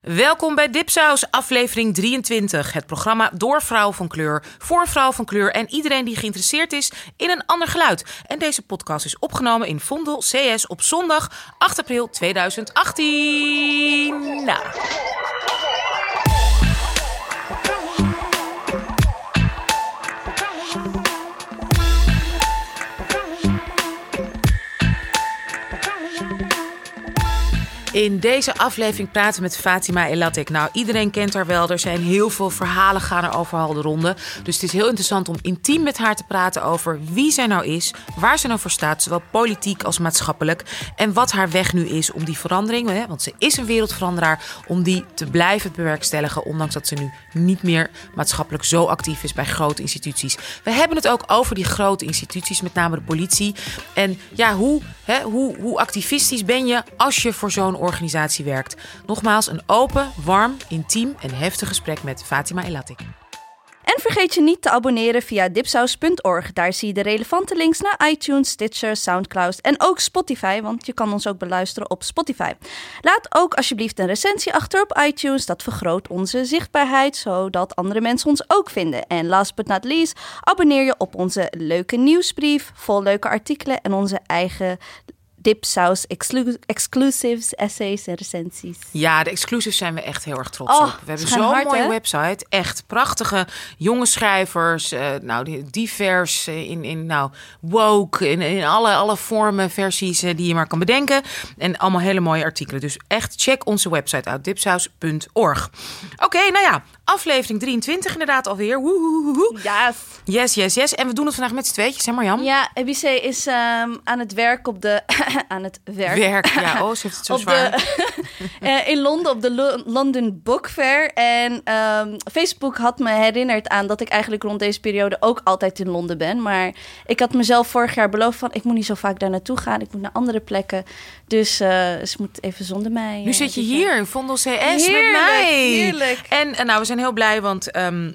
Welkom bij Dipsaus, aflevering 23. Het programma door vrouw van kleur, voor vrouw van kleur en iedereen die geïnteresseerd is in een ander geluid. En deze podcast is opgenomen in Vondel CS op zondag 8 april 2018. Nou. In deze aflevering praten we met Fatima Elatek. Nou, iedereen kent haar wel. Er zijn heel veel verhalen gaan er overal de ronde. Dus het is heel interessant om intiem met haar te praten over wie zij nou is, waar ze nou voor staat, zowel politiek als maatschappelijk. En wat haar weg nu is om die verandering, hè, want ze is een wereldveranderaar, om die te blijven bewerkstelligen. Ondanks dat ze nu niet meer maatschappelijk zo actief is bij grote instituties. We hebben het ook over die grote instituties, met name de politie. En ja, hoe, hè, hoe, hoe activistisch ben je als je voor zo'n organisatie werkt. Nogmaals, een open, warm, intiem en heftig gesprek met Fatima Elatik. En vergeet je niet te abonneren via dipsaus.org. Daar zie je de relevante links naar iTunes, Stitcher, Soundcloud en ook Spotify, want je kan ons ook beluisteren op Spotify. Laat ook alsjeblieft een recensie achter op iTunes. Dat vergroot onze zichtbaarheid, zodat andere mensen ons ook vinden. En last but not least, abonneer je op onze leuke nieuwsbrief, vol leuke artikelen en onze eigen dipsaus, exclu exclusives, essays en recensies. Ja, de exclusives zijn we echt heel erg trots Oh, op. We hebben zo'n mooie hè? website. Echt prachtige jonge schrijvers. eh, nou, divers eh, in, in nou, woke, in, in alle, alle vormen, versies eh, die je maar kan bedenken. En allemaal hele mooie artikelen. Dus echt check onze website uit, dipsaus.org. Oké, nou ja, aflevering 23 inderdaad alweer. Woehoehoe. Yes. Yes, yes, yes. En we doen het vandaag met z'n tweetjes, hè Marjam? Ja, EBC is ehm, aan het werk op de... aan het werk. Werk, ja. Oh, ze heeft het zo op zwaar. de, eh, in Londen op de Lo- London Book Fair. En ehm, Facebook had me herinnerd aan dat ik eigenlijk rond deze periode ook altijd in Londen ben. Maar ik had mezelf vorig jaar beloofd van ik moet niet zo vaak daar naartoe gaan. Ik moet naar andere plekken. Dus eh, ze moet even zonder mij. Nu eh, zit je hier in Vondel CS met mij. heerlijk. En nou, we zijn heel blij, want ehm,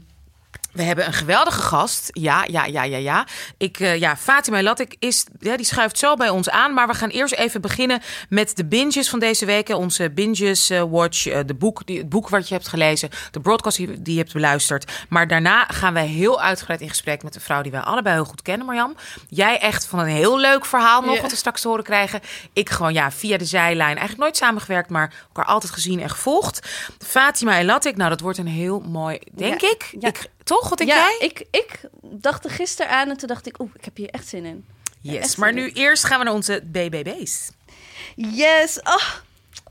we hebben een geweldige gast. Ja, ja, ja, ja, ja. Ik, eh, ja, Fatima Latik is, ja, die schuift zo bij ons aan. Maar we gaan eerst even beginnen met de binges van deze week. Onze binges eh, watch, eh, de boek, die, het boek wat je hebt gelezen, de broadcast die, die je hebt beluisterd. Maar daarna gaan wij heel uitgebreid in gesprek met een vrouw die wij allebei heel goed kennen, Marjam. Jij echt van een heel leuk verhaal nog wat we straks te horen krijgen. Ik gewoon ja, via de zijlijn. Eigenlijk nooit samengewerkt, maar elkaar altijd gezien en gevolgd. Fatima Elatik, nou dat wordt een heel mooi, denk Ja, ik. ja. ik. Toch, wat denk ja, jij? ik, ik dacht er gisteren aan en toen dacht ik, oeh, ik heb hier echt zin in. Yes, echt maar nu eerst gaan we naar onze BBB's. Yes. Oh,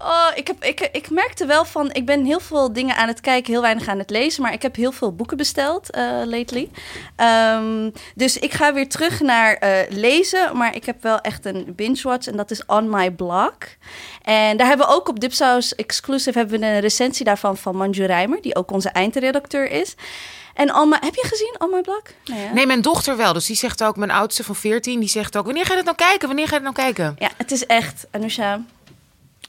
oh, ik, heb, ik, ik merkte wel van, ik ben heel veel dingen aan het kijken, heel weinig aan het lezen, maar ik heb heel veel boeken besteld eh, lately. Ehm, dus ik ga weer terug naar eh, lezen, maar ik heb wel echt een binge-watch en dat is On My Blog. En daar hebben we ook op Dipsaus Exclusive hebben we een recensie daarvan van Manju Rijmer, die ook onze eindredacteur is. En My, heb je gezien On My Blog? Nee? Nee, mijn dochter wel. Dus die zegt ook, mijn oudste van 14, die zegt ook: Wanneer ga je het nou kijken? Wanneer ga je het nou kijken? Ja, het is echt, Anousha.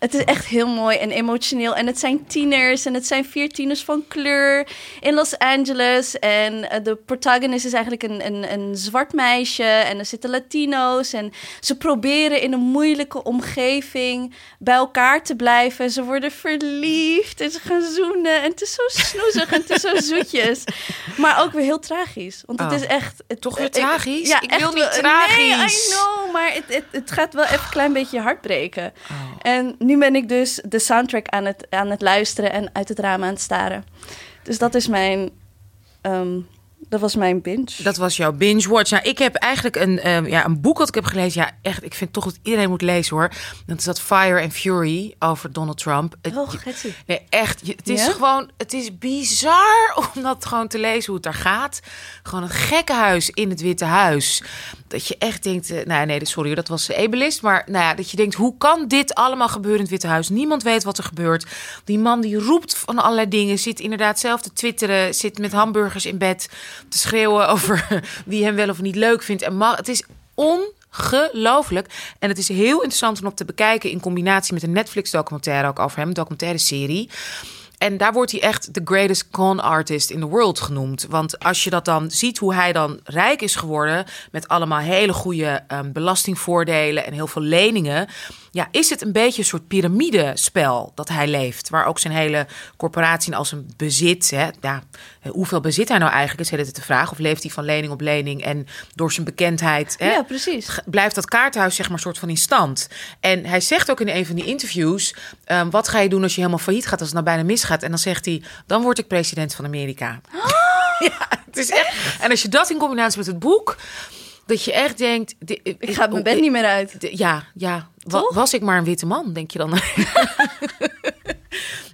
Het is echt heel mooi en emotioneel. En het zijn tieners en het zijn vier tieners van kleur in Los Angeles. En eh, de protagonist is eigenlijk een, een, een zwart meisje. En er zitten Latino's. En ze proberen in een moeilijke omgeving bij elkaar te blijven. Ze worden verliefd en ze gaan zoenen. En het is zo snoezig en het is zo zoetjes. Maar ook weer heel tragisch. Want het Oh. is echt... het- Toch weer ik- tragisch? Ja, Ik wil niet tragisch. Nee, I know, maar het, het, het gaat wel even een klein beetje je hart breken. Oh. En nu ben ik dus de soundtrack aan het, aan het luisteren en uit het raam aan het staren. Dus dat is mijn... ehm, dat was mijn binge. Dat was jouw binge watch. Nou, ik heb eigenlijk een, ehm, ja, een boek dat ik heb gelezen. Ja, echt, ik vind toch dat iedereen moet lezen hoor. Dat is dat Fire and Fury over Donald Trump. Het- Oh, Getsie. Nee, echt. Het is Ja? gewoon, het is bizar om dat gewoon te lezen hoe het daar gaat. Gewoon een gekkenhuis in het Witte Huis. Dat je echt denkt, eh, nou nee, sorry, dat was ableist. Maar nou ja, dat je denkt, hoe kan dit allemaal gebeuren in het Witte Huis? Niemand weet wat er gebeurt. Die man die roept van allerlei dingen, zit inderdaad zelf te twitteren, zit met hamburgers in bed te schreeuwen over wie hem wel of niet leuk vindt. En het is ongelooflijk. En het is heel interessant om op te bekijken in combinatie met een Netflix-documentaire ook over hem, een documentaire serie. En daar wordt hij echt de greatest con artist in the world genoemd. Want als je dat dan ziet, hoe hij dan rijk is geworden... met allemaal hele goede ehm, belastingvoordelen en heel veel leningen... ja, is het een beetje een soort piramidespel dat hij leeft? Waar ook zijn hele corporatie als een bezit. Hè, ja, hoeveel bezit hij nou eigenlijk? Is het de vraag. Of leeft hij van lening op lening? En door zijn bekendheid. Hè, Ja, precies. blijft dat kaarthuis zeg maar soort van in stand. En hij zegt ook in een van die interviews: ehm, wat ga je doen als je helemaal failliet gaat, als het nou bijna misgaat? En dan zegt hij: dan word ik president van Amerika. ja, het is echt. En als je dat in combinatie met het boek, dat je echt denkt: Ik ga mijn bed niet meer uit. de- ja, ja. Wa- was ik maar een witte man, denk je dan?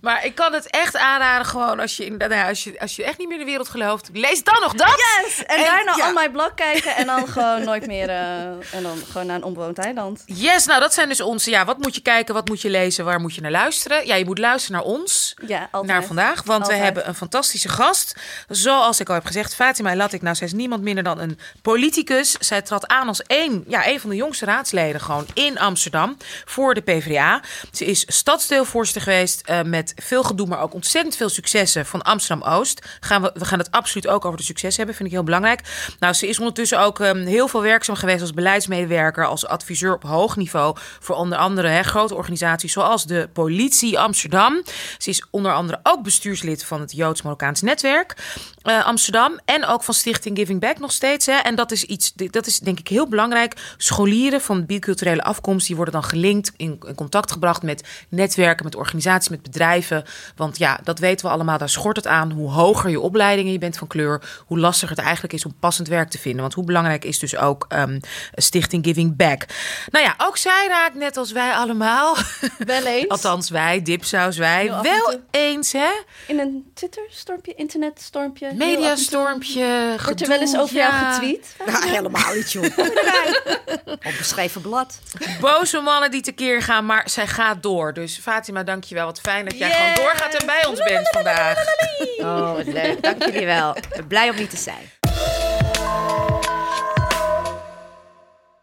maar ik kan het echt aanraden, gewoon als je, nou ja, als je, als je echt niet meer in de wereld gelooft, lees dan nog dat. Yes! En, En- daarna ja. on my blog kijken en dan gewoon nooit meer... eh, en dan gewoon naar een onbewoond eiland. Yes, nou dat zijn dus onze. Ja, wat moet je kijken, wat moet je lezen, waar moet je naar luisteren? Ja, je moet luisteren naar ons. Ja, altijd. Naar vandaag, want Altijd. we hebben een fantastische gast. Zoals ik al heb gezegd, Fatima Latik. Nou, zij is niemand minder dan een politicus. Zij trad aan als een, ja, een van de jongste raadsleden gewoon in Amsterdam voor de PvdA. Ze is stadsdeelvoorzitter geweest eh, met veel gedoe, maar ook ontzettend veel successen van Amsterdam-Oost. Gaan we, we gaan het absoluut ook over de succes hebben, vind ik heel belangrijk. Nou, ze is ondertussen ook ehm, heel veel werkzaam geweest als beleidsmedewerker, als adviseur op hoog niveau voor onder andere grote organisaties zoals de Politie Amsterdam. Ze is onder andere ook bestuurslid van het Joods-Marokkaans Netwerk eh, Amsterdam en ook van Stichting Giving Back nog steeds. En dat is iets, dat is denk ik heel belangrijk. Scholieren van biculturele afkomst die worden dan gelinkt, in, in contact gebracht met netwerken, met organisaties, met bedrijven. Want ja, dat weten we allemaal, daar schort het aan. Hoe hoger je opleidingen je bent van kleur, hoe lastiger het eigenlijk is om passend werk te vinden. Want hoe belangrijk is dus ook ehm, Stichting Giving Back. Nou ja, ook zij raakt net als wij allemaal. Wel eens. Althans, wij, dipsaus, wij. Wel eens, hè? In een Twitter-stormpje, internetstormpje. Mediastormpje. Wordt er wel eens over jou ja. getweet? Nou, helemaal niet, joh. Op beschreven blad. Boze mannen die tekeer gaan, maar zij gaat door. Dus Fatima, dankjewel. Wat fijn dat jij gewoon doorgaat en bij ons bent vandaag. Oh, leuk. Dank jullie wel. Blij om hier te zijn.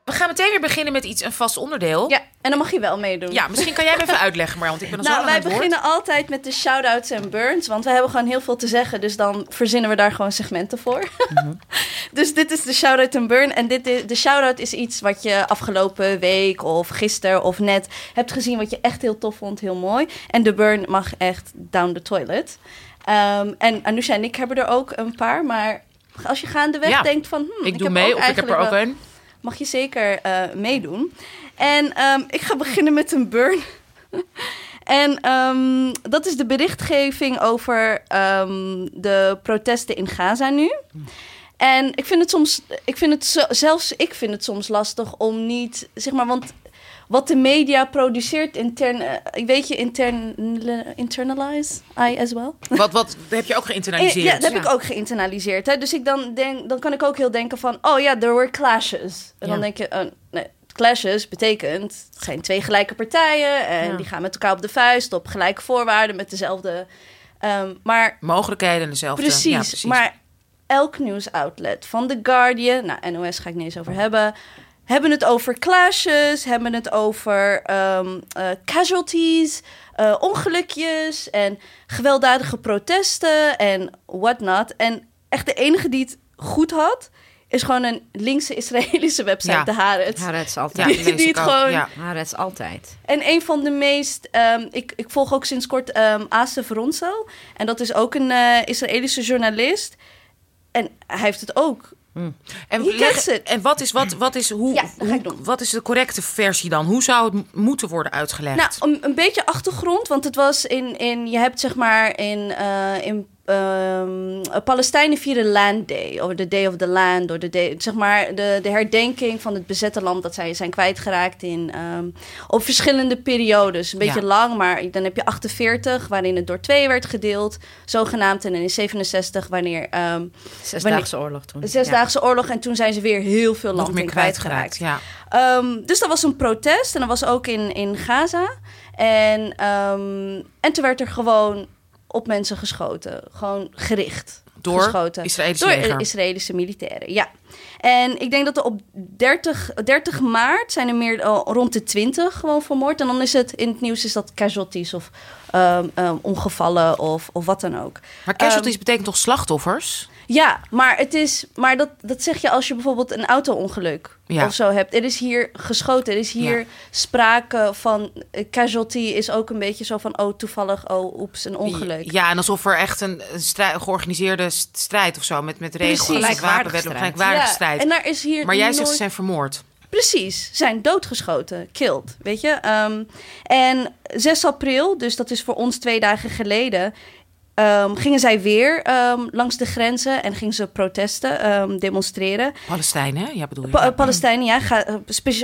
We gaan meteen weer beginnen met iets, een vast onderdeel. Ja, en dan mag je wel meedoen. Ja, misschien kan jij even uitleggen, maar want ik ben al zo Nou, lang wij beginnen altijd met de shout-outs en burns. Want we hebben gewoon heel veel te zeggen. Dus dan verzinnen we daar gewoon segmenten voor. Mhm. dus dit is de shout-out en burn. En dit is, de shout-out is iets wat je afgelopen week of gisteren of net hebt gezien. Wat je echt heel tof vond, heel mooi. En de burn mag echt down the toilet. Ehm, en Anousha en ik hebben er ook een paar. Maar als je gaandeweg Ja. denkt van... Hm, Ik doe heb mee, ook of ik heb er ook wel- een. Mag je zeker eh, meedoen. En ehm, ik ga beginnen met een burn. en ehm, dat is de berichtgeving over ehm, de protesten in Gaza nu. En ik vind het soms, ik vind het zelfs ik vind het soms lastig om niet, zeg maar, want wat de media produceert intern, ik weet je, intern, internalize I as well. Wat, wat heb je ook Eh, geïnternaliseerd? Ja, dat heb ik ook geïnternaliseerd. Hè? Dus ik dan, denk, dan kan ik ook heel denken van... oh ja, there were clashes. En dan denk je... oh, nee, clashes betekent... het zijn twee gelijke partijen... en Ja. die gaan met elkaar op de vuist... op gelijke voorwaarden, met dezelfde... ehm, maar Mogelijkheden en dezelfde. precies, Ja, precies. maar elk nieuwsoutlet... van The Guardian... nou, NOS ga ik niet eens over hebben... hebben het over clashes... hebben het over ehm, eh, casualties... eh, ongelukjes en gewelddadige protesten en whatnot. En echt de enige die het goed had, is gewoon een linkse Israëlische website, Ja. de Haaretz. Haaretz ja, altijd. die- lees die het gewoon- Ja. Haaretz altijd. En een van de meest... ehm, ik, ik volg ook sinds kort ehm Asef Ronsel. En dat is ook een eh, Israëlische journalist. En hij heeft het ook. En, He leg- en wat is, wat, wat, is, hoe, Ja, hoe- wat is de correcte versie dan? Hoe zou het moeten worden uitgelegd? Nou, een, een beetje achtergrond. Want het was in... in je hebt zeg maar in... eh, in ehm, Palestijnen vieren Land Day, of de Day of the Land, of de day, zeg maar de, de herdenking van het bezette land dat zij zijn kwijtgeraakt in ehm, op verschillende periodes. Een beetje Ja. lang, maar dan heb je 48, waarin het door twee werd gedeeld, zogenaamd, en dan in 67, wanneer ehm Zesdaagse oorlog toen. de Zesdaagse Oorlog, en toen zijn ze weer heel veel land meer kwijtgeraakt. Ja. Dus dat was een protest en dat was ook in, in Gaza. En, en toen werd er gewoon op mensen geschoten. Gewoon gericht. Door geschoten. Israëlische Door leger. Israëlische militairen, ja. En ik denk dat er op 30, 30 maart zijn er meer oh, rond de 20 gewoon vermoord. En dan is het in het nieuws is dat casualties of ehm, ehm, ongevallen of, of wat dan ook. Maar casualties Ehm, betekent toch slachtoffers? Ja, maar, het is, maar dat, dat zeg je als je bijvoorbeeld een auto-ongeluk Ja. of zo hebt. Er is hier geschoten, er is hier Ja. sprake van... eh, casualty is ook een beetje zo van, oh toevallig, oh oeps, een ongeluk. Ja, en alsof er echt een, een strij- georganiseerde st- strijd of zo met, met regels. Gelijkwaardige strijd. gelijkwaardige Ja, strijd. En daar is hier maar jij zegt ze zijn vermoord. Precies, zijn doodgeschoten, killed, weet je. Ehm, en 6 april, dus dat is voor ons twee dagen geleden... ehm, gingen zij weer ehm, langs de grenzen en gingen ze protesten, ehm, demonstreren. Palestijnen? Ja, bedoel je? Pa-. Palestijnen, ja. Ga, eh,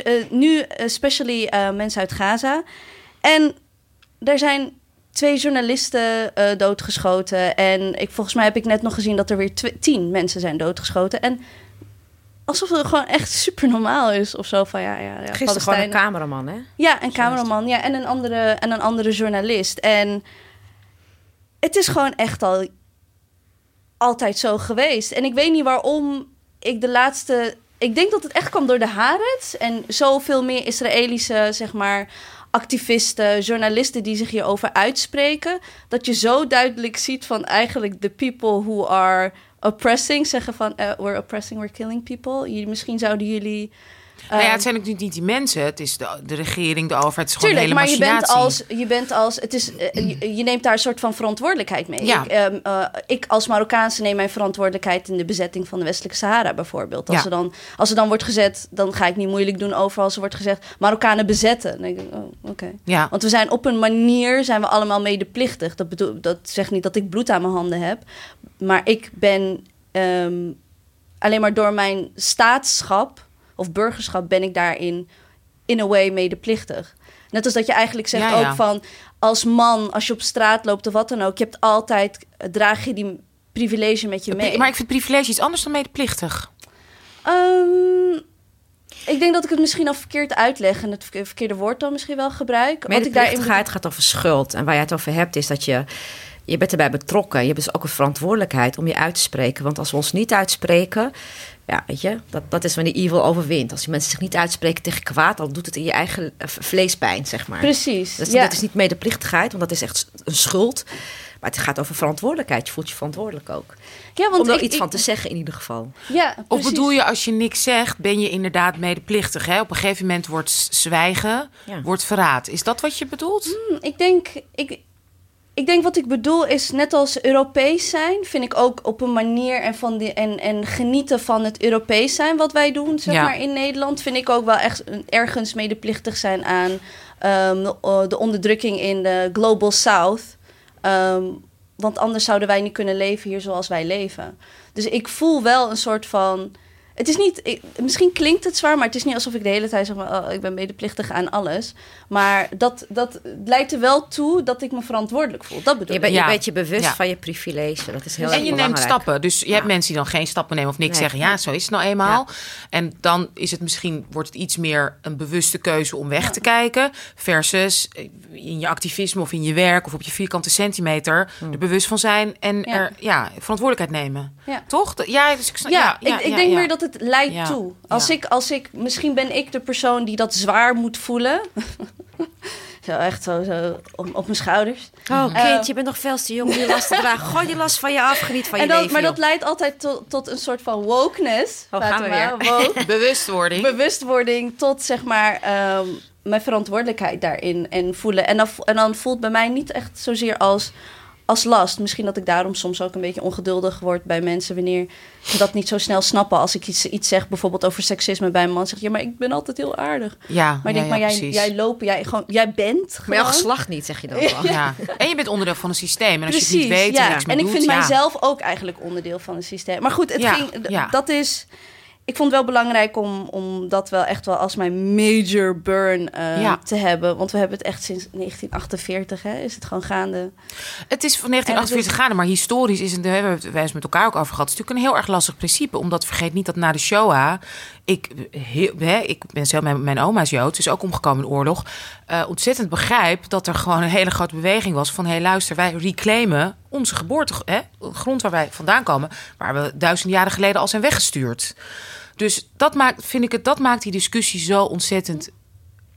eh, nu especially eh, mensen uit Gaza. En er zijn twee journalisten doodgeschoten. En ik, volgens mij heb ik net nog gezien dat er weer tien mensen zijn doodgeschoten. En alsof het gewoon echt super normaal is of zo van ja, ja, ja Gisteren gewoon een cameraman, hè? Ja, een cameraman. Ja, en een andere, en een andere journalist. En het is gewoon echt al altijd zo geweest. En ik weet niet waarom ik de laatste... Ik denk dat het echt kwam door de Haaretz. En zoveel meer Israëlische, zeg maar, activisten, journalisten die zich hierover uitspreken. Dat je zo duidelijk ziet van eigenlijk de people who are oppressing. Zeggen van, eh, we're oppressing, we're killing people. Misschien zouden jullie... nou ja, ehm, het zijn natuurlijk niet die mensen. Het is de, de regering, de overheid. Het is gewoon Tuurlijk, maar je bent als, je bent als, het is, eh, je, je neemt daar een soort van verantwoordelijkheid mee. Ja. Ik, ehm, eh, ik als Marokkaanse neem mijn verantwoordelijkheid in de bezetting van de Westelijke Sahara bijvoorbeeld. Als, Ja. er dan, als er dan wordt gezet, dan ga ik niet moeilijk doen over als er wordt gezegd Marokkanen bezetten. Dan denk ik, oh, oké. Ja. Want we zijn op een manier, zijn we allemaal medeplichtig. Dat, bedoel, dat zegt niet dat ik bloed aan mijn handen heb. Maar ik ben ehm, alleen maar door mijn staatschap of burgerschap ben ik daarin in a way medeplichtig. Net als dat je eigenlijk zegt Ja, ja. ook van als man, als je op straat loopt of wat dan ook, je hebt altijd, draag je die privilege met je mee. Maar ik vind privilege iets anders dan medeplichtig. Ehm, ik denk dat ik het misschien al verkeerd uitleg en het verke- verkeerde woord dan misschien wel gebruik. Wat ik daarin Medeplichtigheid gaat over schuld. En waar je het over hebt is dat je... Je bent erbij betrokken. Je hebt dus ook een verantwoordelijkheid om je uit te spreken. Want als we ons niet uitspreken... Ja, weet je, dat, dat is wanneer evil overwint. Als die mensen zich niet uitspreken tegen kwaad... dan doet het in je eigen eh, vleespijn, zeg maar. Precies. Dus ja. dat is niet medeplichtigheid, want dat is echt een schuld. Maar het gaat over verantwoordelijkheid. Je voelt je verantwoordelijk ook. ja, want om er ik- iets ik- van te zeggen in ieder geval. Ja, Of precies. bedoel je, als je niks zegt, ben je inderdaad medeplichtig. Hè? Op een gegeven moment wordt zwijgen, Ja. wordt verraad. Is dat wat je bedoelt? Hm, Ik denk, ik, ik denk wat ik bedoel is net als Europees zijn, vind ik ook op een manier en, van die, en, en genieten van het Europees zijn wat wij doen, zeg Ja. maar in Nederland, vind ik ook wel echt ergens medeplichtig zijn aan ehm, de, eh, de onderdrukking in de Global South. Ehm, want anders zouden wij niet kunnen leven hier zoals wij leven. Dus ik voel wel een soort van. Het is niet, ik- misschien klinkt het zwaar, maar het is niet alsof ik de hele tijd zeg maar, oh, ik ben medeplichtig aan alles. Maar dat, dat leidt er wel toe dat ik me verantwoordelijk voel. Dat bedoel Je, ik. bent Ja. je bent je bewust Ja. van je privilege. Dat is heel en erg je neemt stappen. Dus je hebt mensen die dan geen stappen nemen of niks Nee. zeggen. Ja, zo is het nou eenmaal. En dan is het misschien, wordt het iets meer een bewuste keuze om weg te kijken. Versus eh, in je activisme of in je werk of op je vierkante centimeter er bewust van zijn. En Ja. er ja, verantwoordelijkheid nemen. Ja. Toch? Ja, dus ik Ja, ja, ja, ik, ik ja, denk ja. meer dat het leidt Ja. toe. Als, Ja. ik, als ik, misschien ben ik de persoon die dat zwaar moet voelen. zo echt zo, zo op, op mijn schouders. Oh, Eh, kind, je bent nog veel te jong om die last te dragen. Gooi die last van je af, geniet van je en dat, leven. maar joh. dat leidt altijd tot, tot een soort van wokeness. Oh, gaan we weer. woke. Bewustwording. bewustwording tot zeg maar ehm, mijn verantwoordelijkheid daarin en voelen. En dan, en dan voelt bij mij niet echt zozeer als, als last. Misschien dat ik daarom soms ook een beetje ongeduldig word bij mensen wanneer ze dat niet zo snel snappen. Als ik iets, iets zeg, bijvoorbeeld over seksisme bij een man, zeg je, ja, maar ik ben altijd heel aardig. Ja, Maar ik ja, denk, ja, maar jij, jij lopen, jij, gewoon, jij bent Maar jouw gewoon- geslacht niet, zeg je dan wel. Ja. En je bent onderdeel van een systeem. En als je het niet weet ja. en niks meer En ik doet, vind ja. mijzelf ook eigenlijk onderdeel van het systeem. Maar goed, het Ja, ging, dat is... Ik vond het wel belangrijk om, om dat wel echt wel als mijn major burn eh, Ja. te hebben. Want we hebben het echt sinds 1948, hè, is het gewoon gaande. Het is van 1948 gaande, maar historisch is het, daar hebben we het wij eens met elkaar ook over gehad. Het is natuurlijk een heel erg lastig principe, omdat vergeet niet dat na de Shoah, ik, ik ben zelf, mijn, mijn oma is Joods, is ook omgekomen in oorlog, eh, ontzettend begrijp dat er gewoon een hele grote beweging was van, hé luister, wij reclaimen onze geboorte, hè, grond waar wij vandaan komen, waar we duizenden jaren geleden al zijn weggestuurd. Dus dat maakt, vind ik het, dat maakt die discussie zo ontzettend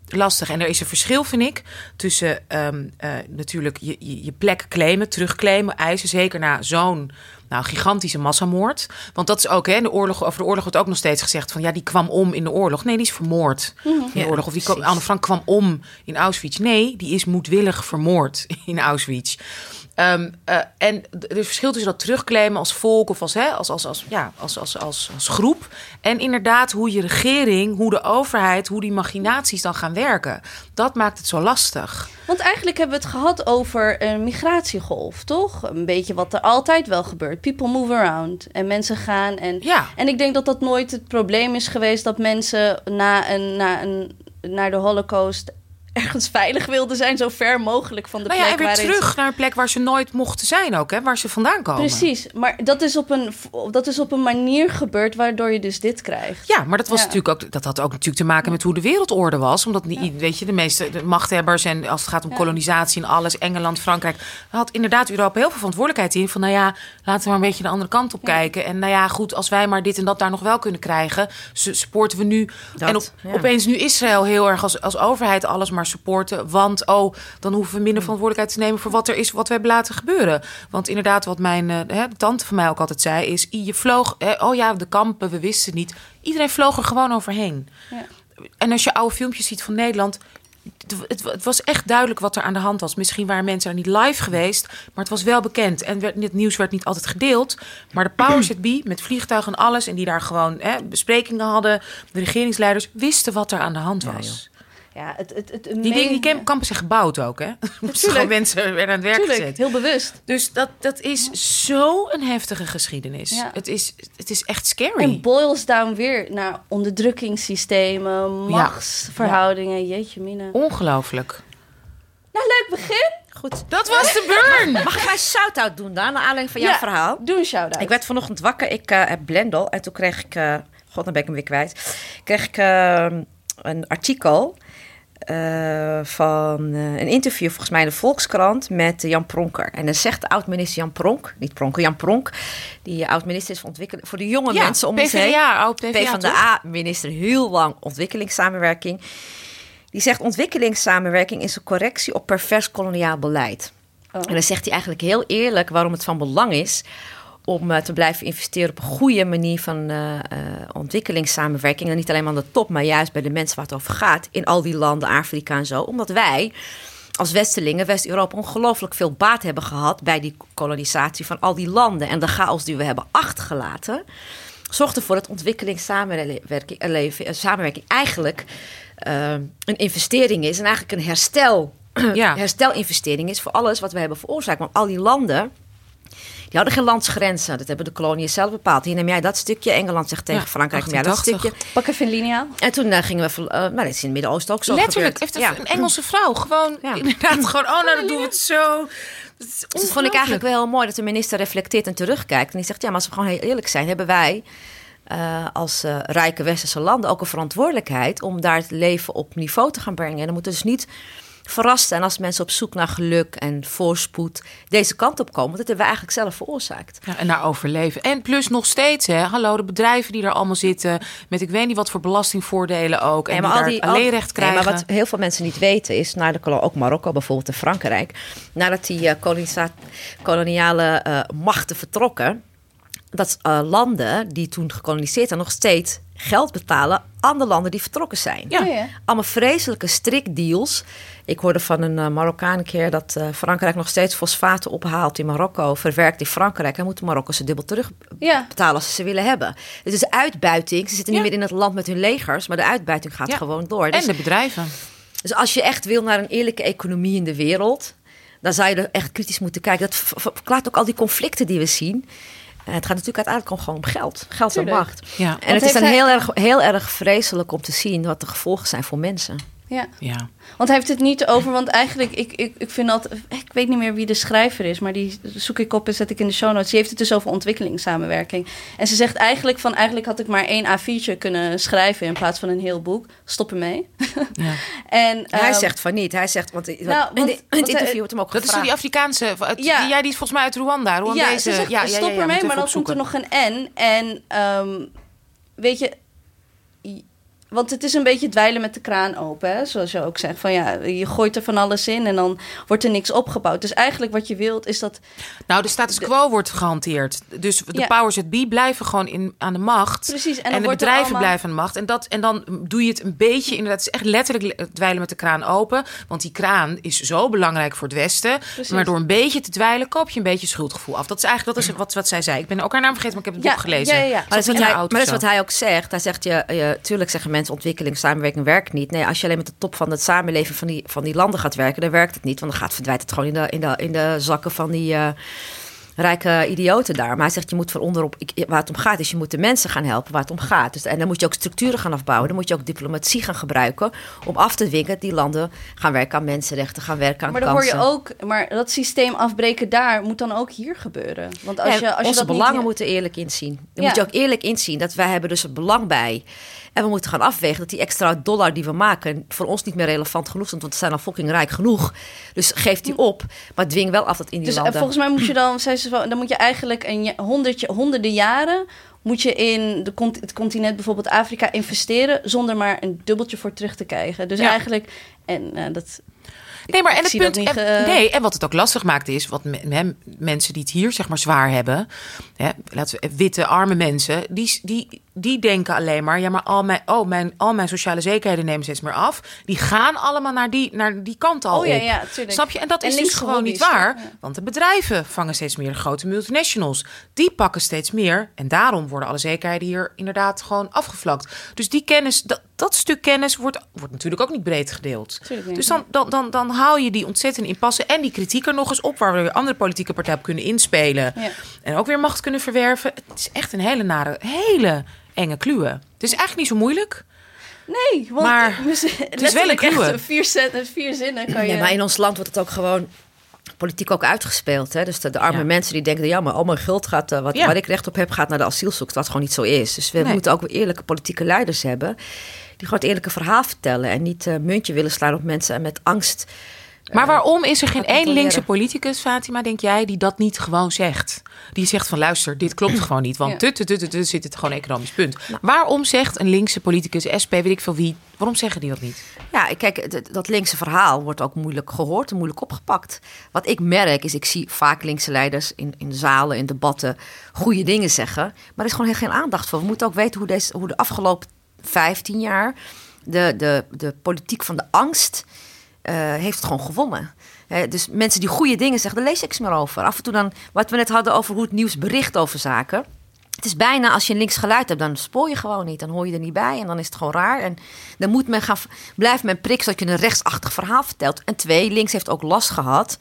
lastig. En er is een verschil, vind ik, tussen ehm, eh, natuurlijk je, je, je plek claimen, terugclaimen, eisen. Zeker na zo'n nou, gigantische massamoord. Want dat is ook, hè, de oorlog, over de oorlog wordt ook nog steeds gezegd van ja, die kwam om in de oorlog. Nee, die is vermoord in de Ja, oorlog. Of die kwam. Anne Frank kwam om in Auschwitz. Nee, die is moedwillig vermoord in Auschwitz. Ehm, eh, en is verschil tussen dat terugclaimen als volk of als, hè, als, als, als, ja, als, als, als, als groep. En inderdaad hoe je regering, hoe de overheid, hoe die machinaties dan gaan werken. Dat maakt het zo lastig. Want eigenlijk hebben we het gehad over een migratiegolf, toch? Een beetje wat er altijd wel gebeurt. People move around. En mensen gaan. En, Ja. en ik denk dat dat nooit het probleem is geweest dat mensen na een, na een, naar de Holocaust ergens veilig wilden zijn, zo ver mogelijk van de Nou ja, plek weer ze- terug naar een plek waar ze nooit mochten zijn ook, hè, waar ze vandaan komen. Precies, maar dat is, op een, dat is op een manier gebeurd waardoor je dus dit krijgt. Ja, maar dat was Ja. natuurlijk ook dat had ook natuurlijk te maken met hoe de wereldorde was, omdat niet, weet je, de meeste de machthebbers en als het gaat om Ja. kolonisatie en alles, Engeland, Frankrijk, had inderdaad Europa heel veel verantwoordelijkheid in van nou ja, laten we maar een beetje de andere kant op kijken en nou ja, goed, als wij maar dit en dat daar nog wel kunnen krijgen, su- supporten we nu Dat, en op, ja. opeens nu Israël heel erg als, als overheid alles maar supporten, want oh, dan hoeven we minder verantwoordelijkheid te nemen voor wat er is, wat we hebben laten gebeuren. Want inderdaad, wat mijn eh, hè, tante van mij ook altijd zei, is je vloog, hè, oh ja, de kampen, we wisten het niet. Iedereen vloog er gewoon overheen. Ja. En als je oude filmpjes ziet van Nederland. Het, het, het was echt duidelijk wat er aan de hand was. Misschien waren mensen er niet live geweest, maar het was wel bekend. En werd, het nieuws werd niet altijd gedeeld. Maar de powers that be, met vliegtuigen en alles... en die daar gewoon hè, besprekingen hadden... de regeringsleiders wisten wat er aan de hand Ja, was. Ja, het, het, het, die, dingen, die camp- kampen zijn gebouwd ook, hè? Gewoon mensen werden aan het werk Tuurlijk, gezet. heel bewust. Dus dat, dat is zo'n heftige geschiedenis. Ja. Het, is, het is echt scary. En boils down weer naar onderdrukkingssystemen, machtsverhoudingen. Jeetje mina. Ongelooflijk. Nou, leuk begin. Goed. Dat was de burn! Mag ik mijn shout-out doen dan, naar aanleiding van jouw Ja, verhaal? Doe een shout-out. Ik werd vanochtend wakker. Ik eh, heb Blendel. En toen kreeg ik... eh, God, dan ben ik hem weer kwijt. Kreeg ik eh, een artikel eh, van eh, een interview, volgens mij in de Volkskrant, met Jan Pronker. En dan zegt de oud-minister Jan Pronk, niet Pronker, Jan Pronk, die oud-minister is van ontwikkeling voor de jonge mensen om ons heen. PvdA, oud PvdA? A-minister heel lang ontwikkelingssamenwerking. Die zegt ontwikkelingssamenwerking is een correctie op pervers koloniaal beleid. Oh. En dan zegt hij eigenlijk heel eerlijk waarom het van belang is om eh, te blijven investeren op een goede manier van eh, eh, ontwikkelingssamenwerking. En niet alleen maar aan de top, maar juist bij de mensen waar het over gaat. In al die landen, Afrika en zo. Omdat wij als Westelingen, West-Europa, ongelooflijk veel baat hebben gehad bij die kolonisatie van al die landen. En de chaos die we hebben achtergelaten, zorgt ervoor dat ontwikkelingssamenwerking samenwerking eigenlijk een investering is. En eigenlijk een herstel, Ja. herstelinvestering is voor alles wat we hebben veroorzaakt. Want al die landen. Die hadden geen landsgrenzen. Dat hebben de koloniën zelf bepaald. Hier neem jij dat stukje. Engeland zegt tegen Ja, Frankrijk, neem jij dat 1880. stukje. Pak even een liniaal. En toen eh, gingen we... ver- eh, maar dat is in het Midden-Oosten ook zo Letterlijk, gebeurd. heeft een Engelse vrouw gewoon Ja. inderdaad gewoon, oh nou dan doen we het zo. Dat, Dus dat vond ik eigenlijk wel heel mooi dat de minister reflecteert en terugkijkt. En die zegt, ja, maar als we gewoon heel eerlijk zijn, hebben wij eh, als rijke westerse landen ook een verantwoordelijkheid om daar het leven op niveau te gaan brengen. En dan moeten dus niet verrast zijn als mensen op zoek naar geluk en voorspoed deze kant op komen. Want dat hebben we eigenlijk zelf veroorzaakt. Ja, en naar overleven. En plus nog steeds, hè, hallo, de bedrijven die er allemaal zitten, met ik weet niet wat voor belastingvoordelen ook. En Ja, die daar alleenrecht Nee, krijgen. maar wat heel veel mensen niet weten is, naar de, ook Marokko bijvoorbeeld en Frankrijk, nadat die eh, koloniale eh, machten vertrokken, dat eh, landen die toen gekoloniseerd zijn nog steeds geld betalen aan de landen die vertrokken zijn. Ja. Ja, ja. Allemaal vreselijke strikdeals. Ik hoorde van een eh, Marokkaan een keer dat eh, Frankrijk nog steeds fosfaten ophaalt in Marokko, verwerkt in Frankrijk. En moeten Marokko ze dubbel terug Ja. betalen als ze ze willen hebben. Het is uitbuiting. Ze zitten niet Ja. meer in het land met hun legers, maar de uitbuiting gaat Ja. gewoon door. En Dus, de bedrijven. dus als je echt wil naar een eerlijke economie in de wereld, dan zou je er echt kritisch moeten kijken. Dat verklaart ook al die conflicten die we zien. Eh, het gaat natuurlijk uiteindelijk gewoon om geld. Geld en macht. Ja. En het is dan hij- heel erg, heel erg vreselijk om te zien wat de gevolgen zijn voor mensen. Ja. Ja. Want hij heeft het niet over, want eigenlijk, ik, ik, ik vind dat, ik weet niet meer wie de schrijver is, maar die zoek ik op en zet ik in de show notes. Die heeft het dus over ontwikkelingssamenwerking. En ze zegt eigenlijk van, eigenlijk had ik maar één A4'tje kunnen schrijven in plaats van een heel boek. Stop ermee. ja. en, hij ehm, zegt van niet. Hij zegt, want, Nou, in, want- de- in het interview wordt hem ook Dat is zo gevraagd. die Afrikaanse, uit, Ja. die, ja, die is volgens mij uit Rwanda. Ja, ze zegt, ja, stop ja, ermee, maar dan komt er nog een N. En ehm, weet je, want het is een beetje dweilen met de kraan open, hè? zoals je ook zegt. Van ja, je gooit er van alles in en dan wordt er niks opgebouwd. Dus eigenlijk wat je wilt is dat. Nou, de status quo wordt gehanteerd. Dus de Ja. powers that be blijven gewoon in, aan de macht. Precies, en de bedrijven allemaal- blijven aan de macht. En, dat, en dan doe je het een beetje, inderdaad, het is echt letterlijk le- dweilen met de kraan open. Want die kraan is zo belangrijk voor het Westen. Precies. Maar door een beetje te dweilen koop je een beetje schuldgevoel af. Dat is eigenlijk dat is wat, wat zij zei. Ik ben ook haar naam vergeten, maar ik heb het Ja, boek gelezen. ja, ja, ja. Maar dat, is wat hij, auto maar dat is zo. wat hij ook zegt. Hij zegt, je, je, tuurlijk zeggen mensen ontwikkeling, samenwerking werkt niet. Nee, als je alleen met de top van het samenleving van die, van die landen gaat werken, dan werkt het niet. Want dan gaat, verdwijnt het gewoon in de, in de, in de zakken van die eh, rijke idioten daar. Maar hij zegt, je moet van onderop, ik- waar het om gaat, is je moet de mensen gaan helpen waar het om gaat. Dus, en dan moet je ook structuren gaan afbouwen. Dan moet je ook diplomatie gaan gebruiken om af te dwingen dat die landen gaan werken aan mensenrechten, gaan werken aan Maar dan hoor je kansen. ook, maar dat systeem afbreken daar moet dan ook hier gebeuren. Want als Ja, je, als je onze dat belangen niet, moeten eerlijk inzien. Dan Ja. moet je ook eerlijk inzien dat wij hebben dus het belang bij. En we moeten gaan afwegen dat die extra dollar die we maken voor ons niet meer relevant genoeg. Want we zijn al fucking rijk genoeg. Dus geef die op. Maar dwing wel af dat in die Dus eh, landen. volgens mij moet je dan, zei ze dan moet je eigenlijk een honderdje, honderden jaren moet je in de, het continent bijvoorbeeld Afrika investeren zonder maar een dubbeltje voor terug te krijgen. Dus Ja. eigenlijk en eh, dat Nee, maar en het punt. dat niet en, ge- Nee, en wat het ook lastig maakt is, wat me- mensen die het hier zeg maar zwaar hebben, hè, laten we, witte arme mensen, die, die, die denken alleen maar, ja, maar al mijn, oh, mijn, al mijn sociale zekerheden nemen steeds meer af. Die gaan allemaal naar die, naar die kant al Oh ja, op. ja. Snap je? En dat En is dus gewoon niet waar, ja. want de bedrijven vangen steeds meer de grote multinationals. Die pakken steeds meer en daarom worden alle zekerheden hier inderdaad gewoon afgevlakt. Dus die kennis, dat, dat stuk kennis wordt, wordt natuurlijk ook niet breed gedeeld. Tuurlijk. Dus dan, dan, dan, dan haal je die ontzettend impasse en die kritiek er nog eens op, waar we weer andere politieke partijen op kunnen inspelen. Ja. En ook weer macht kunnen verwerven. Het is echt een hele nare, hele enge kluwe. Het is eigenlijk niet zo moeilijk. Nee, want Maar het is wel een kluwe. Vier, vier zinnen kan je. Nee, maar in ons land wordt het ook gewoon politiek ook uitgespeeld. Hè? Dus de, de arme Ja. mensen die denken, ja, maar al mijn geld gaat, eh, wat, Ja. waar ik recht op heb, gaat naar de asielzoekers. Wat gewoon niet zo is. Dus we Nee. moeten ook weer eerlijke politieke leiders hebben. Die gewoon het eerlijke verhaal vertellen. En niet eh muntje willen slaan op mensen en met angst. Maar waarom is er geen één linkse politicus, Fatima, denk jij, die dat niet gewoon zegt? Die zegt van luister, dit klopt gewoon niet. Want Ja. tut, tut, tut, zit het gewoon economisch punt. Waarom zegt een linkse politicus, SP, weet ik veel wie, waarom zeggen die dat niet? Ja, kijk, dat linkse verhaal wordt ook moeilijk gehoord en moeilijk opgepakt. Wat ik merk is, ik zie vaak linkse leiders in, in zalen, in debatten, goede dingen zeggen. Maar er is gewoon heel geen aandacht voor. We moeten ook weten hoe, deze, hoe de afgelopen 15 jaar de, de, de politiek van de angst eh, heeft gewoon gewonnen. Dus mensen die goede dingen zeggen, daar lees ik eens meer over. Af en toe dan, wat we net hadden over hoe het nieuws bericht over zaken. Het is bijna als je een links geluid hebt, dan spoor je gewoon niet. Dan hoor je er niet bij en dan is het gewoon raar. En dan moet men gaan, blijft men prikken zodat je een rechtsachtig verhaal vertelt. En twee, links heeft ook last gehad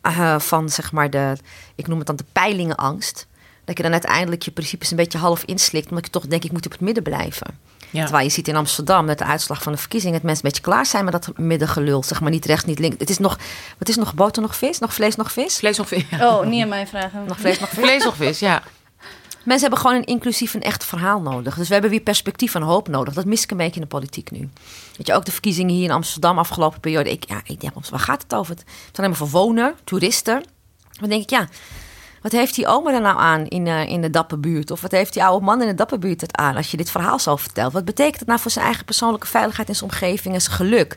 eh, van zeg maar de, ik noem het dan de peilingenangst. Dat je dan uiteindelijk je principes een beetje half inslikt, omdat je toch denkt, ik moet op het midden blijven. Ja. Terwijl je ziet in Amsterdam met de uitslag van de verkiezingen... dat mensen een beetje klaar zijn met dat middengelul. Zeg maar niet rechts, niet links. Het is nog, wat is nog boter, nog vis? Nog vlees, nog vis? Vlees of vis? Oh, niet aan mij vragen. Nog vlees, nog vis? Vlees of vis, ja. Mensen hebben gewoon een inclusief en echt verhaal nodig. Dus we hebben weer perspectief en hoop nodig. Dat mis ik een beetje in de politiek nu. Weet je, ook de verkiezingen hier in Amsterdam afgelopen periode. Ik, ja, ik denk, waar gaat het over? Het is alleen maar voor wonen, toeristen. Dan denk ik, ja, wat heeft die oma er nou aan in, eh, in de dapperbuurt? Of wat heeft die oude man in de dapperbuurt het aan als je dit verhaal zo vertelt? Wat betekent het nou voor zijn eigen persoonlijke veiligheid en zijn omgeving en zijn geluk?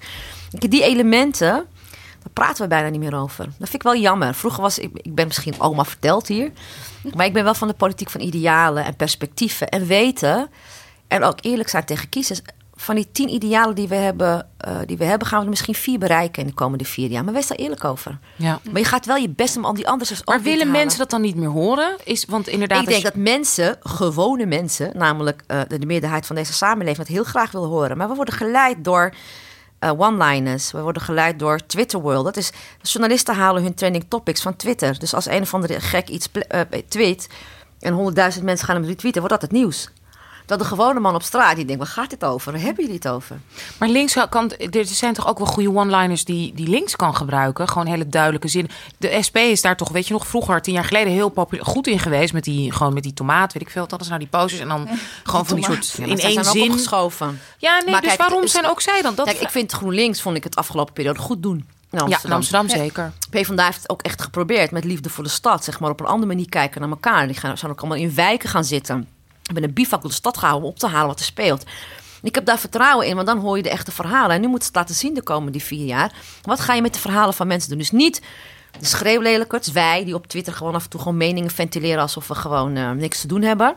Die elementen, daar praten we bijna niet meer over. Dat vind ik wel jammer. Vroeger was ik, ik ben misschien oma verteld hier. Maar ik ben wel van de politiek van idealen en perspectieven. En weten, en ook eerlijk zijn tegen kiezers. Van die tien idealen die we hebben, eh, die we hebben gaan we er misschien vier bereiken in de komende vier jaar. Maar wees daar eerlijk over. ja. Maar je gaat wel je best om al die anders Maar willen mensen dat dan niet meer horen? Is, want inderdaad, ik denk dat mensen, gewone mensen, namelijk eh, de, de meerderheid van deze samenleving, het heel graag wil horen. Maar we worden geleid door eh, one-liners. We worden geleid door Twitter World. Dat is, journalisten halen hun trending topics van Twitter. Dus als een of andere gek iets tweet en honderdduizend mensen gaan hem retweeten, wordt dat het nieuws. Dat de gewone man op straat die denkt, waar gaat dit over? Waar hebben jullie het over? Maar links kan, er zijn toch ook wel goede one-liners die, die links kan gebruiken. Gewoon hele duidelijke zin. De SP is daar toch, weet je nog, vroeger, tien jaar geleden, heel goed in geweest. Met die, gewoon met die tomaat, weet ik veel. Dat is nou die posters. En dan gewoon van die soort Ja, in één zin. opgeschoven. Ja, nee, Maar dus kijk, waarom is- zijn ook zij dan? Dat Kijk, ik vind GroenLinks vond ik het afgelopen periode goed doen. In ja, in Amsterdam zeker. PvdA heeft het ook echt geprobeerd met liefde voor de stad. Zeg maar op een andere manier kijken naar elkaar. Die gaan, zijn ook allemaal in wijken gaan zitten. Hebben een bivak door de stad gehouden om op te halen wat er speelt. Ik heb daar vertrouwen in, want dan hoor je de echte verhalen. En nu moet het laten zien de komende vier jaar. Wat ga je met de verhalen van mensen doen? Dus niet de schreeuwlelijkerts, wij die op Twitter gewoon af en toe gewoon meningen ventileren alsof we gewoon uh, niks te doen hebben.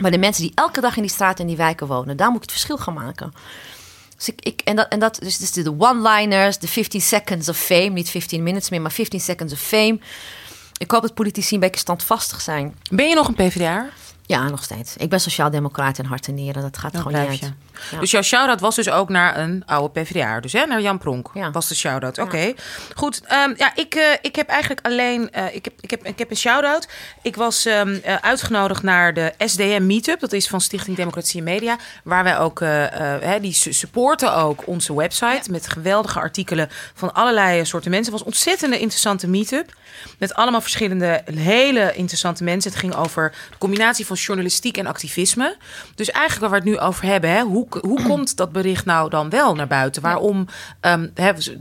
Maar de mensen die elke dag in die straten en die wijken wonen, daar moet ik het verschil gaan maken. Dus ik, ik, en dat, en dat dus, dus de one-liners, de 15 seconds of fame, niet 15 minutes meer, maar 15 seconds of fame. Ik hoop dat politici een beetje standvastig zijn. Ben je nog een PvdA? Ja, nog steeds. Ik ben sociaal-democraat in hart en nieren. Dat gaat gewoon niet uit. Dus jouw shout-out was dus ook naar een oude PvdA. Dus hè, naar Jan Pronk ja. was de shout-out. Oké, goed. Um, ja, ik, uh, ik heb eigenlijk alleen... Uh, ik, heb, ik, heb, ik heb een shout-out. Ik was um, uh, uitgenodigd naar de SDM Meetup. Dat is van Stichting Democratie en Media. Waar wij ook... Hè, die supporten ook onze website. Met geweldige artikelen van allerlei soorten mensen. Het was een ontzettende interessante meetup. Met allemaal verschillende hele interessante mensen. Het ging over de combinatie van journalistiek en activisme. Dus eigenlijk waar we het nu over hebben... Hè, hoe hoe komt dat bericht nou dan wel naar buiten? Waarom? Um,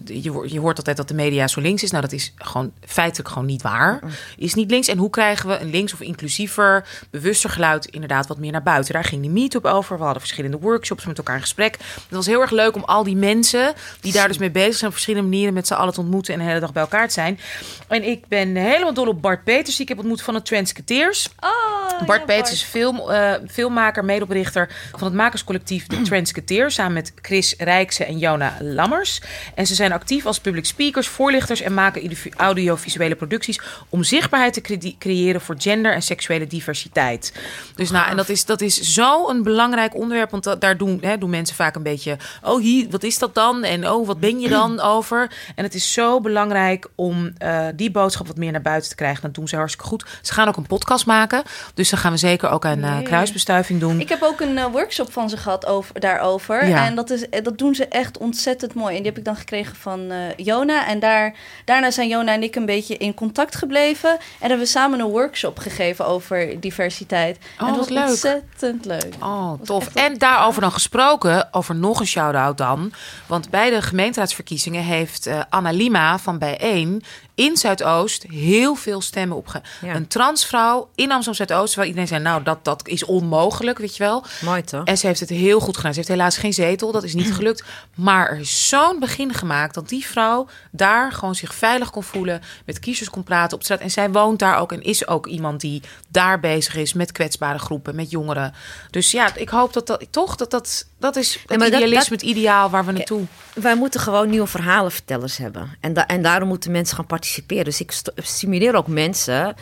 je, je hoort altijd dat de media zo links is. Nou, dat is gewoon feitelijk gewoon niet waar. Is niet links. En hoe krijgen we een links of inclusiever, bewuster geluid inderdaad wat meer naar buiten? Daar ging die meetup over. We hadden verschillende workshops met elkaar in gesprek. Het was heel erg leuk om al die mensen die daar dus mee bezig zijn, op verschillende manieren met z'n allen te ontmoeten en de hele dag bij elkaar te zijn. En ik ben helemaal dol op Bart Peters, die ik heb ontmoet van de Transketeers. Oh, Bart Peters is film, uh, filmmaker, medeoprichter van het makerscollectief De Transketeer samen met Chris Rijkse en Jona Lammers. En ze zijn actief als public speakers, voorlichters en maken audiovisuele producties om zichtbaarheid te creëren voor gender en seksuele diversiteit. Dus nou, en dat is, dat is zo'n belangrijk onderwerp, want daar doen, hè, doen mensen vaak een beetje, oh hier, wat is dat dan? En oh, wat ben je dan over? En het is zo belangrijk om uh, die boodschap wat meer naar buiten te krijgen. Dat doen ze hartstikke goed. Ze gaan ook een podcast maken, dus dan gaan we zeker ook een uh, kruisbestuiving doen. Ik heb ook een uh, workshop van ze gehad over daarover. Ja. En dat, is, dat doen ze echt ontzettend mooi. En die heb ik dan gekregen van uh, Jona. En daar, daarna zijn Jona en ik een beetje in contact gebleven. En hebben we samen een workshop gegeven over diversiteit. Oh, en dat was leuk. ontzettend leuk. Oh, tof. En daarover dan gesproken, over nog een shout-out dan. Want bij de gemeenteraadsverkiezingen heeft uh, Anna Lima van Bijeen in Zuidoost heel veel stemmen opge. Ja. Een transvrouw in Amsterdam Zuidoost, waar iedereen zei: Nou, dat, dat is onmogelijk, weet je wel. Mooi toch? En ze heeft het heel goed gedaan. Ze heeft helaas geen zetel, dat is niet gelukt. Maar er is zo'n begin gemaakt dat die vrouw daar gewoon zich veilig kon voelen, met kiezers kon praten op straat. En zij woont daar ook en is ook iemand die daar bezig is met kwetsbare groepen, met jongeren. Dus ja, ik hoop dat dat toch, dat dat, dat is het ja, idealisme, dat, dat, het ideaal waar we naartoe. Wij moeten gewoon nieuwe verhalenvertellers hebben. En, da en daarom moeten mensen gaan participeren dus ik stimuleer ook mensen.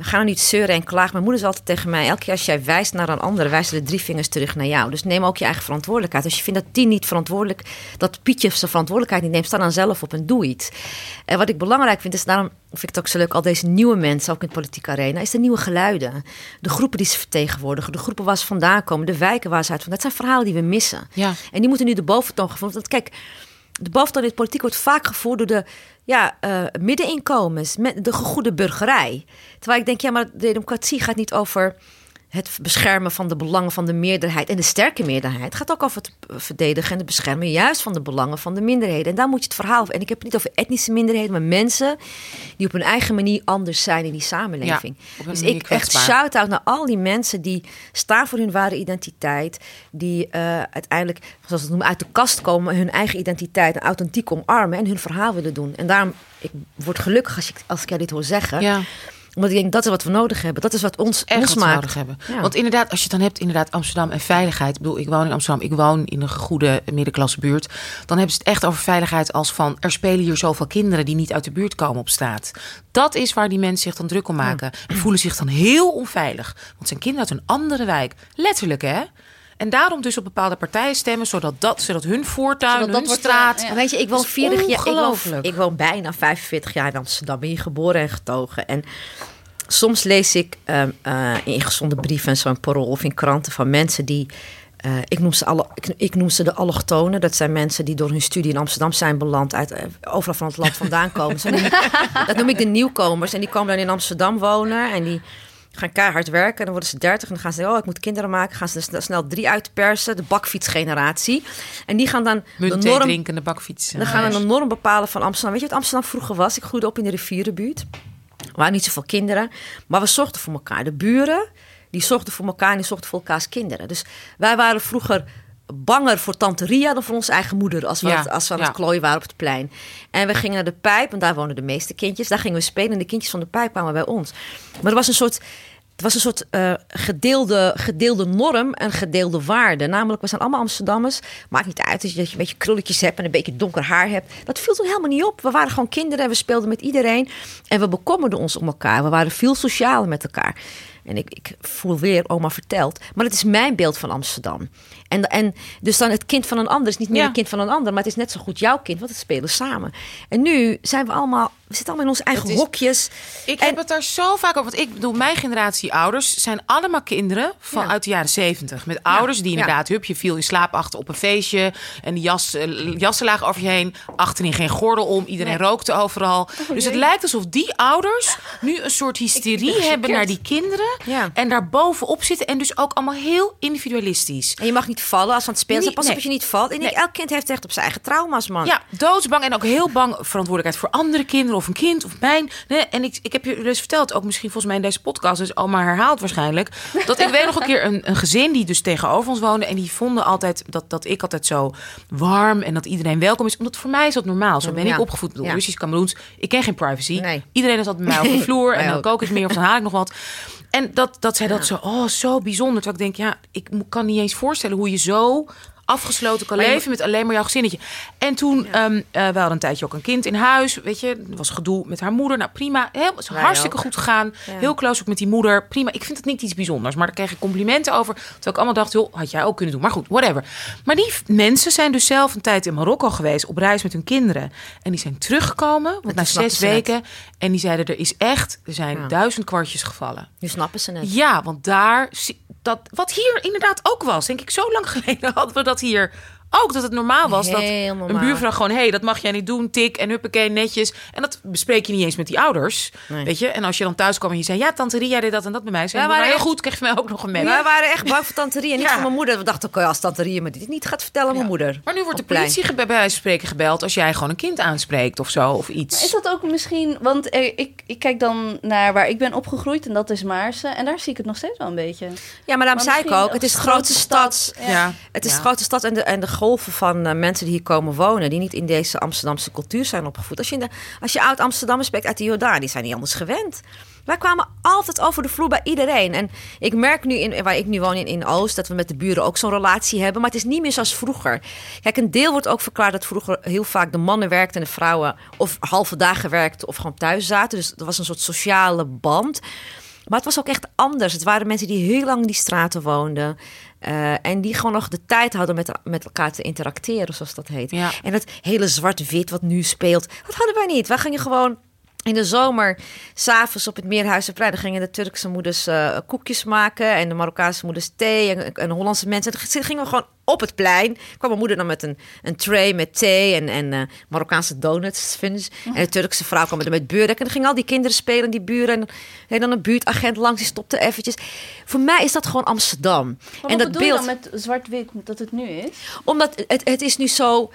We gaan niet zeuren en klagen. Mijn moeder is altijd tegen mij: elke keer als jij wijst naar een ander, wijzen de drie vingers terug naar jou. Dus neem ook je eigen verantwoordelijkheid. Als je vindt dat die niet verantwoordelijk, dat Pietje zijn verantwoordelijkheid niet neemt, sta dan zelf op en doe iets. En wat ik belangrijk vind, is daarom vind ik het ook zo leuk, al deze nieuwe mensen, ook in de politieke arena, is de nieuwe geluiden. De groepen die ze vertegenwoordigen, de groepen waar ze vandaan komen, de wijken waar ze uit. Dat zijn verhalen die we missen. Ja. En die moeten nu de boventoon gevonden. Want kijk, de boventoon in de politiek wordt vaak gevoerd door de ja, uh, middeninkomens, met de gegoede burgerij. Terwijl ik denk, ja, maar de democratie gaat niet over het beschermen van de belangen van de meerderheid en de sterke meerderheid. Het gaat ook over het verdedigen en het beschermen juist van de belangen van de minderheden. En daar moet je het verhaal En ik heb het niet over etnische minderheden, maar mensen die op hun eigen manier anders zijn in die samenleving. Ja, dus ik echt shout-out naar al die mensen die staan voor hun ware identiteit. Die uh, uiteindelijk, zoals we het noemen, uit de kast komen, hun eigen identiteit en authentiek omarmen en hun verhaal willen doen. En daarom, ik word gelukkig als, ik, als ik jou dit hoor zeggen. Ja omdat ik denk, dat is wat we nodig hebben. Dat is wat ons, Echt ons wat maakt. nodig hebben. Ja. Want inderdaad, als je het dan hebt, inderdaad, Amsterdam en veiligheid. Ik bedoel, ik woon in Amsterdam, ik woon in een goede middenklasse buurt. Dan hebben ze het echt over veiligheid als van... er spelen hier zoveel kinderen die niet uit de buurt komen op straat. Dat is waar die mensen zich dan druk om maken. Ja. En voelen zich dan heel onveilig. Want zijn kinderen uit een andere wijk. Letterlijk, hè? En daarom dus op bepaalde partijen stemmen, zodat, dat, zodat hun voortuin, zodat hun straat... Ja. Weet je, ik woon, 40 jaar, ik, woon, ik woon bijna 45 jaar in Amsterdam. Ben je geboren en getogen. En soms lees ik uh, uh, in gezonde brieven, zo'n parool of in kranten van mensen die... Uh, ik, noem ze alle, ik, ik, noem ze de allochtonen. Dat zijn mensen die door hun studie in Amsterdam zijn beland. Uit, overal van het land vandaan komen. dat noem ik de nieuwkomers. En die komen dan in Amsterdam wonen. En die gaan keihard werken. En dan worden ze dertig en dan gaan ze, oh, ik moet kinderen maken. Gaan ze er snel drie uitpersen, de bakfietsgeneratie. En die gaan dan de norm... drinkende bakfiets. Dan gaan we een norm bepalen van Amsterdam. Weet je wat Amsterdam vroeger was? Ik groeide op in de rivierenbuurt. Er waren niet zoveel kinderen, maar we zorgden voor elkaar. De buren, die zorgden voor elkaar en die zorgden voor elkaars kinderen. Dus wij waren vroeger banger voor tante Ria dan voor onze eigen moeder. Als we, Ja, het, als we aan ja. het klooien waren op het plein. En we gingen naar de pijp, want daar wonen de meeste kindjes. Daar gingen we spelen en de kindjes van de pijp kwamen bij ons. Maar er was een soort... Het was een soort eh, gedeelde, gedeelde norm en gedeelde waarde. Namelijk, we zijn allemaal Amsterdammers. Maakt niet uit dat je, dat je een beetje krulletjes hebt en een beetje donker haar hebt. Dat viel toen helemaal niet op. We waren gewoon kinderen en we speelden met iedereen. En we bekommerden ons om elkaar. We waren veel socialer met elkaar. En ik, ik voel weer oma verteld. Maar het is mijn beeld van Amsterdam. En, en dus dan het kind van een ander is niet meer Ja. het kind van een ander. Maar het is net zo goed jouw kind, want het spelen samen. En nu zijn we allemaal... We zitten allemaal in onze eigen is- hokjes. Ik En- heb het daar zo vaak over. Want ik bedoel, mijn generatie ouders zijn allemaal kinderen van Ja. uit de jaren zeventig. Met ouders die inderdaad, hup, je viel in slaap achter op een feestje. En die jas, eh, jassen lagen over je heen. Achterin geen gordel om. Iedereen Nee. rookte overal. dus het lijkt alsof die ouders nu een soort hysterie ben hebben naar die kinderen. Ja. En daar bovenop zitten. En dus ook allemaal heel individualistisch. En je mag niet vallen als aan het spelen. Niet- Pas op nee. dat je niet valt. En Nee. elk kind heeft recht op zijn eigen trauma's, man. Ja, doodsbang en ook heel bang verantwoordelijkheid voor andere kinderen of een kind of. Nee, en ik, ik heb je dus verteld, ook misschien volgens mij in deze podcast, dus allemaal herhaald waarschijnlijk, dat ik weet nog een keer een, een gezin die dus tegenover ons woonde en die vonden altijd dat, dat ik altijd zo warm en dat iedereen welkom is. Omdat voor mij is dat normaal. Zo ben Ja. ik opgevoed. Bedoel, Ja. Russisch, Cameroens. Ik ken geen privacy. Nee. Iedereen is altijd bij mij op de vloer en dan ook. kook ik meer of dan haal ik nog wat. En dat, dat zij dat zo, oh, zo bijzonder. Terwijl ik denk, ja, ik kan niet eens voorstellen hoe je zo afgesloten kan Maar je leven met alleen maar jouw gezinnetje. En toen, ehm, eh, we hadden een tijdje ook een kind in huis, weet je, er was gedoe met haar moeder. Nou prima, heel, is hartstikke ook. goed gegaan. Ja. Heel close ook met die moeder. Prima, ik vind het niet iets bijzonders, maar daar kreeg ik complimenten over. Terwijl ik allemaal dacht, joh, had jij ook kunnen doen. Maar goed, whatever. Maar die mensen zijn dus zelf een tijd in Marokko geweest op reis met hun kinderen. En die zijn teruggekomen, want na zes weken. En die zeiden, er is echt, er zijn Ja. duizend kwartjes gevallen. Nu snappen ze het. Ja, want daar, dat, wat hier inderdaad ook was, denk ik, zo lang geleden hadden we dat hier ook. Dat het normaal was Heel dat normaal. een buurvrouw gewoon, hé, hey, dat mag jij niet doen, tik en huppakee, netjes. En dat bespreek je niet eens met die ouders, Nee. weet je. En als je dan thuis kwam en je zei, ja, tante Ria deed dat en dat bij mij. Zei, maar maar heel echt- goed, kreeg je mij ook nog een mail. Wij waren echt bang voor tante Ria, niet Ja. voor mijn moeder. We dachten, oké, als tante Ria me dit niet gaat vertellen, mijn moeder. Maar nu wordt de politie ge- bij wijze van spreken gebeld als jij gewoon een kind aanspreekt of zo, of iets. Is dat ook misschien... Want er, ik, ik kijk dan naar waar ik ben opgegroeid en dat is Maarsen. En daar zie ik het nog steeds wel een beetje. Ja, maar daarom Maar zei ik ook, het is de grootste stad. stad. ja. Het is Ja. de grote stad en de, en de golven van eh, mensen die hier komen wonen, die niet in deze Amsterdamse cultuur zijn opgevoed. Als je, in de, als je oud Amsterdammers spreekt uit de Jordaan, die zijn niet anders gewend. Wij kwamen altijd over de vloer bij iedereen. En ik merk nu, in, waar ik nu woon in, in Oost, dat we met de buren ook zo'n relatie hebben. Maar het is niet meer zoals vroeger. Kijk, een deel wordt ook verklaard dat vroeger heel vaak de mannen werkten en de vrouwen of halve dagen werkten of gewoon thuis zaten. Dus er was een soort sociale band. Maar het was ook echt anders. Het waren mensen die heel lang in die straten woonden. eh, en die gewoon nog de tijd hadden met, met elkaar te interacteren, zoals dat heet. Ja. En dat hele zwart-wit wat nu speelt, dat hadden wij niet. Wij gingen gewoon in de zomer, s'avonds op het Meerhuizenplein, dan gingen de Turkse moeders eh, koekjes maken en de Marokkaanse moeders thee en, en de Hollandse mensen. Dan gingen we gewoon op het plein. kwam mijn moeder dan met een, een tray met thee en, en eh, Marokkaanse donuts. Vinden ze. En de Turkse vrouw kwam er met beurek. En dan gingen al die kinderen spelen, die buren. En, en dan een buurtagent langs, die stopte eventjes. Voor mij is dat gewoon Amsterdam. Maar en wat dat bedoel beeld, je dan met zwart-wit dat het nu is? omdat het, het is nu zo.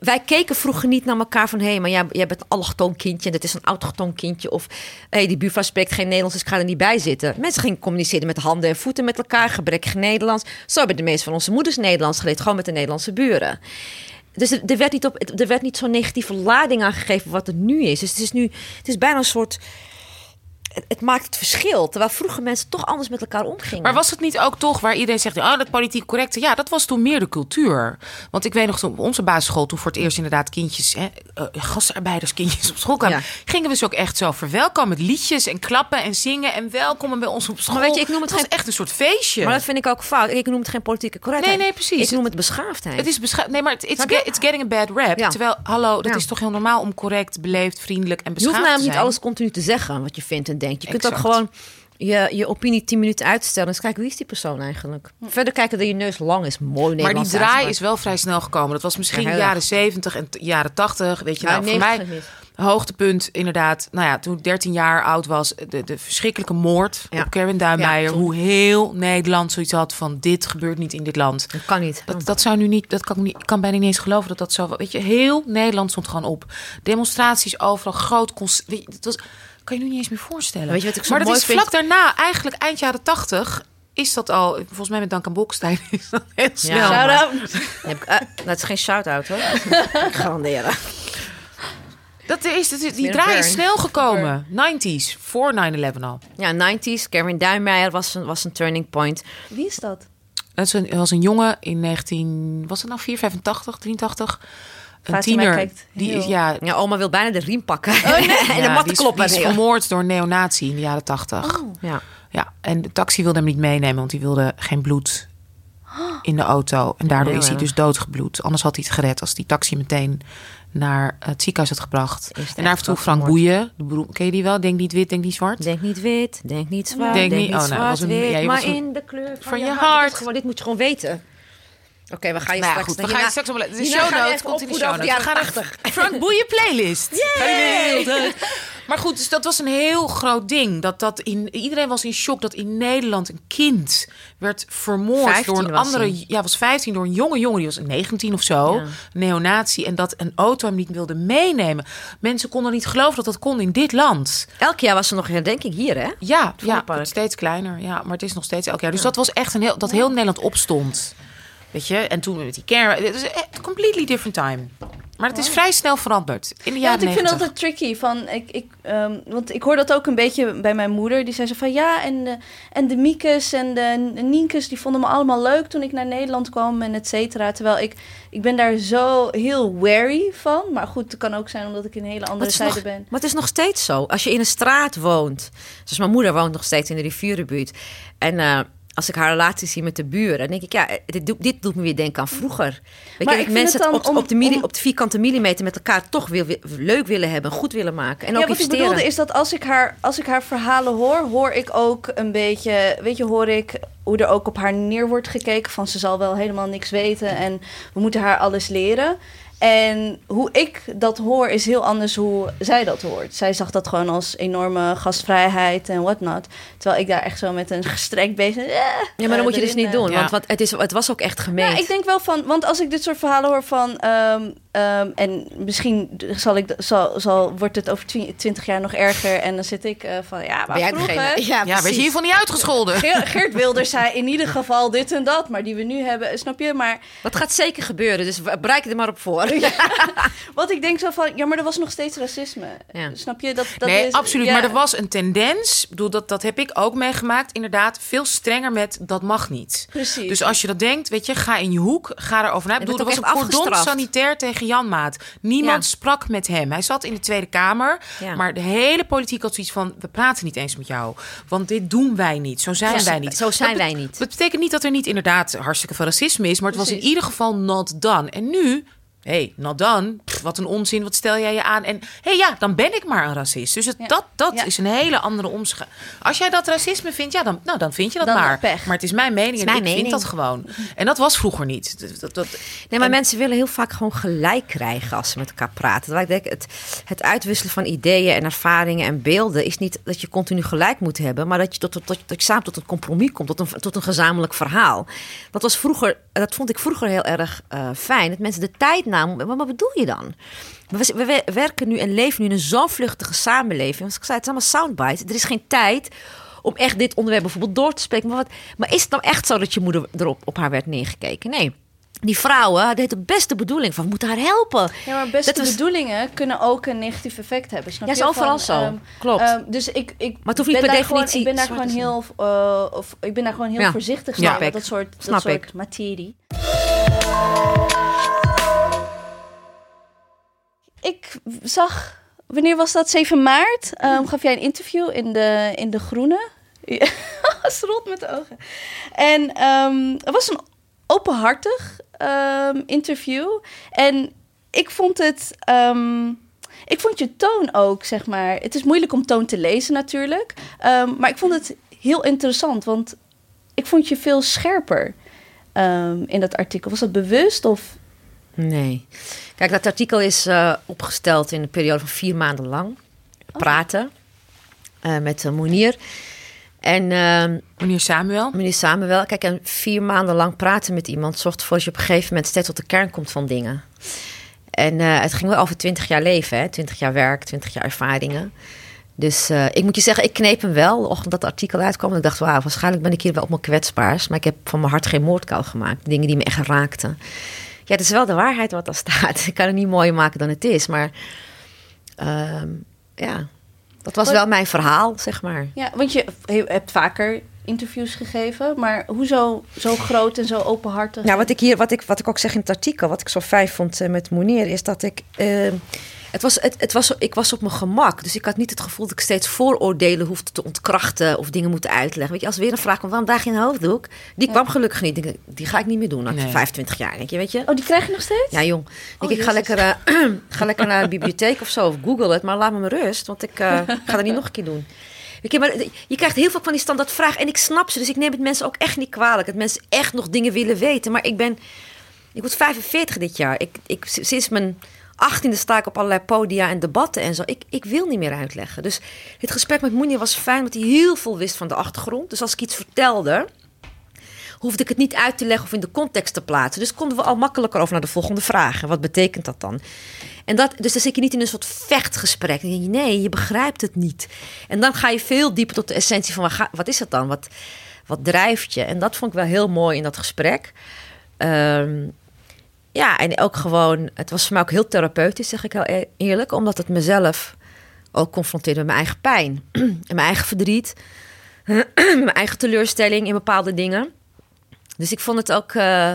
Wij keken vroeger niet naar elkaar van... hé, hey, maar jij, jij bent een allochtoon kindje... en dat is een autochtoon kindje. Of hey, die buurvrouw spreekt geen Nederlands... dus ik ga er niet bij zitten. Mensen gingen communiceren met handen en voeten met elkaar... gebrekkig Nederlands. Zo hebben de meeste van onze moeders Nederlands geleerd... gewoon met de Nederlandse buren. Dus er, er werd niet, op, er werd niet zo'n negatieve lading aangegeven... wat het nu is. Dus het is nu... het is bijna een soort... Het, het maakt het verschil. Terwijl vroeger mensen toch anders met elkaar omgingen. Maar was het niet ook toch waar iedereen zegt, oh, dat politiek correcte, ja, dat was toen meer de cultuur. Want ik weet nog, toen op onze basisschool, toen voor het eerst inderdaad kindjes, hè, uh, gastarbeiderskindjes op school kwamen, Ja. gingen we ze ook echt zo verwelkomen met liedjes en klappen en zingen en welkomen bij ons op school. weet je, ik noem het geen- echt een soort feestje. Maar dat vind ik ook fout. Ik noem het geen politieke correctheid. Nee, nee, precies. Ik noem het beschaafdheid. Het is bescha- Nee, maar het- it's, Snap je? ge- it's getting a bad rap. Ja. Terwijl, hallo, dat Ja. is toch heel normaal om correct, beleefd, vriendelijk en Je beschaafd hoeft namelijk te niet zijn. alles continu te zeggen wat je vindt en denkt. Je kunt ook gewoon je, je opinie 10 minuten uitstellen. Dus kijk, wie is die persoon eigenlijk? Verder kijken dat je neus lang is. Mooi Maar die draai is wel vrij snel gekomen. Dat was misschien Ja, jaren 70 en jaren 80. Weet je, nou, voor 90 mij hoogtepunt inderdaad. Nou ja, toen ik 13 jaar oud was, de, de verschrikkelijke moord Ja. op Kevin Duinmeijer. Ja, hoe heel Nederland zoiets had van dit gebeurt niet in dit land. Dat kan niet. Dat, dat zou nu niet, dat kan ik niet, ik kan bijna niet eens geloven dat dat zo. Weet je, heel Nederland stond gewoon op. Demonstraties overal, groot. cons- Weet je, dat was, kan je nu niet eens meer voorstellen. Weet je wat ik zo maar dat mooi is vind? vlak daarna, eigenlijk eind jaren 80. is dat al, volgens mij met Duncan Bolkestein is dat heel snel. Ja, Shout-out. Heb ik, eh, dat is geen shout-out hoor. ik garanderen. Dat is, dat is- die draai is burn. snel gekomen. 90s, voor 9-11 al. Ja, 90s. Kevin Duinmeijer was een, was een turning point. Wie is dat? Dat is een, was een jongen in 19, was het nou 485, 83? Een Fatima tiener. kijkt Die heel- ja, Ja, oma wil bijna de riem pakken. Oh, en de ja, mat die is, kloppen. die is vermoord door een neonazi in de jaren 80. ja. Ja, en de taxi wilde hem niet meenemen, want die wilde geen bloed in de auto. En daardoor Heel is hij dus doodgebloed. Anders had hij het gered als die taxi meteen naar het ziekenhuis had gebracht. En daar toe Frank. Boeien. De ken je die wel? Denk niet wit, denk niet zwart. Denk niet wit, denk niet zwart, Denk denk, niet- niet oh, nou, zwart, was een- wit, ja, maar was een- in de kleur van, van je je hart. hart. Dit, is gewoon, dit moet je gewoon weten. Oké, we gaan je Nou ja, straks... goed, we hierna- gaan je straks allemaal... De show notes komt in de show notes. We jaren gaan 80. Frank Boeien playlist. Ga Yay! Maar goed, dus dat was een heel groot ding. Dat, dat in, iedereen was in shock dat in Nederland een kind werd vermoord 15 door een andere... hij. Ja, was 15 door een jonge jongen. Die was 19 of zo. Ja. Neonazi. En dat een auto hem niet wilde meenemen. Mensen konden niet geloven dat dat kon in dit land. Elk jaar was er nog een herdenking hier, hè? Ja, ja steeds kleiner. Ja, maar het is nog steeds elk jaar. Dus dat was echt een heel... Dat heel Nederland opstond. Weet je? En toen met die care... Het is een completely different time. Maar het is vrij snel veranderd. In de Ja, jaren want ik vind 90. dat altijd tricky. Van, ik, ik, ehm, want ik hoor dat ook een beetje bij mijn moeder. Die zei zo van ja, en de, en de Miekes en de Nienkes, die vonden me allemaal leuk toen ik naar Nederland kwam en et cetera. Terwijl ik, ik ben daar zo heel wary van. Maar goed, het kan ook zijn omdat ik in een hele andere zijde nog, ben. maar het is nog steeds zo. Als je in een straat woont. Zoals mijn moeder woont nog steeds in de rivierenbuurt. En eh, als ik haar relatie zie met de buren, dan denk ik, ja, dit, doet- dit doet me weer denken aan vroeger. Weet Maar je, ik mensen het op, om- op, de om- op de vierkante millimeter met elkaar toch weer, leuk willen hebben, goed willen maken. En ja, ook wat ik bedoelde is dat als ik, haar, als ik haar verhalen hoor, hoor ik ook een beetje, weet je, hoor ik hoe er ook op haar neer wordt gekeken van ze zal wel helemaal niks weten en we moeten haar alles leren. En hoe ik dat hoor is heel anders hoe zij dat hoort. Zij zag dat gewoon als enorme gastvrijheid en whatnot. Terwijl ik daar echt zo met een gestrekt bezig. eh, ja, maar dan eh, moet je dus niet eh. doen, Ja. want, want het, is, het was ook echt gemeend. Ja, ik denk wel van, want als ik dit soort verhalen hoor van, ehm, ehm, en misschien zal ik, zal, zal, wordt het over twi- twintig jaar nog erger en dan zit ik eh, van, ja, maar Ben jij vroeger, degene? Ja, Ja, werd je hiervan niet uitgescholden? Geert, Geert Wilders zei in ieder geval dit en dat, maar die we nu hebben, snap je? Maar Dat gaat zeker gebeuren, dus bereik er maar op voor. wat ik denk zo van, ja, maar er was nog steeds racisme. Ja. Snap je? Dat, dat nee, is, absoluut. ja. Maar er was een tendens. Ik bedoel, dat, dat heb ik ook meegemaakt. Inderdaad, veel strenger met dat mag niet. Precies. Dus als je dat denkt, weet je, ga in je hoek, ga erover na. Ik bedoel, er was een cordon sanitair tegen Jan Maat. Niemand Ja. sprak met hem. Hij zat in de Tweede Kamer. Maar de hele politiek had zoiets van, we praten niet eens met jou. Want dit doen wij niet. Zo zijn wij niet. zo zijn wij niet. Dat betekent niet dat er niet inderdaad hartstikke veel racisme is. Maar het was in ieder geval not done. En nu... Hé, hey, done. Pff, wat een onzin, wat stel jij je aan? En hé, hey, ja, dan ben ik maar een racist. Dus het, Ja. dat, dat Ja. is een hele andere omschrijving. Als jij dat racisme vindt, ja, dan, nou, dan vind je dat Dan maar. pech. Maar het is mijn mening en mijn ik vind mening. dat gewoon. En dat was vroeger niet. Dat, dat, dat- Nee, maar mensen willen heel vaak gewoon gelijk krijgen als ze met elkaar praten. Terwijl ik denk, het, het uitwisselen van ideeën en ervaringen en beelden is niet dat je continu gelijk moet hebben, maar dat je, tot, tot, tot, dat je samen tot een compromis komt, tot een, tot een gezamenlijk verhaal. Dat was vroeger, dat vond ik vroeger heel erg eh, fijn. Dat mensen de tijd Maar wat bedoel je dan? We, we- we werken nu en leven nu in een zo vluchtige samenleving. Als ik zei, het is allemaal soundbite. Er is geen tijd om echt dit onderwerp bijvoorbeeld door te spreken. Maar, wat, maar is het nou echt zo dat je moeder erop op haar werd neergekeken? Nee. Die vrouwen hadden de beste bedoeling van, we moeten haar helpen. Ja, maar beste was- bedoelingen kunnen ook een negatief effect hebben. Snap Ja, is overal Van, zo. ehm, Klopt. ehm, dus ik, ik het hoeft niet ben per daar gewoon- definitie ik ben daar gewoon heel, eh, of, ik ben daar gewoon heel Ja. voorzichtig mee met dat soort, dat soort ik. materie. Ik zag, wanneer was dat? 7 maart. ehm, gaf jij een interview in de, in de Groene. Rolt met de ogen. En ehm, het was een openhartig ehm, interview. En ik vond het. ik vond je toon ook, zeg maar. Het is moeilijk om toon te lezen natuurlijk. Maar ik vond het heel interessant, want ik vond je veel scherper in dat artikel. Was dat bewust of. Nee. Kijk, dat artikel is eh, opgesteld in een periode van vier maanden lang. Praten eh, met uh, Monier. En ehm, meneer Samuel. meneer Samuel, kijk, en vier maanden lang praten met iemand zorgt ervoor dat je op een gegeven moment steeds tot de kern komt van dingen. En eh, het ging wel over twintig jaar leven, hè? twintig jaar werk, twintig jaar ervaringen. Dus uh, ik moet je zeggen, ik kneep hem wel de ochtend dat artikel uitkwam. En ik dacht, wauw, waarschijnlijk ben ik hier wel op mijn kwetsbaars. Maar ik heb van mijn hart geen moordkuil gemaakt. Dingen die me echt raakten. Ja, het is wel de waarheid wat daar staat. Ik kan het niet mooier maken dan het is. Maar uh, ja, dat was wel mijn verhaal, zeg maar. Ja, want je hebt vaker interviews gegeven, maar hoezo zo groot en zo openhartig? Nou, wat ik hier, wat ik, wat ik ook zeg in het artikel, wat ik zo fijn vond uh, met Monier, is dat ik. Uh, het was, het, het was, ik was op mijn gemak. Dus ik had niet het gevoel dat ik steeds vooroordelen hoefde te ontkrachten of dingen moeten uitleggen. Weet je, als weer een vraag kwam, waarom draag je een hoofddoek? Die kwam gelukkig niet. Die, die ga ik niet meer doen. Na nee. 25 jaar, denk je, weet je. Oh, die krijg je nog steeds? Ja, jong. Oh, ik ga lekker, uh, ga lekker naar een bibliotheek of zo, of google het. Maar laat me maar rust, want ik uh, ga dat niet nog een keer doen. Je, maar je krijgt heel veel van die standaard vragen. En ik snap ze, dus ik neem het mensen ook echt niet kwalijk. Dat mensen echt nog dingen willen weten. Maar ik ben... Ik word 45 dit jaar. Ik, ik, sinds mijn achttiende sta ik op allerlei podia en debatten en zo. Ik, ik wil niet meer uitleggen. Dus het gesprek met Moenia was fijn, want hij heel veel wist van de achtergrond. Dus als ik iets vertelde, hoefde ik het niet uit te leggen of in de context te plaatsen. Dus konden we al makkelijker over naar de volgende vraag. wat betekent dat dan? En dat, dus dan zit je niet in een soort vechtgesprek. Nee, je begrijpt het niet. En dan ga je veel dieper tot de essentie van wat is het dan? Wat, wat drijft je? En dat vond ik wel heel mooi in dat gesprek. Um, ja, en ook gewoon, het was voor mij ook heel therapeutisch, zeg ik heel e- eerlijk, omdat het mezelf ook confronteerde met mijn eigen pijn en mijn eigen verdriet, mijn eigen teleurstelling in bepaalde dingen. Dus ik vond het ook uh,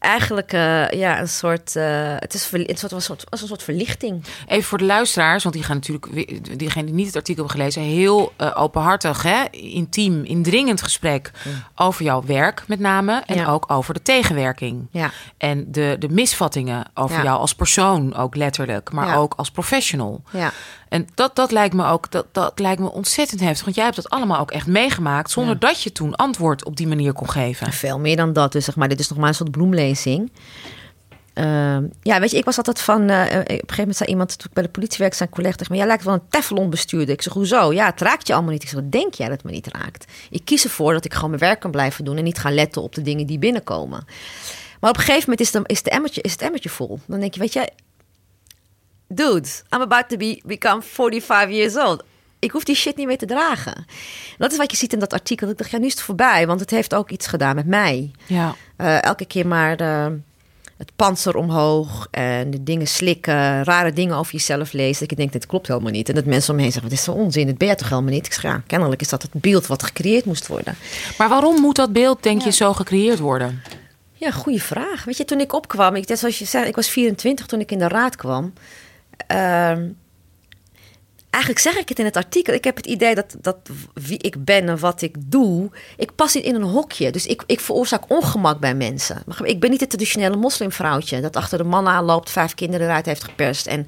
eigenlijk uh, ja, een soort. Uh, het is een soort, een soort, als een soort verlichting. Even voor de luisteraars, want die gaan natuurlijk, diegenen die niet het artikel hebben gelezen, heel uh, openhartig, hè, intiem, indringend gesprek over jouw werk met name. En ook over de tegenwerking. Ja. En de, de misvattingen over jou als persoon, ook letterlijk, maar ook als professional. Ja. En dat, dat lijkt me ook dat, dat lijkt me ontzettend heftig. Want jij hebt dat allemaal ook echt meegemaakt. Zonder dat je toen antwoord op die manier kon geven. Veel meer dan dat. Dus zeg maar, dit is nog maar een soort bloemlezing. Uh, ja, weet je, ik was altijd van. Uh, op een gegeven moment zei iemand toen ik bij de politie werkte, zijn collega tegen Jij lijkt wel een Teflon bestuurder. Ik zeg: Hoezo? Ja, het raakt je allemaal niet. Ik zeg: Denk jij dat het me niet raakt? Ik kies ervoor dat ik gewoon mijn werk kan blijven doen en niet gaan letten op de dingen die binnenkomen. Maar op een gegeven moment is, de, is, de emmertje, is het emmertje vol. Dan denk je: Weet je, dude, I'm about to be, become 45 years old. Ik hoef die shit niet meer te dragen. Dat is wat je ziet in dat artikel. Ik dacht, ja, nu is het voorbij, want het heeft ook iets gedaan met mij. Ja. Uh, elke keer maar de, het panzer omhoog en de dingen slikken, rare dingen over jezelf lezen. Dat ik denk, dit klopt helemaal niet. En dat mensen om me heen zeggen, wat is zo onzin, dit ben je toch helemaal niet? Ik zeg, ja, kennelijk is dat het beeld wat gecreëerd moest worden. Maar waarom moet dat beeld, denk je, zo gecreëerd worden? Ja, goede vraag. Weet je, toen ik opkwam, ik, zoals je zei, ik was 24 toen ik in de raad kwam. Uh, eigenlijk zeg ik het in het artikel. Ik heb het idee dat, dat wie ik ben en wat ik doe, ik pas niet in een hokje. Dus ik, ik veroorzaak ongemak bij mensen. Ik ben niet het traditionele moslimvrouwtje dat achter de man aanloopt, vijf kinderen eruit heeft geperst en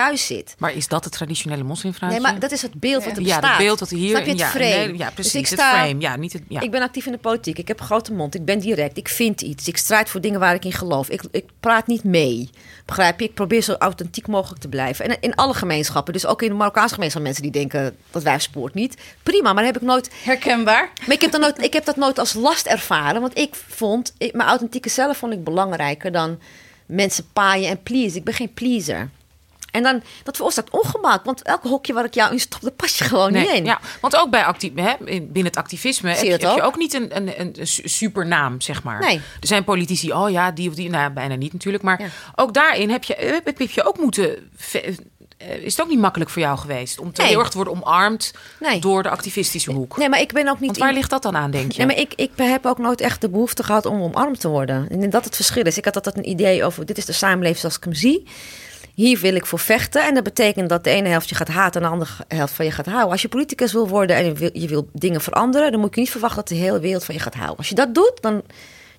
thuis zit. Maar is dat het traditionele moslimvrouwtje? Nee, maar dat is het beeld wat er bestaat. Ja, het beeld dat hier... Snap je het ja, frame? Nee, ja, precies, dus ik sta, het frame. Ja, niet het, ja. Ik ben actief in de politiek. Ik heb een grote mond. Ik ben direct. Ik vind iets. Ik strijd voor dingen waar ik in geloof. Ik, ik praat niet mee. Begrijp je? Ik probeer zo authentiek mogelijk te blijven. En in alle gemeenschappen. Dus ook in de Marokkaanse gemeenschap mensen die denken... dat wij spoort niet. Prima, maar heb ik nooit... Herkenbaar. Maar ik heb, dat nooit, ik heb dat nooit als last ervaren. Want ik vond... Ik, mijn authentieke zelf vond ik belangrijker dan mensen paaien en please. Ik ben geen pleaser. En dan, dat veroorzaakt ongemak. Want elke hokje waar ik jou in stop, daar pas je gewoon nee, niet in. Ja, want ook bij actief, hè, binnen het activisme heb je, heb, je, ook niet een, een, een supernaam, zeg maar. Nee. Er zijn politici, oh ja, die of die, nou bijna niet natuurlijk. Maar ook daarin heb je, heb, heb je ook moeten is het ook niet makkelijk voor jou geweest om te nee. heel erg te worden omarmd nee. door de activistische hoek? Nee, maar ik ben ook niet. Want waar ligt dat dan aan, denk je? Nee, maar ik, ik heb ook nooit echt de behoefte gehad om omarmd te worden. En dat het verschil is. Ik had altijd een idee over: dit is de samenleving zoals ik hem zie hier wil ik voor vechten. En dat betekent dat de ene helft je gaat haten en de andere helft van je gaat houden. Als je politicus wil worden en je wil, dingen veranderen, dan moet je niet verwachten dat de hele wereld van je gaat houden. Als je dat doet, dan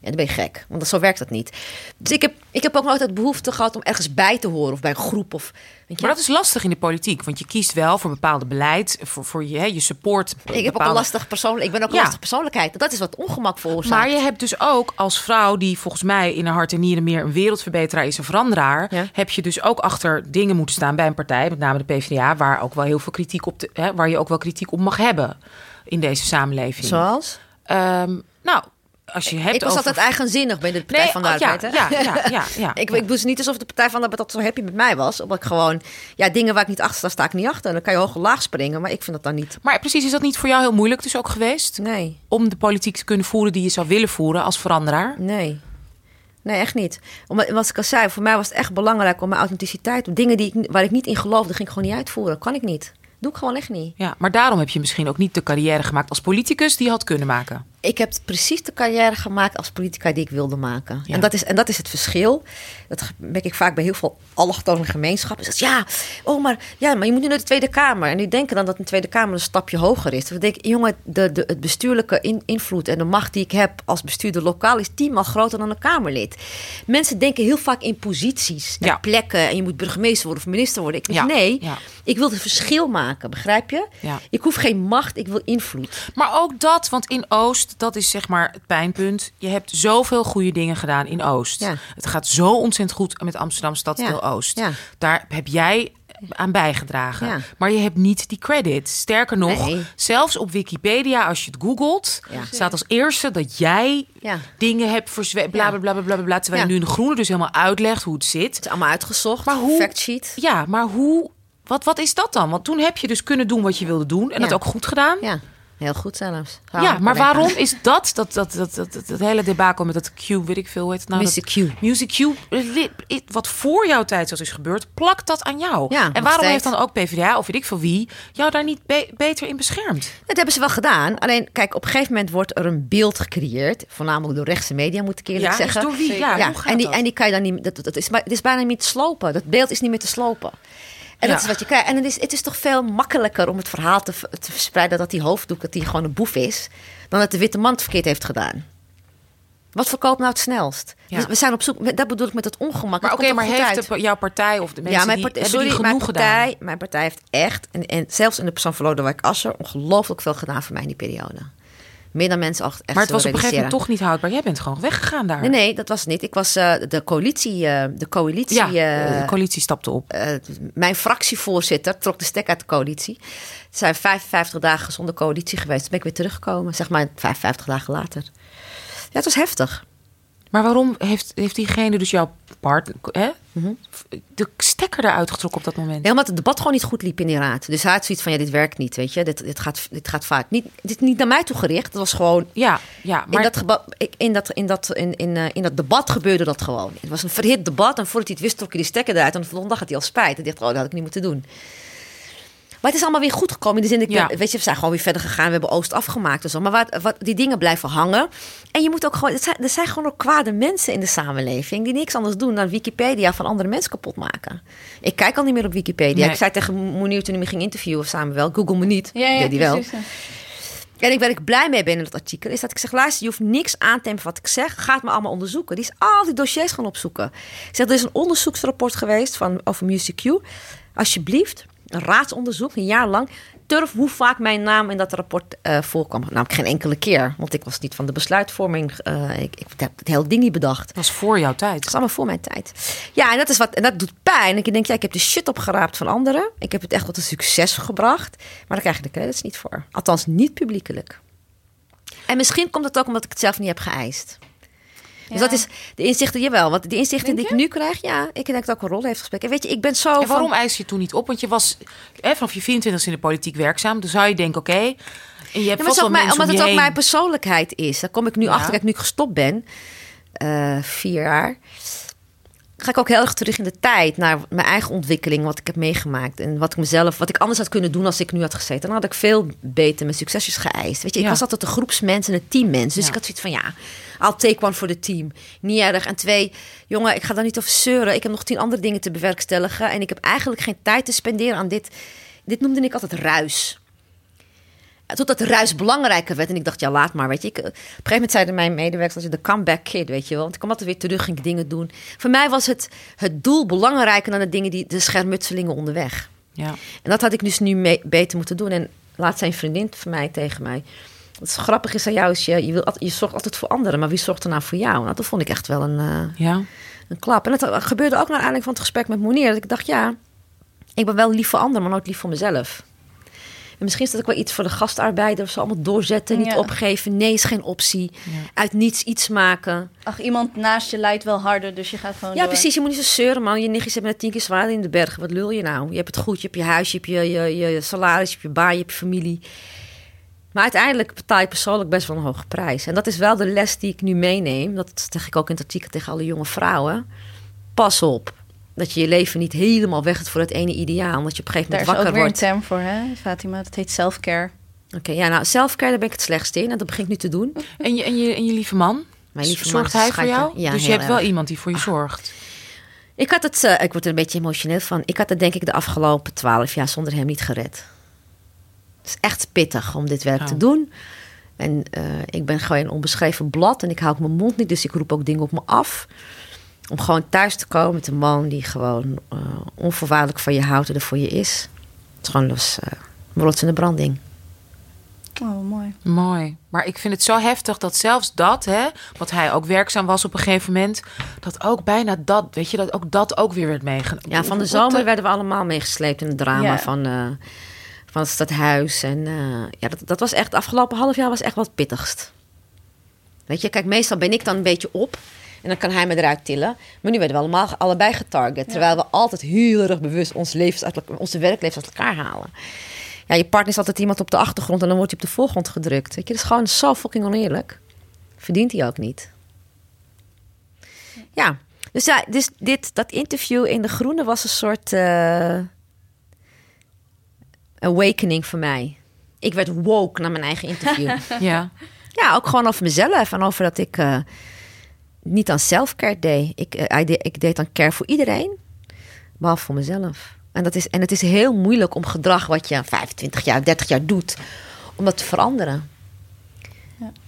dan ben je gek. Want zo werkt dat niet. Dus ik heb, ik heb ook nooit het behoefte gehad om ergens bij te horen of bij een groep. Of? Maar dat is lastig in de politiek. Want je kiest wel voor bepaalde beleid, voor, voor je, hè, je support. Ik heb ook een lastig persoonlijk. Ik ben ook een ja. lastige persoonlijkheid. Dat is wat ongemak veroorzaakt. Maar je hebt dus ook als vrouw die volgens mij in haar hart en nieren meer een wereldverbeteraar is, een veranderaar, ja. heb je dus ook achter dingen moeten staan bij een partij, met name de PvdA, waar ook wel heel veel kritiek op, hè, waar je ook wel kritiek op mag hebben in deze samenleving. Zoals? Um, nou, als je hebt ik was over... altijd eigenzinnig bij de Partij Nee, van de oh, ja, Arbeid. hè? ja, ja, ja, ja. ik, ik doe niet alsof de Partij van de Arbeid altijd zo happy met mij was. Omdat ik gewoon, ja, dingen waar ik niet achter sta, sta ik niet achter. Dan kan je hoog en laag springen, maar ik vind dat dan niet. Maar precies, is dat niet voor jou heel moeilijk dus ook geweest? Nee, Om de politiek te kunnen voeren die je zou willen voeren als veranderaar? nee. Nee, echt niet. Omdat, wat ik al zei, voor mij was het echt belangrijk om mijn authenticiteit... Dingen die ik, waar ik niet in geloofde, ging ik gewoon niet uitvoeren. Kan ik niet. Doe ik gewoon echt niet. Ja, maar daarom heb je misschien ook niet de carrière gemaakt als politicus die je had kunnen maken. Ik heb precies de carrière gemaakt als politica die ik wilde maken. Ja. En, dat is, en dat is het verschil. Dat merk ik vaak bij heel veel allochtone gemeenschappen. Dat, ja, oh, maar, ja, maar je moet nu naar de Tweede Kamer. En die denken dan dat een Tweede Kamer een stapje hoger is. Dan denk ik, jongen, de, de, het bestuurlijke in- invloed en de macht die ik heb als bestuurder lokaal is tienmaal groter dan een Kamerlid. Mensen denken heel vaak in posities en Ja. plekken. En je moet burgemeester worden of minister worden. Ik denk, Ja, nee, ik wil het verschil maken, begrijp je? Ik hoef geen macht, ik wil invloed. Maar ook dat, want in Oost, dat is zeg maar het pijnpunt. Je hebt zoveel goede dingen gedaan in Oost. Ja. Het gaat zo ontzettend goed met Amsterdam Stadsdeel Ja. Oost. Ja. Daar heb jij aan bijgedragen. Ja. Maar je hebt niet die credit. Sterker nog, Nee. zelfs op Wikipedia, als je het googelt, Ja. staat als eerste dat jij Ja. dingen hebt verzwegen. Bla, Ja. bla, bla, bla, bla, bla, terwijl je nu in de groene dus helemaal uitlegt hoe het zit. Het is allemaal uitgezocht. Maar hoe- Fact sheet. Ja, maar hoe... Wat, wat is dat dan? Want toen heb je dus kunnen doen wat je wilde doen. En dat ook goed gedaan. Ja, heel goed zelfs. Ja, maar waarom is dat, dat, dat, dat, dat, dat, dat hele debakel met dat Q, weet ik veel, hoe heet het nou? Music Q. Music Q, wat voor jouw tijd zoals is gebeurd, plakt dat aan jou. Ja, en waarom steeds. heeft dan ook PvdA, of weet ik veel wie, jou daar niet be- beter in beschermd? Dat hebben ze wel gedaan. Alleen, kijk, op een gegeven moment wordt er een beeld gecreëerd. Voornamelijk door rechtse media, moet ik eerlijk Ja, zeggen. dus door wie? Ja, Ja, en, die, dat? en die kan je dan niet... Dat, dat is, maar het is bijna niet te slopen. Dat beeld is niet meer te slopen. En dat is wat je krijgt. En het is, het is toch veel makkelijker om het verhaal te, te verspreiden... dat die hoofddoek, dat die gewoon een boef is... dan dat de witte man het verkeerd heeft gedaan. Wat verkoopt nou het snelst? Ja. Dus we zijn op zoek... Dat bedoel ik met het ongemak. Maar oké, maar heeft de, jouw partij of de mensen ja, mijn die, partij, hebben sorry, die genoeg mijn partij, gedaan? mijn partij heeft echt, en, en zelfs in de persoon van Lodewijk Asscher, ongelooflijk veel gedaan voor mij in die periode. Meer dan mensen echt Maar het was op een gegeven moment toch niet houdbaar. Jij bent gewoon weggegaan daar. Nee, nee, dat was het niet. Ik was eh, de coalitie, eh, de coalitie, Ja, eh, de coalitie stapte op. mijn fractievoorzitter trok de stek uit de coalitie. Het zijn 55 dagen zonder coalitie geweest. Toen ben ik weer teruggekomen, zeg maar 55 dagen later. Ja, het was heftig. Maar waarom heeft, heeft diegene dus jouw partner hè, Mhm. de stekker eruit getrokken op dat moment? Nee, omdat het debat gewoon niet goed liep in die raad. Dus hij had zoiets van, ja, dit werkt niet, weet je. Dit, dit, gaat, dit gaat vaak. Niet, dit niet naar mij toe gericht. Het was gewoon Ja, ja, maar dat in, dat, in, dat, in, in, eh, in dat debat gebeurde dat gewoon. Het was een verhit debat. En voordat hij het wist, trok hij die stekker eruit. En de volgende dag had hij al spijt. En dacht, oh, dat had ik niet moeten doen. Maar het is allemaal weer goed gekomen. In de zin, ik ben- Ja. weet je, we zijn gewoon weer verder gegaan. We hebben Oost afgemaakt en zo. Maar wat, wat, die dingen blijven hangen. En je moet ook gewoon... Het zijn, er zijn gewoon ook kwade mensen in de samenleving... die niks anders doen dan Wikipedia van andere mensen kapot maken. Ik kijk al niet meer op Wikipedia. Nee. Ik zei tegen Monier toen hij me ging interviewen... samen wel, Google me niet. Ja, hij wel. En ik, waar ik blij mee ben in het artikel, is dat ik zeg: luister, je hoeft niks aan te nemen wat ik zeg. Ga het me allemaal onderzoeken. Die is al die dossiers gaan opzoeken. Ik zeg: er is een onderzoeksrapport geweest van, over Music Q. Alsjeblieft, een raadsonderzoek, een jaar lang. Turf hoe vaak mijn naam in dat rapport eh, voorkwam. Namelijk geen enkele keer, want ik was niet van de besluitvorming. eh, ik, ik heb het hele ding niet bedacht. dat was voor jouw tijd. Het is allemaal voor mijn tijd. Ja, en dat, is wat, en dat doet pijn. Ik denk, ja, ik heb de shit opgeraapt van anderen. Ik heb het echt tot een succes gebracht. Maar daar krijg je de credits niet voor. Althans, niet publiekelijk. En misschien komt het ook omdat ik het zelf niet heb geëist. Dus dat is de inzichten, jawel. Want de inzichten die ik nu krijg, ja, ik denk dat ook een rol heeft gespeeld. En weet je, ik ben zo En waarom van... eis je toen niet op? Want je was hè, vanaf je 24 in de politiek werkzaam. Dan zou je denken, oké. en je hebt Ja, vast wel mijn, omdat om het ook mijn persoonlijkheid is. Daar kom ik nu Ja. achter. Nu ik gestopt ben, eh, vier jaar, ga ik ook heel erg terug in de tijd naar mijn eigen ontwikkeling, wat ik heb meegemaakt en wat ik mezelf, wat ik anders had kunnen doen als ik nu had gezeten. Dan had ik veel beter mijn succesjes geëist. Weet je, ik Ja. was altijd een groepsmens en een teammens. Dus ik had zoiets van ja, I'll take one voor de team. Niet erg. En twee, jongen, ik ga daar niet over zeuren. Ik heb nog tien andere dingen te bewerkstelligen en ik heb eigenlijk geen tijd te spenderen aan dit. Dit noemde ik altijd ruis. Totdat de ruis belangrijker werd. En ik dacht, ja, laat maar. Weet je. Ik, op een gegeven moment zeiden mijn medewerkers... de comeback kid, weet je wel. Want ik kwam altijd weer terug, ging ik dingen doen. Voor mij was het, het doel belangrijker dan de dingen... die de schermutselingen onderweg. Ja. En dat had ik dus nu mee- beter moeten doen. En laat zijn vriendin van mij tegen mij... Wat is grappig is aan jou, is je, je, wil, je zorgt altijd voor anderen. Maar wie zorgt er nou voor jou? Nou, dat vond ik echt wel een, eh, ja. een klap. En dat gebeurde ook naar aanleiding van het gesprek met Monier. Dat ik dacht, ja, ik ben wel lief voor anderen, maar nooit lief voor mezelf. misschien is dat ook wel iets voor de gastarbeider. Of zo allemaal doorzetten, niet Ja. opgeven. Nee, is geen optie. Uit niets iets maken. Ach, iemand naast je leidt wel harder, dus je gaat gewoon Ja, door. precies. Je moet niet zo zeuren, man. Je nichtjes hebben net tien keer zwaarder in de bergen. Wat lul je nou? Je hebt het goed. Je hebt je huis, je hebt je, je, je salaris, je hebt je baan, je hebt je familie. Maar uiteindelijk betaal je persoonlijk best wel een hoge prijs. En dat is wel de les die ik nu meeneem. Dat zeg ik ook in het artikel tegen alle jonge vrouwen. Pas op. Dat je je leven niet helemaal weg voor het ene ideaal. Omdat je op een gegeven Daar moment is ook wakker weer een wordt. term voor, hè, Fatima? Dat heet self-care. Oké, ja, nou, zelfcare, daar ben ik het slechtst in. En dat begin ik nu te doen. En je, en je, en je lieve man? Mijn lieve man Zorgt hij voor jou? Ja, dus je hebt wel iemand die voor je zorgt. Ik had het, eh, ik word er een beetje emotioneel van. Ik had het denk ik de afgelopen twaalf jaar zonder hem niet gered. Het is echt pittig om dit werk Oh. te doen. En eh, ik ben gewoon een onbeschreven blad en ik hou ook mijn mond niet, dus ik roep ook dingen op me af. Om gewoon thuis te komen met een man die gewoon eh, onvoorwaardelijk van je houdt en er voor je is. Het is gewoon los, uh, rots in de branding. Oh, mooi. Mooi. Maar ik vind het zo heftig dat zelfs dat, hè, wat hij ook werkzaam was op een gegeven moment, dat ook bijna dat, weet je, dat ook dat ook weer werd meegenomen. Ja, van de zomer werden we allemaal meegesleept in het drama Ja. van, eh, van het stadhuis. En eh, ja, dat, dat was echt, het afgelopen half jaar was echt wat pittigst. Weet je, kijk, meestal ben ik dan een beetje op. En dan kan hij me eruit tillen. Maar nu werden we allemaal allebei getarget. Terwijl we altijd heel erg bewust ons levens uit, onze werklevens uit elkaar halen. Ja, je partner is altijd iemand op de achtergrond en dan wordt hij op de voorgrond gedrukt. Weet je, dat is gewoon zo fucking oneerlijk. Verdient hij ook niet. Ja, dus, ja, dus dit, dat interview in De Groene was een soort eh, awakening voor mij. Ik werd woke naar mijn eigen interview. Ja. ja, ook gewoon over mezelf en over dat ik eh, niet aan self-care deed. Ik, eh, ik deed. Ik deed aan care voor iedereen, behalve voor mezelf. En, dat is, en het is heel moeilijk om gedrag wat je 25 jaar, 30 jaar doet, om dat te veranderen.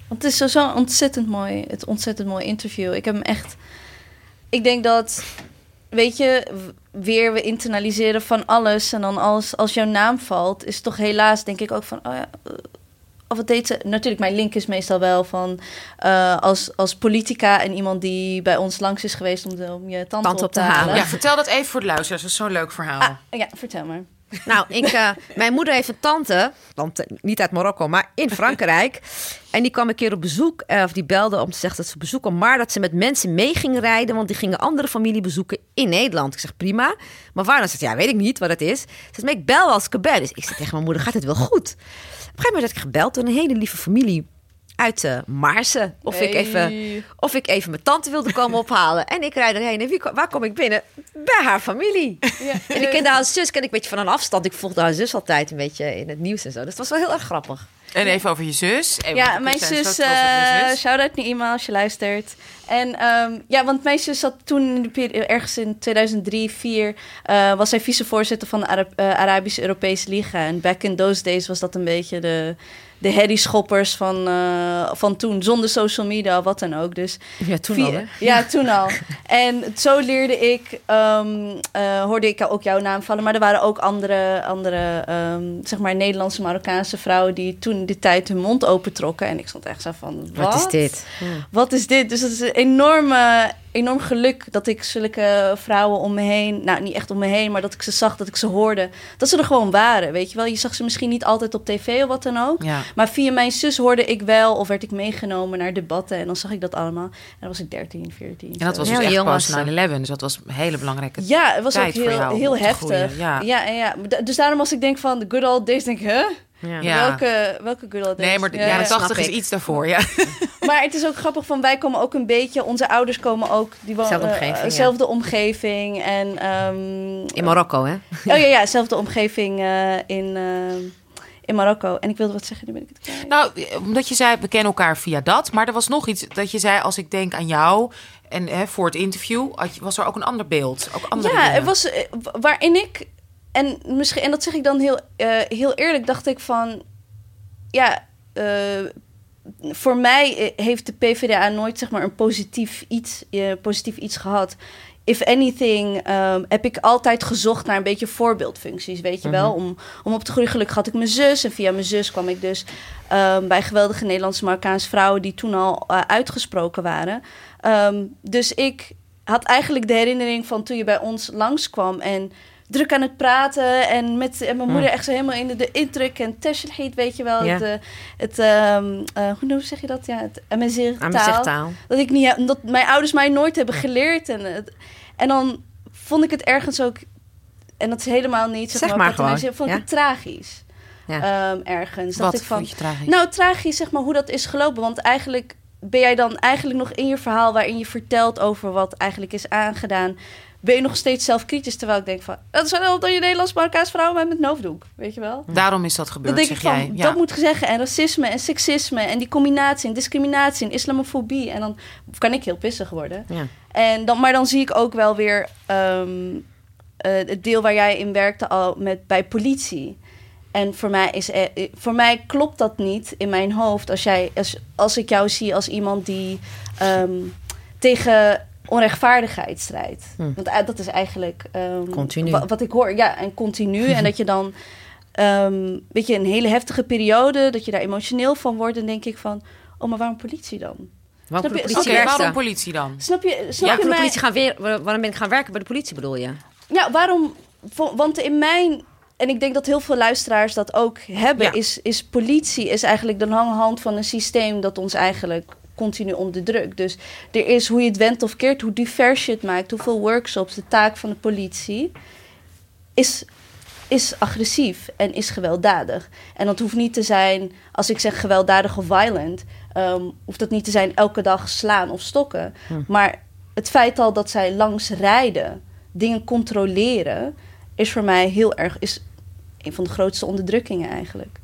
Want het is zo- zo'n ontzettend mooi, het ontzettend mooi interview. Ik heb hem echt. Ik denk dat, weet je, weer we internaliseren van alles. En dan als, als jouw naam valt, is toch helaas, denk ik ook van, oh ja. eh, Of wat deed ze? Natuurlijk, mijn link is meestal wel van eh, als, als politica en iemand die bij ons langs is geweest om, de, om je tand, op, te halen. ja, vertel dat even voor de luisteraars. Dat is zo'n leuk verhaal. Ah, ja, vertel maar. Nou, ik, eh, mijn moeder heeft een tante, tante, niet uit Marokko, maar in Frankrijk. En die kwam een keer op bezoek, eh, of die belde om te zeggen dat ze op bezoek kwam, maar dat ze met mensen mee ging rijden, want die gingen andere familie bezoeken in Nederland. Ik zeg prima, maar waar dan? Ze zegt, ja, weet ik niet wat het is. Ze zegt, maar ik bel als ik er. Dus ik zeg tegen mijn moeder, gaat het wel goed? Op een gegeven moment werd ik gebeld door een hele lieve familie uit uh, Maarsen. Of, ik Hey. even, of ik even mijn tante wilde komen ophalen. En ik rijd erheen. En wie, waar kom ik binnen? Bij haar familie. En ik kende haar zus ken ik een beetje van een afstand. Ik volgde haar zus altijd een beetje in het nieuws en zo. Dus het was wel heel erg grappig. En even over je zus. Even Ja, mijn zus, uh, zus. shout-out naar Ima als je luistert. En ehm, ja, want mijn zus zat toen in de peri- ergens in 2003, 2004, eh, was zij vicevoorzitter van de Arab- eh, Arabische Europese Liga. En back in those days was dat een beetje de, de herrieschoppers van, eh, van toen, zonder social media, wat dan ook. Dus Ja, toen Via- al, hè? Ja, toen al. En zo leerde ik, ehm, eh, hoorde ik ook jouw naam vallen. Maar er waren ook andere, andere ehm, zeg maar Nederlandse, Marokkaanse vrouwen... die toen in die tijd hun mond opentrokken. En ik stond echt zo van, wat? Wat is dit? Wat is dit? Dus het is een enorme, enorm geluk dat ik zulke vrouwen om me heen... Nou, niet echt om me heen, maar dat ik ze zag, dat ik ze hoorde. Dat ze er gewoon waren, weet je wel. Je zag ze misschien niet altijd op tv of wat dan ook. Ja. Maar via mijn zus hoorde ik wel, of werd ik meegenomen naar debatten. En dan zag ik dat allemaal. En dan was ik 13, 14. En dat was Heel dus echt jong pas was ze. 9-11. Dus dat was een hele belangrijke Ja, het was ook heel, heel heftig. ja. Ja. Ja, Dus daarom als ik denk van the good old days, denk ik, huh? Ja. Welke, welke good old days? Nee, maar de Ja, jaren ja. 80 is iets daarvoor, ja. Maar het is ook grappig van wij komen ook een beetje, onze ouders komen ook, die wonen Zelfde eh, omgeving, ja. dezelfde omgeving en ehm, In Marokko, hè? oh ja, ja, dezelfde omgeving eh, in, eh, in Marokko. En ik wilde wat zeggen, nu ben ik het kwijt. Nou, omdat je zei, we kennen elkaar via dat. Maar er was nog iets dat je zei, als ik denk aan jou... en hè, voor het interview, was er ook een ander beeld. Ook andere Ja, dingen. er was eh, wa- waarin ik en misschien en dat zeg ik dan heel eh, heel eerlijk dacht ik van ja eh, voor mij eh, heeft de PvdA nooit zeg maar een positief iets positief iets gehad. If anything ehm, heb ik altijd gezocht naar een beetje voorbeeldfuncties, weet je wel, om, om op te groeien. Gelukkig had ik mijn zus en via mijn zus kwam ik dus ehm, bij geweldige Nederlandse Marokkaanse vrouwen die toen al uitgesproken waren. Ehm, dus ik had eigenlijk de herinnering van toen je bij ons langskwam en druk aan het praten. En met en mijn moeder echt zo helemaal in de, de indruk en heet, weet je wel. Ja. Het, eh, het ehm, eh, hoe noem- zeg je dat? Ja, het Amazigh taal. Dat ik niet, dat mijn ouders mij nooit hebben geleerd. En, en dan vond ik het ergens ook, en dat is helemaal niet, zeg, Zeg maar, maar gewoon, vond ik ja. het tragisch. Ja. Ehm, ergens. Wat dacht ik van, tragisch? nou, tragisch zeg maar hoe dat is gelopen. Want eigenlijk ben jij dan eigenlijk nog in je verhaal waarin je vertelt over wat eigenlijk is aangedaan. Ben je nog steeds zelfkritisch? Terwijl ik denk van, dat is wel dat je Nederlands Marokkaans vrouw bent met een hoofddoek. Weet je wel? Daarom is dat gebeurd, Dat denk ik zeg van, jij. Ja. dat moet zeggen. En racisme en seksisme en die combinatie en discriminatie en islamofobie. En dan kan ik heel pissig worden. Ja. En dan, maar dan zie ik ook wel weer ehm, eh, het deel waar jij in werkte al met, bij politie. En voor mij, is, eh, voor mij klopt dat niet in mijn hoofd als, jij, als, als ik jou zie als iemand die ehm, tegen onrechtvaardigheid strijdt. Hm. Want eh, dat is eigenlijk ehm, Continu. wa- wat ik hoor. Ja, en continu. en dat je dan, ehm weet je, een hele heftige periode, dat je daar emotioneel van wordt. Dan denk ik van, oh, maar waarom politie dan? Waarom Snap je- politie waarom politie dan? Snap je? Snap Ja, je mij? politie gaan weer, waarom ben ik gaan werken bij de politie bedoel je? Ja, waarom? Want in mijn. En ik denk dat heel veel luisteraars dat ook hebben. Ja. Is, is politie is eigenlijk de lange hand van een systeem dat ons eigenlijk continu onderdrukt. Dus er is hoe je het went of keert, hoe divers je het maakt, hoeveel workshops, de taak van de politie is, is agressief en is gewelddadig. En dat hoeft niet te zijn, als ik zeg gewelddadig of violent, ehm, hoeft dat niet te zijn elke dag slaan of stokken. Maar het feit al dat zij langs rijden, dingen controleren, is voor mij heel erg, is een van de grootste onderdrukkingen eigenlijk.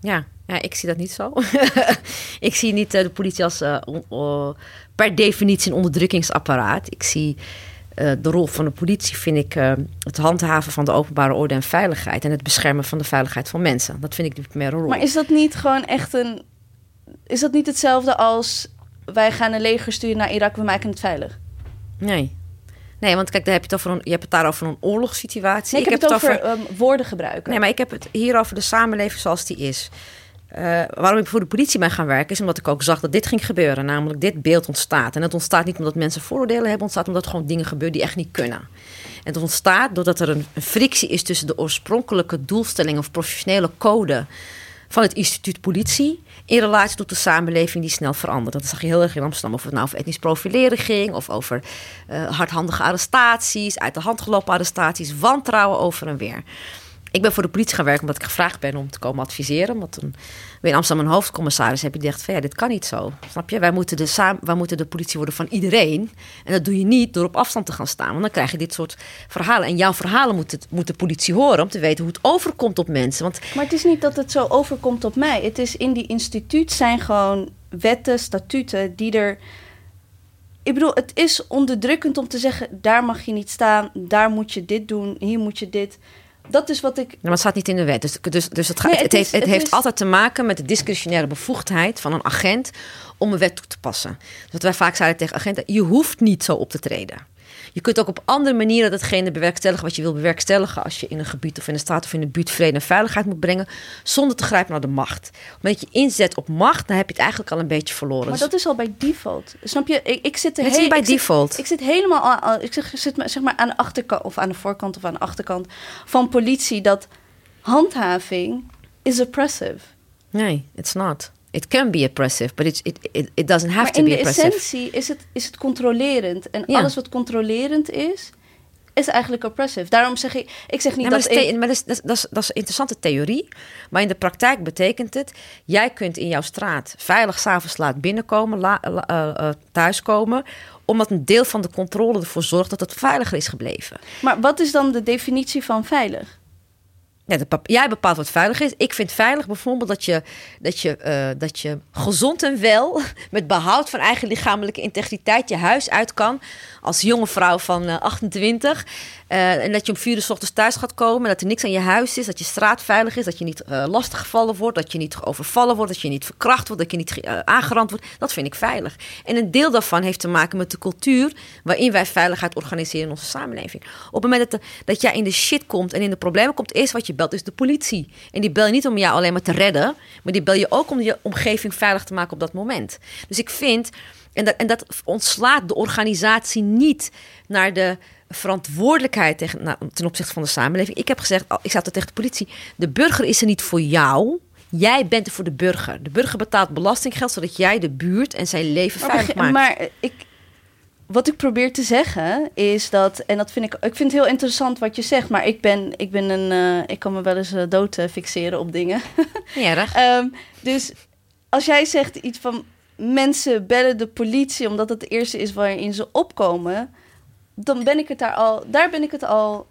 Ja, ja, ik zie dat niet zo. ik zie niet eh, de politie als eh, per definitie een onderdrukkingsapparaat. Ik zie eh, de rol van de politie, vind ik, het handhaven van de openbare orde en veiligheid. En het beschermen van de veiligheid van mensen. Dat vind ik de primaire rol. Maar is dat niet gewoon echt een. Is dat niet hetzelfde als wij gaan een leger sturen naar Irak, we maken het veilig? Nee. Nee, want kijk, daar heb je, het over een, je hebt het daar over een oorlogssituatie. Nee, ik, heb het over, ehm, woorden gebruiken. Nee, maar ik heb het hier over de samenleving zoals die is. Eh, waarom ik voor de politie ben gaan werken, is omdat ik ook zag dat dit ging gebeuren. Namelijk, dit beeld ontstaat. En dat ontstaat niet omdat mensen vooroordelen hebben, ontstaat omdat gewoon dingen gebeuren die echt niet kunnen. En het ontstaat doordat er een, een frictie is tussen de oorspronkelijke doelstelling of professionele code van het instituut politie in relatie tot de samenleving die snel verandert. Dat zag je heel erg in Amsterdam. Of het nou over etnisch profileren ging, of over eh, hardhandige arrestaties, uit de hand gelopen arrestaties, wantrouwen over en weer. Ik ben voor de politie gaan werken omdat ik gevraagd ben om te komen adviseren. Want een, in Amsterdam een hoofdcommissaris heb je gedacht van ja, dit kan niet zo. Snap je? Wij moeten, de saam, wij moeten de politie worden van iedereen. En dat doe je niet door op afstand te gaan staan. Want dan krijg je dit soort verhalen. En jouw verhalen moet de politie horen om te weten hoe het overkomt op mensen. Want Maar het is niet dat het zo overkomt op mij. Het is in die instituut zijn gewoon wetten, statuten die er. Ik bedoel, het is onderdrukkend om te zeggen: daar mag je niet staan, daar moet je dit doen, hier moet je dit. Dat is wat ik. Ja, maar het staat niet in de wet. Dus, dus, dus het, Nee, het, het heeft, is- het het heeft is- altijd te maken met de discretionaire bevoegdheid van een agent om een wet toe te passen. Dus wat wij vaak zeiden tegen agenten: je hoeft niet zo op te treden. Je kunt ook op andere manieren datgene bewerkstelligen wat je wil bewerkstelligen als je in een gebied of in een staat of in een buurt vrede en veiligheid moet brengen, zonder te grijpen naar de macht. Omdat je inzet op macht, dan heb je het eigenlijk al een beetje verloren. Maar Dus dat is al bij default. Snap je? Ik, ik zit er het is heel- niet bij ik zit- default. Ik zit helemaal aan, ik zit maar- zeg maar aan de achterkant of aan de voorkant of aan de achterkant van politie dat handhaving is oppressive. nee, it's not. It can be oppressive, but it's, it, it, it doesn't have Maar to in be de oppressive. essentie is het, is het controlerend. En alles wat controlerend is, is eigenlijk oppressive. Daarom zeg ik, ik zeg niet maar dat... maar dat, is, dat, is, dat, is, dat is een interessante theorie. Maar in de praktijk betekent het... jij kunt in jouw straat veilig s'avonds laat binnenkomen, la, la- eh, eh, thuiskomen... omdat een deel van de controle ervoor zorgt dat het veiliger is gebleven. Maar wat is dan de definitie van veilig? Jij bepaalt wat veilig is. Ik vind veilig bijvoorbeeld dat je, dat, je, eh, dat je gezond en wel... met behoud van eigen lichamelijke integriteit je huis uit kan... als jonge vrouw van eh, 28... eh, en dat je om vier uur ochtends thuis gaat komen... dat er niks aan je huis is, dat je straat veilig is... dat je niet eh, lastiggevallen wordt, dat je niet overvallen wordt... dat je niet verkracht wordt, dat je niet ge- eh, aangerand wordt. Dat vind ik veilig. En een deel daarvan heeft te maken met de cultuur... waarin wij veiligheid organiseren in onze samenleving. Op het moment dat, dat jij in de shit komt en in de problemen komt... eerst wat je belt is de politie. En die bel je niet om jou alleen maar te redden... maar die bel je ook om je omgeving veilig te maken op dat moment. Dus ik vind... En dat, en dat ontslaat de organisatie niet naar de verantwoordelijkheid tegen, nou, ten opzichte van de samenleving. Ik heb gezegd, ik zei altijd tegen de politie: de burger is er niet voor jou. Jij bent er voor de burger. De burger betaalt belastinggeld zodat jij de buurt en zijn leven veilig maakt. maar ik, wat ik probeer te zeggen is dat, en dat vind ik, ik vind het heel interessant wat je zegt, maar ik ben, ik ben een, eh, ik kan me wel eens eh, dood eh, fixeren op dingen. Erg. Ehm, dus als jij zegt iets van mensen bellen de politie omdat het de eerste is waarin ze opkomen, dan ben ik het daar al, daar ben ik het al.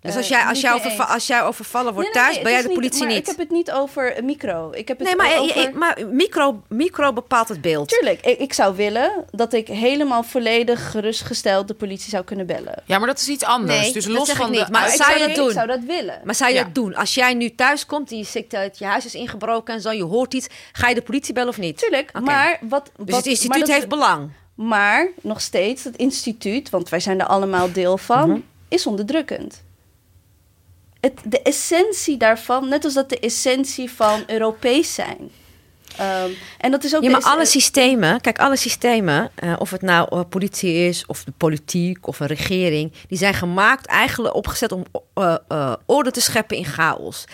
Dus eh, als jij, als, jij als jij overvallen wordt Nee, nee, thuis, nee, ben jij de politie maar niet. Ik heb het niet over een micro. Ik heb het Nee, maar, over... eh, eh, maar micro, micro bepaalt het beeld. Tuurlijk, ik, ik zou willen dat ik helemaal volledig gerustgesteld de politie zou kunnen bellen. Ja, maar dat is iets anders. Nee, dus dat los van niet, de maar Maar ik zou zou, je dat, ik doen? zou dat willen. Maar zou je Ja. dat doen? Als jij nu thuis komt en je, ziet dat je huis is ingebroken en zo, je hoort iets, ga je de politie bellen of niet? Tuurlijk, maar wat... Dus het instituut maar dat- heeft belang. Maar nog steeds, het instituut, want wij zijn er allemaal deel van, Mhm. is onderdrukkend. Het, de essentie daarvan, net als dat de essentie van Europees zijn. Ehm, en dat is ook Ja, maar alle systemen, kijk, alle systemen, eh, of het nou eh, politie is, of de politiek, of een regering, die zijn gemaakt eigenlijk opgezet om eh, orde te scheppen in chaos.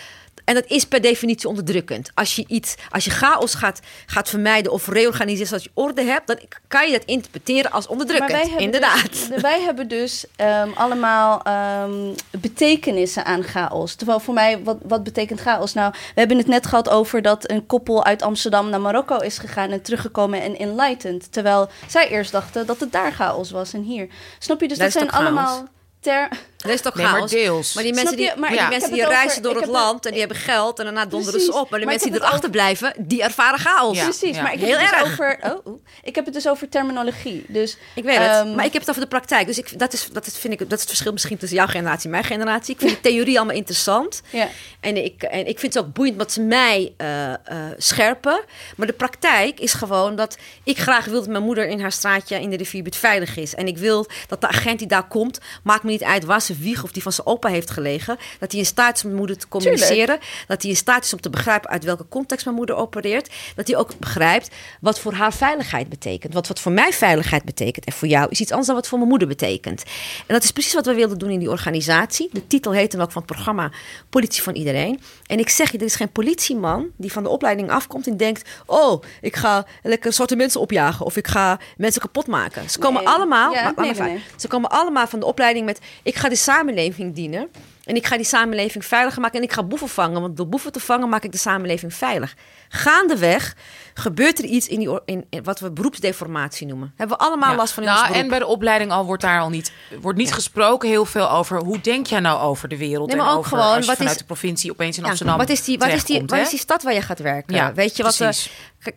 En dat is per definitie onderdrukkend. Als je iets, als je chaos gaat, gaat vermijden of reorganiseren zodat je orde hebt, dan kan je dat interpreteren als onderdrukkend. Maar wij hebben Inderdaad. Dus, wij hebben dus ehm, allemaal ehm, betekenissen aan chaos. Terwijl voor mij, wat, wat betekent chaos? Nou, we hebben het net gehad over dat een koppel uit Amsterdam naar Marokko is gegaan en teruggekomen en enlightened. Terwijl zij eerst dachten dat het daar chaos was en hier. Snap je? Dus Dat zijn allemaal ter. Dat is toch Nee, maar chaos? deels. Maar die mensen die? Maar die, ik mensen heb die het over- reizen door het land en die hebben geld en daarna donderen ze op. Maar de Maar mensen die erachter blijven, die ervaren chaos. Ja. Precies, maar ik heb, Heel het dus erg. over, oh, oeh. ik heb het dus over terminologie. Dus, Ik weet het, ehm, maar ik heb het over de praktijk. Dus ik, dat, is, dat, is, vind ik, dat is het verschil misschien tussen jouw generatie en mijn generatie. Ik vind de theorie allemaal interessant. Ja. En ik, en ik vind het ook boeiend wat ze mij eh, eh, scherpen. Maar de praktijk is gewoon dat ik graag wil dat mijn moeder in haar straatje in de rivierbuurt veilig is. En ik wil dat de agent die daar komt, maakt me niet uit waar ze wieg of die van zijn opa heeft gelegen. Dat hij in staat is om mijn moeder te communiceren. Dat hij in staat is om te begrijpen uit welke context mijn moeder opereert. Dat hij ook begrijpt wat voor haar veiligheid betekent. Wat, wat voor mij veiligheid betekent en voor jou is iets anders dan wat voor mijn moeder betekent. En dat is precies wat we wilden doen in die organisatie. De titel heet dan ook van het programma Politie van Iedereen. En ik zeg je, er is geen politieman die van de opleiding afkomt en denkt... oh, ik ga lekker zwarte mensen opjagen of ik ga mensen kapot maken. Ze komen Nee. allemaal... Ja, maar- maar nee, nee, nee. Ze komen allemaal van de opleiding met... ik ga de samenleving dienen... En ik ga die samenleving veiliger maken en ik ga boeven vangen. Want door boeven te vangen maak ik de samenleving veilig. Gaandeweg gebeurt er iets in, die, in, in wat we beroepsdeformatie noemen. Hebben we allemaal Ja. last van in nou. En bij de opleiding al wordt daar al niet, wordt niet gesproken heel veel over hoe denk jij nou over de wereld. Nee, en ook over gewoon, als je wat vanuit is- de provincie opeens in Ja, Amsterdam wat is die, wat is die, wat is die stad waar je gaat werken? Weet je wat? eh,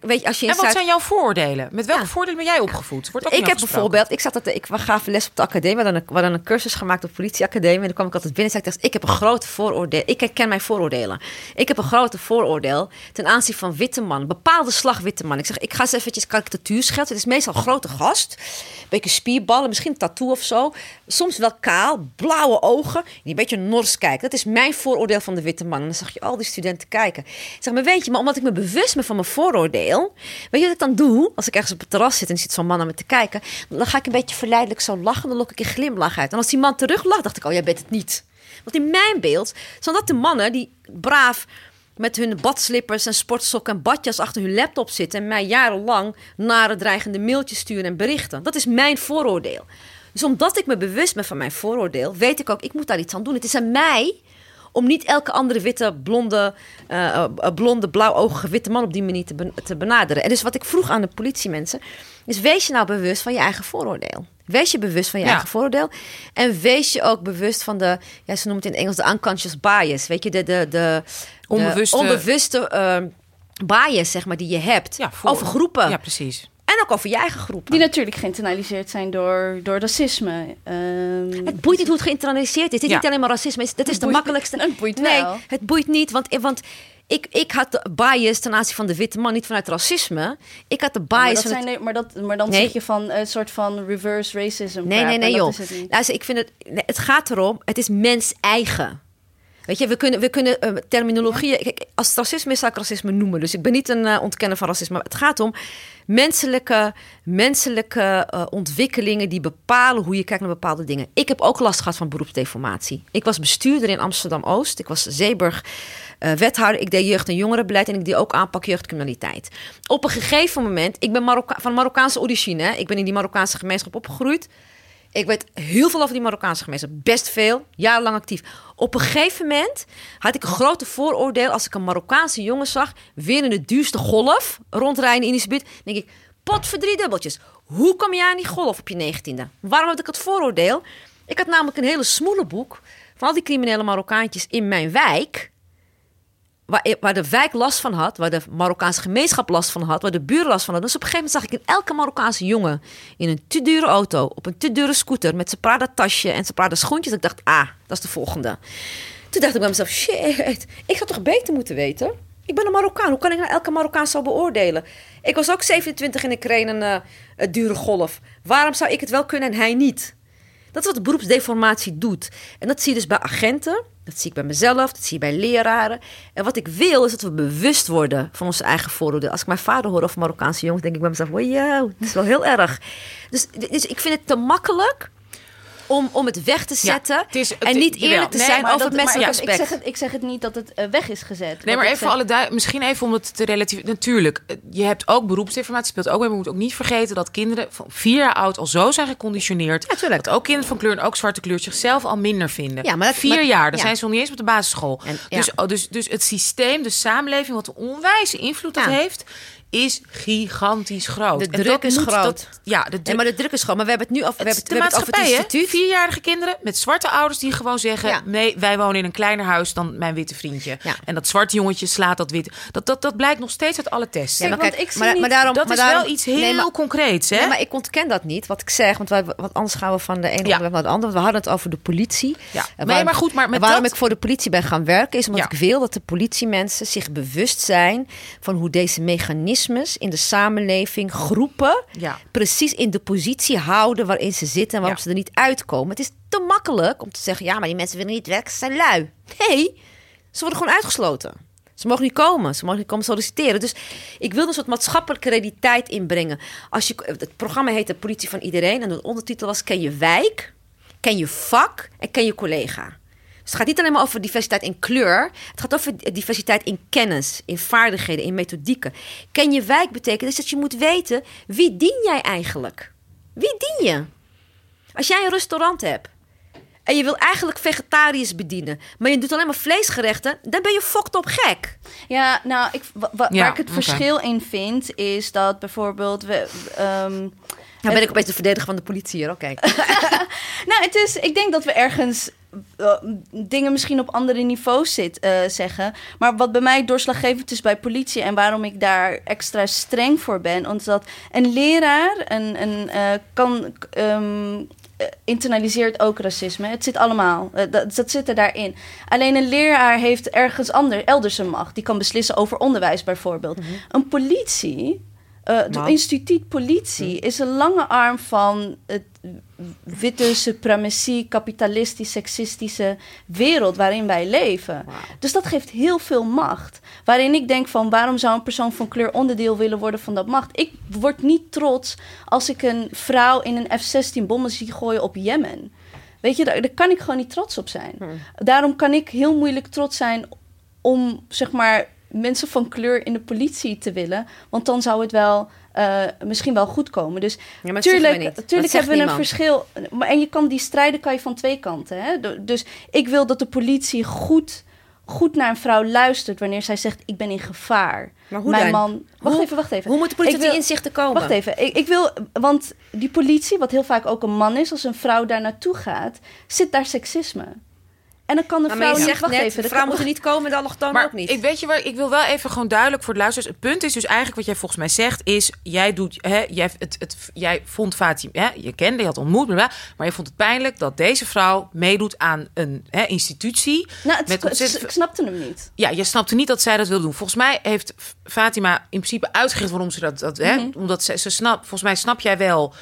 weet je, als je in En wat Zuid- zijn jouw vooroordelen? Met welke voordelen ben jij opgevoed? Wordt ook Ik heb bijvoorbeeld, ik zat dat ik gaven les op de academie, we hadden een, we hadden een cursus gemaakt op de politieacademie. En dan kwam ik altijd binnen en zei ik, ik heb een grote vooroordeel. Ik herken mijn vooroordelen. Ik heb een grote vooroordeel ten aanzien van witte mannen, bepaalde slag witte mannen. Ik zeg, ik ga eens eventjes karikatuur schetsen. Het is meestal grote gast, een beetje spierballen, misschien een tattoo of zo. Soms wel kaal, blauwe ogen, die een beetje nors kijkt. Dat is mijn vooroordeel van de witte man. En dan zag je al die studenten kijken. Ik zeg, maar weet je, maar omdat ik me bewust ben van mijn vooroordeel, weet je wat ik dan doe? Als ik ergens op het terras zit en zit zo'n man naar me te kijken, dan ga ik een beetje verleidelijk zo lachen, dan lok ik een glimlach uit. En als die man teruglacht, dacht ik, oh, jij bent het niet. Want in mijn beeld zijn dat de mannen die braaf met hun badslippers en sportsokken en badjas achter hun laptop zitten en mij jarenlang nare dreigende mailtjes sturen en berichten. Dat is mijn vooroordeel. Dus omdat ik me bewust ben van mijn vooroordeel, weet ik ook, ik moet daar iets aan doen. Het is aan mij om niet elke andere witte, blonde, eh, blonde blauwogige witte man op die manier te, te benaderen. En dus wat ik vroeg aan de politiemensen, is wees je nou bewust van je eigen vooroordeel. Wees je bewust van je Ja. eigen vooroordeel. En wees je ook bewust van de, ja, ze noemen het in het Engels de unconscious bias. Weet je, de, de, de, de Onbewuste- onbewuste eh, bias, zeg maar, die je hebt. Ja, voor- over groepen. Ja, precies. En ook over je eigen groepen. Die natuurlijk geïnternaliseerd zijn door, door racisme. Ehm, Het boeit niet hoe het geïnternaliseerd is. Dit is Ja. niet alleen maar racisme. Dat is de makkelijkste. het boeit nee, wel. het boeit niet. Want, want ik, ik had de bias ten aanzien van de witte man niet vanuit racisme. Ik had de bias maar, dat van het- zijn, de- maar, dat, maar dan Nee. zeg je van een soort van reverse racism. Nee, nee, nee, joh. is het niet. Luister, ik vind het, nee, het gaat erom, het is mens eigen. Weet je, we kunnen, we kunnen uh, terminologie. Kijk, als het racisme is, zou ik racisme noemen. Dus ik ben niet een uh, ontkenner van racisme. Maar het gaat om menselijke, menselijke uh, ontwikkelingen die bepalen hoe je kijkt naar bepaalde dingen. Ik heb ook last gehad van beroepsdeformatie. Ik was bestuurder in Amsterdam Oost. Ik was Zeeburg. Uh, wethouder, ik deed jeugd- en jongerenbeleid en ik deed ook aanpak jeugdcriminaliteit. Op een gegeven moment, ik ben Marokka van Marokkaanse origine, ik ben in die Marokkaanse gemeenschap opgegroeid. Ik weet heel veel over die Marokkaanse gemeenschap. Best veel. Jarenlang actief. Op een gegeven moment had ik een grote vooroordeel. Als ik een Marokkaanse jongen zag. Weer in de duurste golf. Rondrijden in die buurt. denk ik. Pot voor drie dubbeltjes. Hoe kom jij aan die golf op je negentiende? Waarom had ik het vooroordeel? Ik had namelijk een hele smoele boek. Van al die criminele Marokkaantjes in mijn wijk waar, waar, de wijk last van had, waar de Marokkaanse gemeenschap last van had, waar de buren last van hadden. Dus op een gegeven moment zag ik in elke Marokkaanse jongen in een te dure auto, op een te dure scooter, met zijn Prada tasje en zijn Prada schoentjes. Ik dacht, ah, dat is de volgende. Toen dacht ik bij mezelf, shit, ik zou toch beter moeten weten? Ik ben een Marokkaan, hoe kan ik nou elke Marokkaan zo beoordelen? Ik was ook 27 en ik reed een, uh, een dure golf. Waarom zou ik het wel kunnen en hij niet? Dat is wat de beroepsdeformatie doet. En dat zie je dus bij agenten. Dat zie ik bij mezelf, dat zie je bij leraren. En wat ik wil is dat we bewust worden van onze eigen vooroordelen. Als ik mijn vader hoor over Marokkaanse jongens, denk ik bij mezelf: wow, dat is wel heel erg. Dus, dus ik vind het te makkelijk om, om het weg te zetten. Ja, het is, het, en niet eerlijk te nee, zijn over dat, het menselijk aspect. Ik zeg, het, ik zeg het niet dat het uh, weg is gezet. Nee, maar even zeg... alle misschien even om het te relativeren. Natuurlijk, je hebt ook beroepsinformatie, speelt ook mee. Maar we moeten ook niet vergeten dat kinderen van vier jaar oud al zo zijn geconditioneerd. Ja, dat ook kinderen van kleur en ook zwarte kleur zichzelf al minder vinden. Ja, maar dat, vier maar, jaar, dan ja. zijn ze nog niet eens op de basisschool. En, ja. dus, dus, dus het systeem, de samenleving, wat een onwijze invloed dat heeft is gigantisch groot. De druk is groot. Dat, ja, de druk, maar de druk is groot. Maar we hebben het nu het, we hebben, het, over het instituut. Vierjarige kinderen met zwarte ouders die gewoon zeggen... Ja. nee, wij wonen in een kleiner huis dan mijn witte vriendje. Ja. En dat zwarte jongetje slaat dat witte. Dat, dat, dat blijkt nog steeds uit alle tests. Ja, maar, kijk, ik maar, niet, maar daarom, dat maar is daarom, wel iets heel nee, maar, concreets. Hè? Nee, maar ik ontken dat niet, wat ik zeg. Want wij, wat anders gaan we van de ene ja. naar de andere. We hadden het over de politie. Ja. En nee, maar goed, maar met waarom dat... ik voor de politie ben gaan werken... is omdat ik wil dat de politiemensen zich bewust zijn... van hoe deze mechanismes in de samenleving groepen ja. precies in de positie houden waarin ze zitten en waarom ja. ze er niet uitkomen. Het is te makkelijk om te zeggen: ja, maar die mensen willen niet werken, ze zijn lui. Nee, ze worden gewoon uitgesloten. Ze mogen niet komen, ze mogen niet komen solliciteren. Dus ik wil een soort maatschappelijke realiteit inbrengen. Als je, het programma heet De Politie van Iedereen en de ondertitel was: Ken je wijk, ken je vak en ken je collega. Dus het gaat niet alleen maar over diversiteit in kleur. Het gaat over diversiteit in kennis, in vaardigheden, in methodieken. Ken je wijk betekent dus dat je moet weten wie dien jij eigenlijk? Wie dien je? Als jij een restaurant hebt en je wil eigenlijk vegetariërs bedienen, maar je doet alleen maar vleesgerechten, dan ben je fokt op gek. Ja, nou, ik, wa, ja, waar ik het okay. verschil in vind, is dat bijvoorbeeld we. Um, nou ben ik opeens de verdediger van de politie hier, oké. nou, het is, ik denk dat we ergens uh, dingen misschien op andere niveaus zit, uh, zeggen. Maar wat bij mij doorslaggevend is bij politie en waarom ik daar extra streng voor ben, omdat een leraar een, een, uh, kan. Um, internaliseert ook racisme. Het zit allemaal. Dat, dat zit er daarin. Alleen een leraar heeft ergens anders, elders een macht. Die kan beslissen over onderwijs bijvoorbeeld. Mm -hmm. Een politie uh, het instituut politie is een lange arm van het witte suprematie, kapitalistisch, seksistische wereld waarin wij leven. Wow. Dus dat geeft heel veel macht. Waarin ik denk van waarom zou een persoon van kleur onderdeel willen worden van dat macht? Ik word niet trots als ik een vrouw in een F-16 bommen zie gooien op Jemen. Weet je, daar, daar, kan ik gewoon niet trots op zijn. Hmm. Daarom kan ik heel moeilijk trots zijn om, zeg maar, mensen van kleur in de politie te willen. Want dan zou het wel uh, misschien wel goed komen. Dus ja, tuurlijk, tuurlijk hebben we niemand. een verschil. Maar, en je kan die strijden kan je van twee kanten. Hè? Dus ik wil dat de politie goed, goed naar een vrouw luistert wanneer zij zegt: Ik ben in gevaar. Maar hoe Mijn dan? man. Wacht hoe, even, wacht even. Hoe moet de politie wil, inzichten komen? Wacht even. Ik, ik, wil, want die politie, wat heel vaak ook een man is, als een vrouw daar naartoe gaat, zit daar seksisme. En dan kan de vrouw niet... Wacht net, even. De vrouw moet er niet komen, de allochtoon maar ook niet. Ik weet je waar, ik wil wel even gewoon duidelijk voor het luisteren. Het punt is dus eigenlijk wat jij volgens mij zegt, is jij doet, hè, jij, het, het, jij vond Fatima, hè, je kende, je had ontmoet, maar je vond het pijnlijk dat deze vrouw meedoet aan een hè, institutie. Nou, het, met het, ik snapte hem niet. Ja, je snapte niet dat zij dat wil doen. Volgens mij heeft Fatima in principe uitgelegd waarom ze dat, dat mm -hmm. hè, omdat ze, ze snap, volgens mij snap jij wel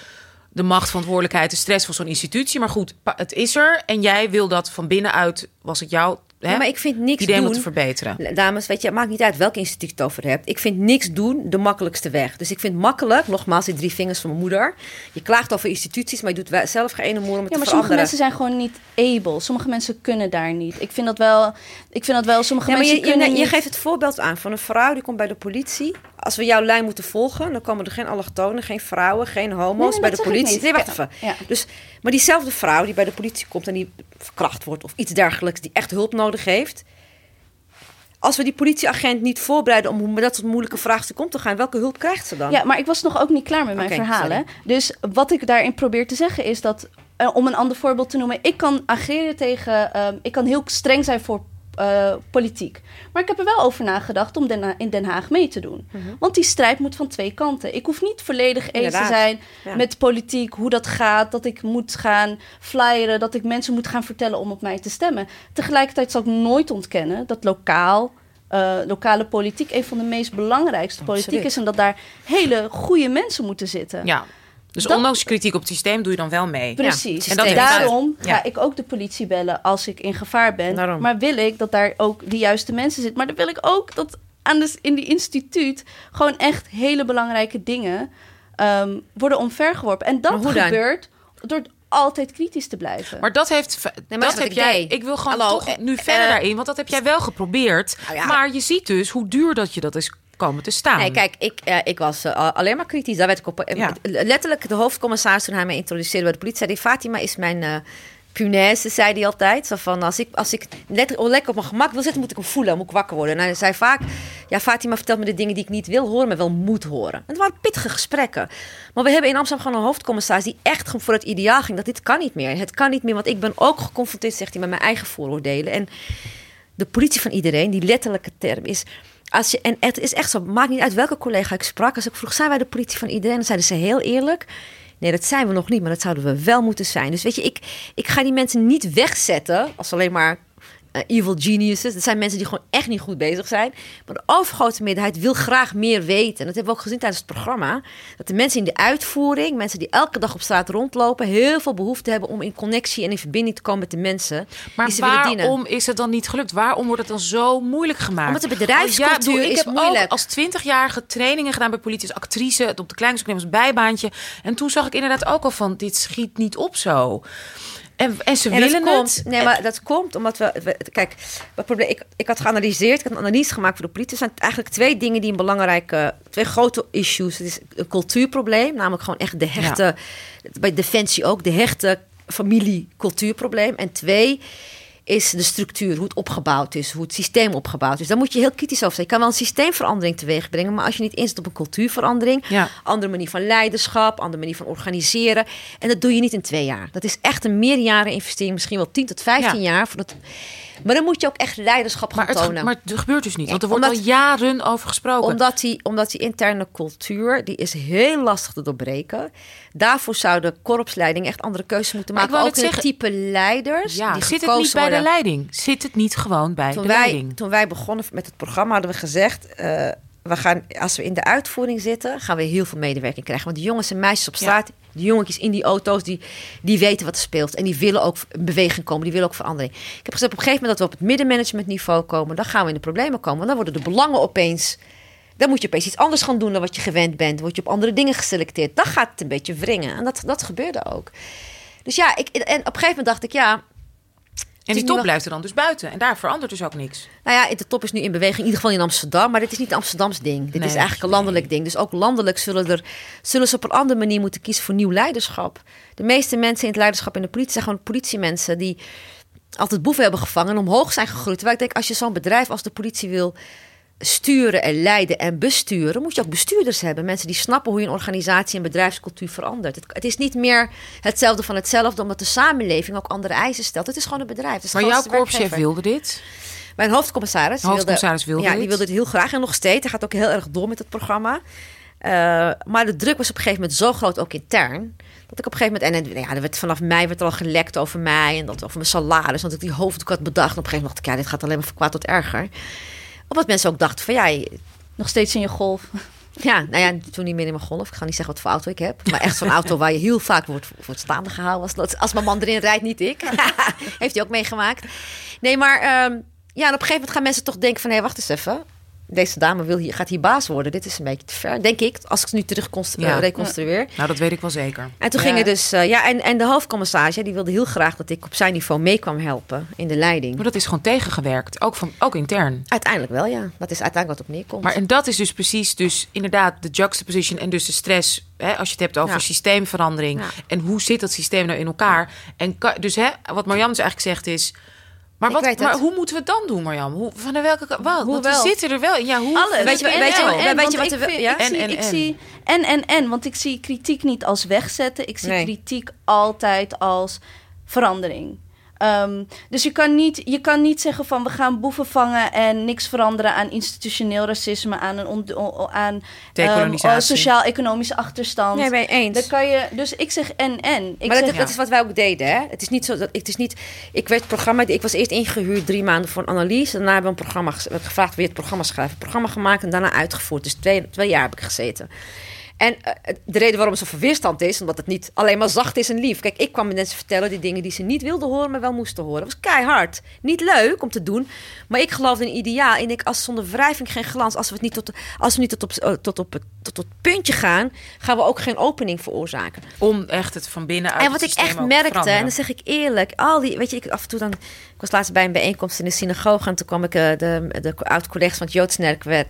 de macht, verantwoordelijkheid, de stress van zo'n institutie. Maar goed, het is er. En jij wil dat van binnenuit, was het jouw hè, Ja, maar ik vind niks idee doen. moeten verbeteren. Dames, weet je, het maakt niet uit welk instituut je het over hebt. Ik vind niks doen de makkelijkste weg. Dus ik vind makkelijk, nogmaals, die drie vingers van mijn moeder. Je klaagt over instituties, maar je doet wel- zelf geen ene moer om het Ja, maar te sommige veranderen. mensen zijn gewoon niet able. Sommige mensen kunnen daar niet. Ik vind dat wel. Ik vind dat wel. Sommige Ja, maar mensen je, je, kunnen je niet. geeft het voorbeeld aan van een vrouw die komt bij de politie. Als we jouw lijn moeten volgen, dan komen er geen allochtonen, geen vrouwen, geen homo's Nee, nee, bij de politie. Nee, wacht Ja, even. ja. Dus, maar diezelfde vrouw die bij de politie komt en die verkracht wordt of iets dergelijks, die echt hulp nodig heeft. Als we die politieagent niet voorbereiden om met dat soort moeilijke vraagstukken om te gaan, welke hulp krijgt ze dan? Ja, maar ik was nog ook niet klaar met mijn verhalen. Dus wat ik daarin probeer te zeggen is dat, eh, om een ander voorbeeld te noemen, ik kan ageren tegen, ehm, ik kan heel streng zijn voor eh, politiek. Maar ik heb er wel over nagedacht om Den in Den Haag mee te doen. Want die strijd moet van twee kanten. Ik hoef niet volledig eens te zijn Ja. met politiek, hoe dat gaat, dat ik moet gaan flyeren, dat ik mensen moet gaan vertellen om op mij te stemmen. Tegelijkertijd zal ik nooit ontkennen dat lokaal. eh, lokale politiek een van de meest belangrijkste politiek is. En dat daar hele goede mensen moeten zitten. Ja. Dus Dat- ondanks kritiek op het systeem doe je dan wel mee. Precies. Ja, en dat daarom Ja. ga ik ook de politie bellen als ik in gevaar ben. Daarom. Maar wil ik dat daar ook de juiste mensen zitten. Maar dan wil ik ook dat aan de, in die instituut gewoon echt hele belangrijke dingen ehm, worden omvergeworpen. En dat dan? gebeurt door altijd kritisch te blijven. Maar dat heeft. maar dat heb jij. deed. Ik wil gewoon Hallo, toch eh, nu verder eh, daarin, want dat heb jij wel geprobeerd. Nou ja. Maar je ziet dus hoe duur dat je dat is komen te staan. Nee, kijk, ik, eh, ik was eh, alleen maar kritisch. Daar werd ik op. eh, Ja. Letterlijk, de hoofdcommissaris toen hij mij introduceerde bij de politie, zei hij, Fatima is mijn eh punaise, zei hij altijd. Zo van, als ik, als ik let, oh, lekker op mijn gemak wil zitten, moet ik hem voelen, moet ik wakker worden. En hij zei vaak, ja, Fatima vertelt me de dingen die ik niet wil horen, maar wel moet horen. En het waren pittige gesprekken. Maar we hebben in Amsterdam gewoon een hoofdcommissaris die echt voor het ideaal ging. Dat dit kan niet meer. Het kan niet meer, want ik ben ook geconfronteerd, zegt hij, met mijn eigen vooroordelen. En de politie van iedereen, die letterlijke term is. Als je, en het is echt zo, maakt niet uit welke collega ik sprak. Als ik vroeg, zijn wij de politie van iedereen? Dan zeiden ze heel eerlijk. Nee, dat zijn we nog niet, maar dat zouden we wel moeten zijn. Dus weet je, ik, ik ga die mensen niet wegzetten als alleen maar eh, evil geniuses. Dat zijn mensen die gewoon echt niet goed bezig zijn. Maar de overgrote meerderheid wil graag meer weten. En dat hebben we ook gezien tijdens het programma. Dat de mensen in de uitvoering, mensen die elke dag op straat rondlopen, heel veel behoefte hebben om in connectie en in verbinding te komen met de mensen maar waarom is het dan niet gelukt? Waarom wordt het dan zo moeilijk gemaakt? Omdat de bedrijfscultuur Oh, ja, ik is heb moeilijk. Ook als twintigjarige trainingen gedaan bij politie als actrice, het op de kleinste als bijbaantje. En toen zag ik inderdaad ook al van dit schiet niet op zo. En, en ze En willen dat komt, het. nee, maar dat komt omdat we, we- kijk, het probleem, ik, ik had geanalyseerd, ik had een analyse gemaakt voor de politie. Er zijn eigenlijk twee dingen die een belangrijke, twee grote issues. Het is een cultuurprobleem, namelijk gewoon echt de hechte, bij defensie ook, de hechte familie-cultuurprobleem. En twee is de structuur, hoe het opgebouwd is, hoe het systeem opgebouwd is. Daar moet je heel kritisch over zijn. Je kan wel een systeemverandering teweeg brengen, maar als je niet inzet op een cultuurverandering, Ja. andere manier van leiderschap, andere manier van organiseren. En dat doe je niet in twee jaar. Dat is echt een meerjaren investering, misschien wel 10 tot 15 Ja. jaar. Voor dat... Maar dan moet je ook echt leiderschap gaan Maar het, tonen. maar het gebeurt dus niet. Want er wordt omdat- al jaren over gesproken. omdat die, omdat die interne cultuur, die is heel lastig te doorbreken. Daarvoor zou de korpsleiding echt andere keuzes moeten maken. Ook in type leiders ja, die zit het niet bij de leiding? Zit het niet gewoon bij toen de wij, leiding? toen wij begonnen met het programma hadden we gezegd... eh, we gaan, als we in de uitvoering zitten, gaan we heel veel medewerking krijgen. Want die jongens en meisjes op straat, die jongetjes in die auto's... Die, die weten wat er speelt. En die willen ook in beweging komen. Die willen ook verandering. Ik heb gezegd op een gegeven moment dat we op het middenmanagementniveau komen... dan gaan we in de problemen komen. Want dan worden de belangen opeens... Dan moet je opeens iets anders gaan doen dan wat je gewend bent. Dan word je op andere dingen geselecteerd. Dan gaat het een beetje wringen. En dat, dat gebeurde ook. Dus ja, ik, en op een gegeven moment dacht ik... ja, En die top wel- blijft er dan dus buiten. En daar verandert dus ook niks. nou ja, de top is nu in beweging, in ieder geval in Amsterdam. Maar dit is niet een Amsterdams ding. Dit Nee, is eigenlijk een landelijk ding. Dus ook landelijk zullen, er, zullen ze op een andere manier moeten kiezen voor nieuw leiderschap. De meeste mensen in het leiderschap in de politie zijn gewoon politiemensen die altijd boeven hebben gevangen en omhoog zijn gegroeid. Terwijl ik denk, als je zo'n bedrijf als de politie wil sturen en leiden en besturen, moet je ook bestuurders hebben. Mensen die snappen hoe je een organisatie en bedrijfscultuur verandert. Het, het is niet meer hetzelfde van hetzelfde, omdat de samenleving ook andere eisen stelt. Het is gewoon een bedrijf. Het is de Maar jouw korpschef wilde dit. Mijn hoofdcommissaris. Hoofdcommissaris wilde ja, dit. die wilde het heel graag en nog steeds. Hij gaat ook heel erg door met het programma. Eh, maar de druk was op een gegeven moment zo groot, ook intern. Dat ik op een gegeven moment. En ja, er werd vanaf mei werd er al gelekt over mij. En dat over mijn salaris. Want ik die hoofddoek had bedacht. En op een gegeven moment dacht ik, ja, dit gaat alleen maar van kwaad tot erger. Omdat mensen ook dachten van ja, je- Nog steeds in je golf. Ja, nou ja, toen niet meer in mijn golf. Ik ga niet zeggen wat voor auto ik heb. Maar echt zo'n auto waar je heel vaak wordt, wordt staande gehouden. Als, dat- als mijn man erin rijdt, niet ik. Heeft hij ook meegemaakt. Nee, maar ehm, ja, en op een gegeven moment gaan mensen toch denken van... hé, wacht eens even. Deze dame wil hier, gaat hier baas worden. Dit is een beetje te ver, denk ik. Als ik het nu terug Ja. eh, reconstrueer. Nou, dat weet ik wel zeker. En toen Ja. ging het dus... eh, ja, en, en de hoofdcommissariat die wilde heel graag dat ik op zijn niveau mee kwam helpen in de leiding. Maar dat is gewoon tegengewerkt, ook, van, ook intern. Uiteindelijk wel, ja. Dat is uiteindelijk wat op neerkomt. Maar en dat is dus precies, dus inderdaad, de juxtaposition en dus de stress. Hè, als je het hebt over Ja. systeemverandering. Ja. En hoe zit dat systeem nou in elkaar? En dus hè, wat Marjam dus eigenlijk zegt is. Maar, wat, maar hoe moeten we het dan doen, Marjam? Hoe, van de welke? Wat? Hoe Want we wel? zitten er wel. Ja, hoe? Alles. Weet je- En- weet je- en- weet je want wat ik er wel- ja? En- zie, en- ik zie en en en, want ik zie kritiek niet als wegzetten. Ik zie Nee. kritiek altijd als verandering. Ehm, dus je kan, niet, je kan niet zeggen van we gaan boeven vangen en niks veranderen aan institutioneel racisme, aan, een on- aan ehm, Dekolonisatie. sociaal-economische achterstand. Nee, ben je eens. Dan kan je, dus ik zeg en en. Ik maar zeg, dat, dat is wat wij ook deden, hè? Het is niet zo dat het is niet. Ik werd programma. Ik was eerst ingehuurd drie maanden voor een analyse. Daarna hebben we een programma gevraagd wie het programma schrijven. Een programma gemaakt en daarna uitgevoerd. Dus twee, twee jaar heb ik gezeten. En eh, de reden waarom er zoveel weerstand is, omdat het niet alleen maar zacht is en lief. Kijk, ik kwam mensen vertellen die dingen die ze niet wilden horen, maar wel moesten horen. Dat was keihard. Niet leuk om te doen, maar ik geloof in ideaal. En ik, als zonder wrijving geen glans, als we het niet tot, als we niet tot op, eh, tot op het tot, tot het puntje gaan, gaan we ook geen opening veroorzaken. Om echt het van binnenuit En wat ik echt merkte, en dat zeg ik eerlijk, al die, weet je, ik af en toe dan, ik was laatst bij een bijeenkomst in de synagoge en toen kwam ik eh, de, de oud-collega's van het Joods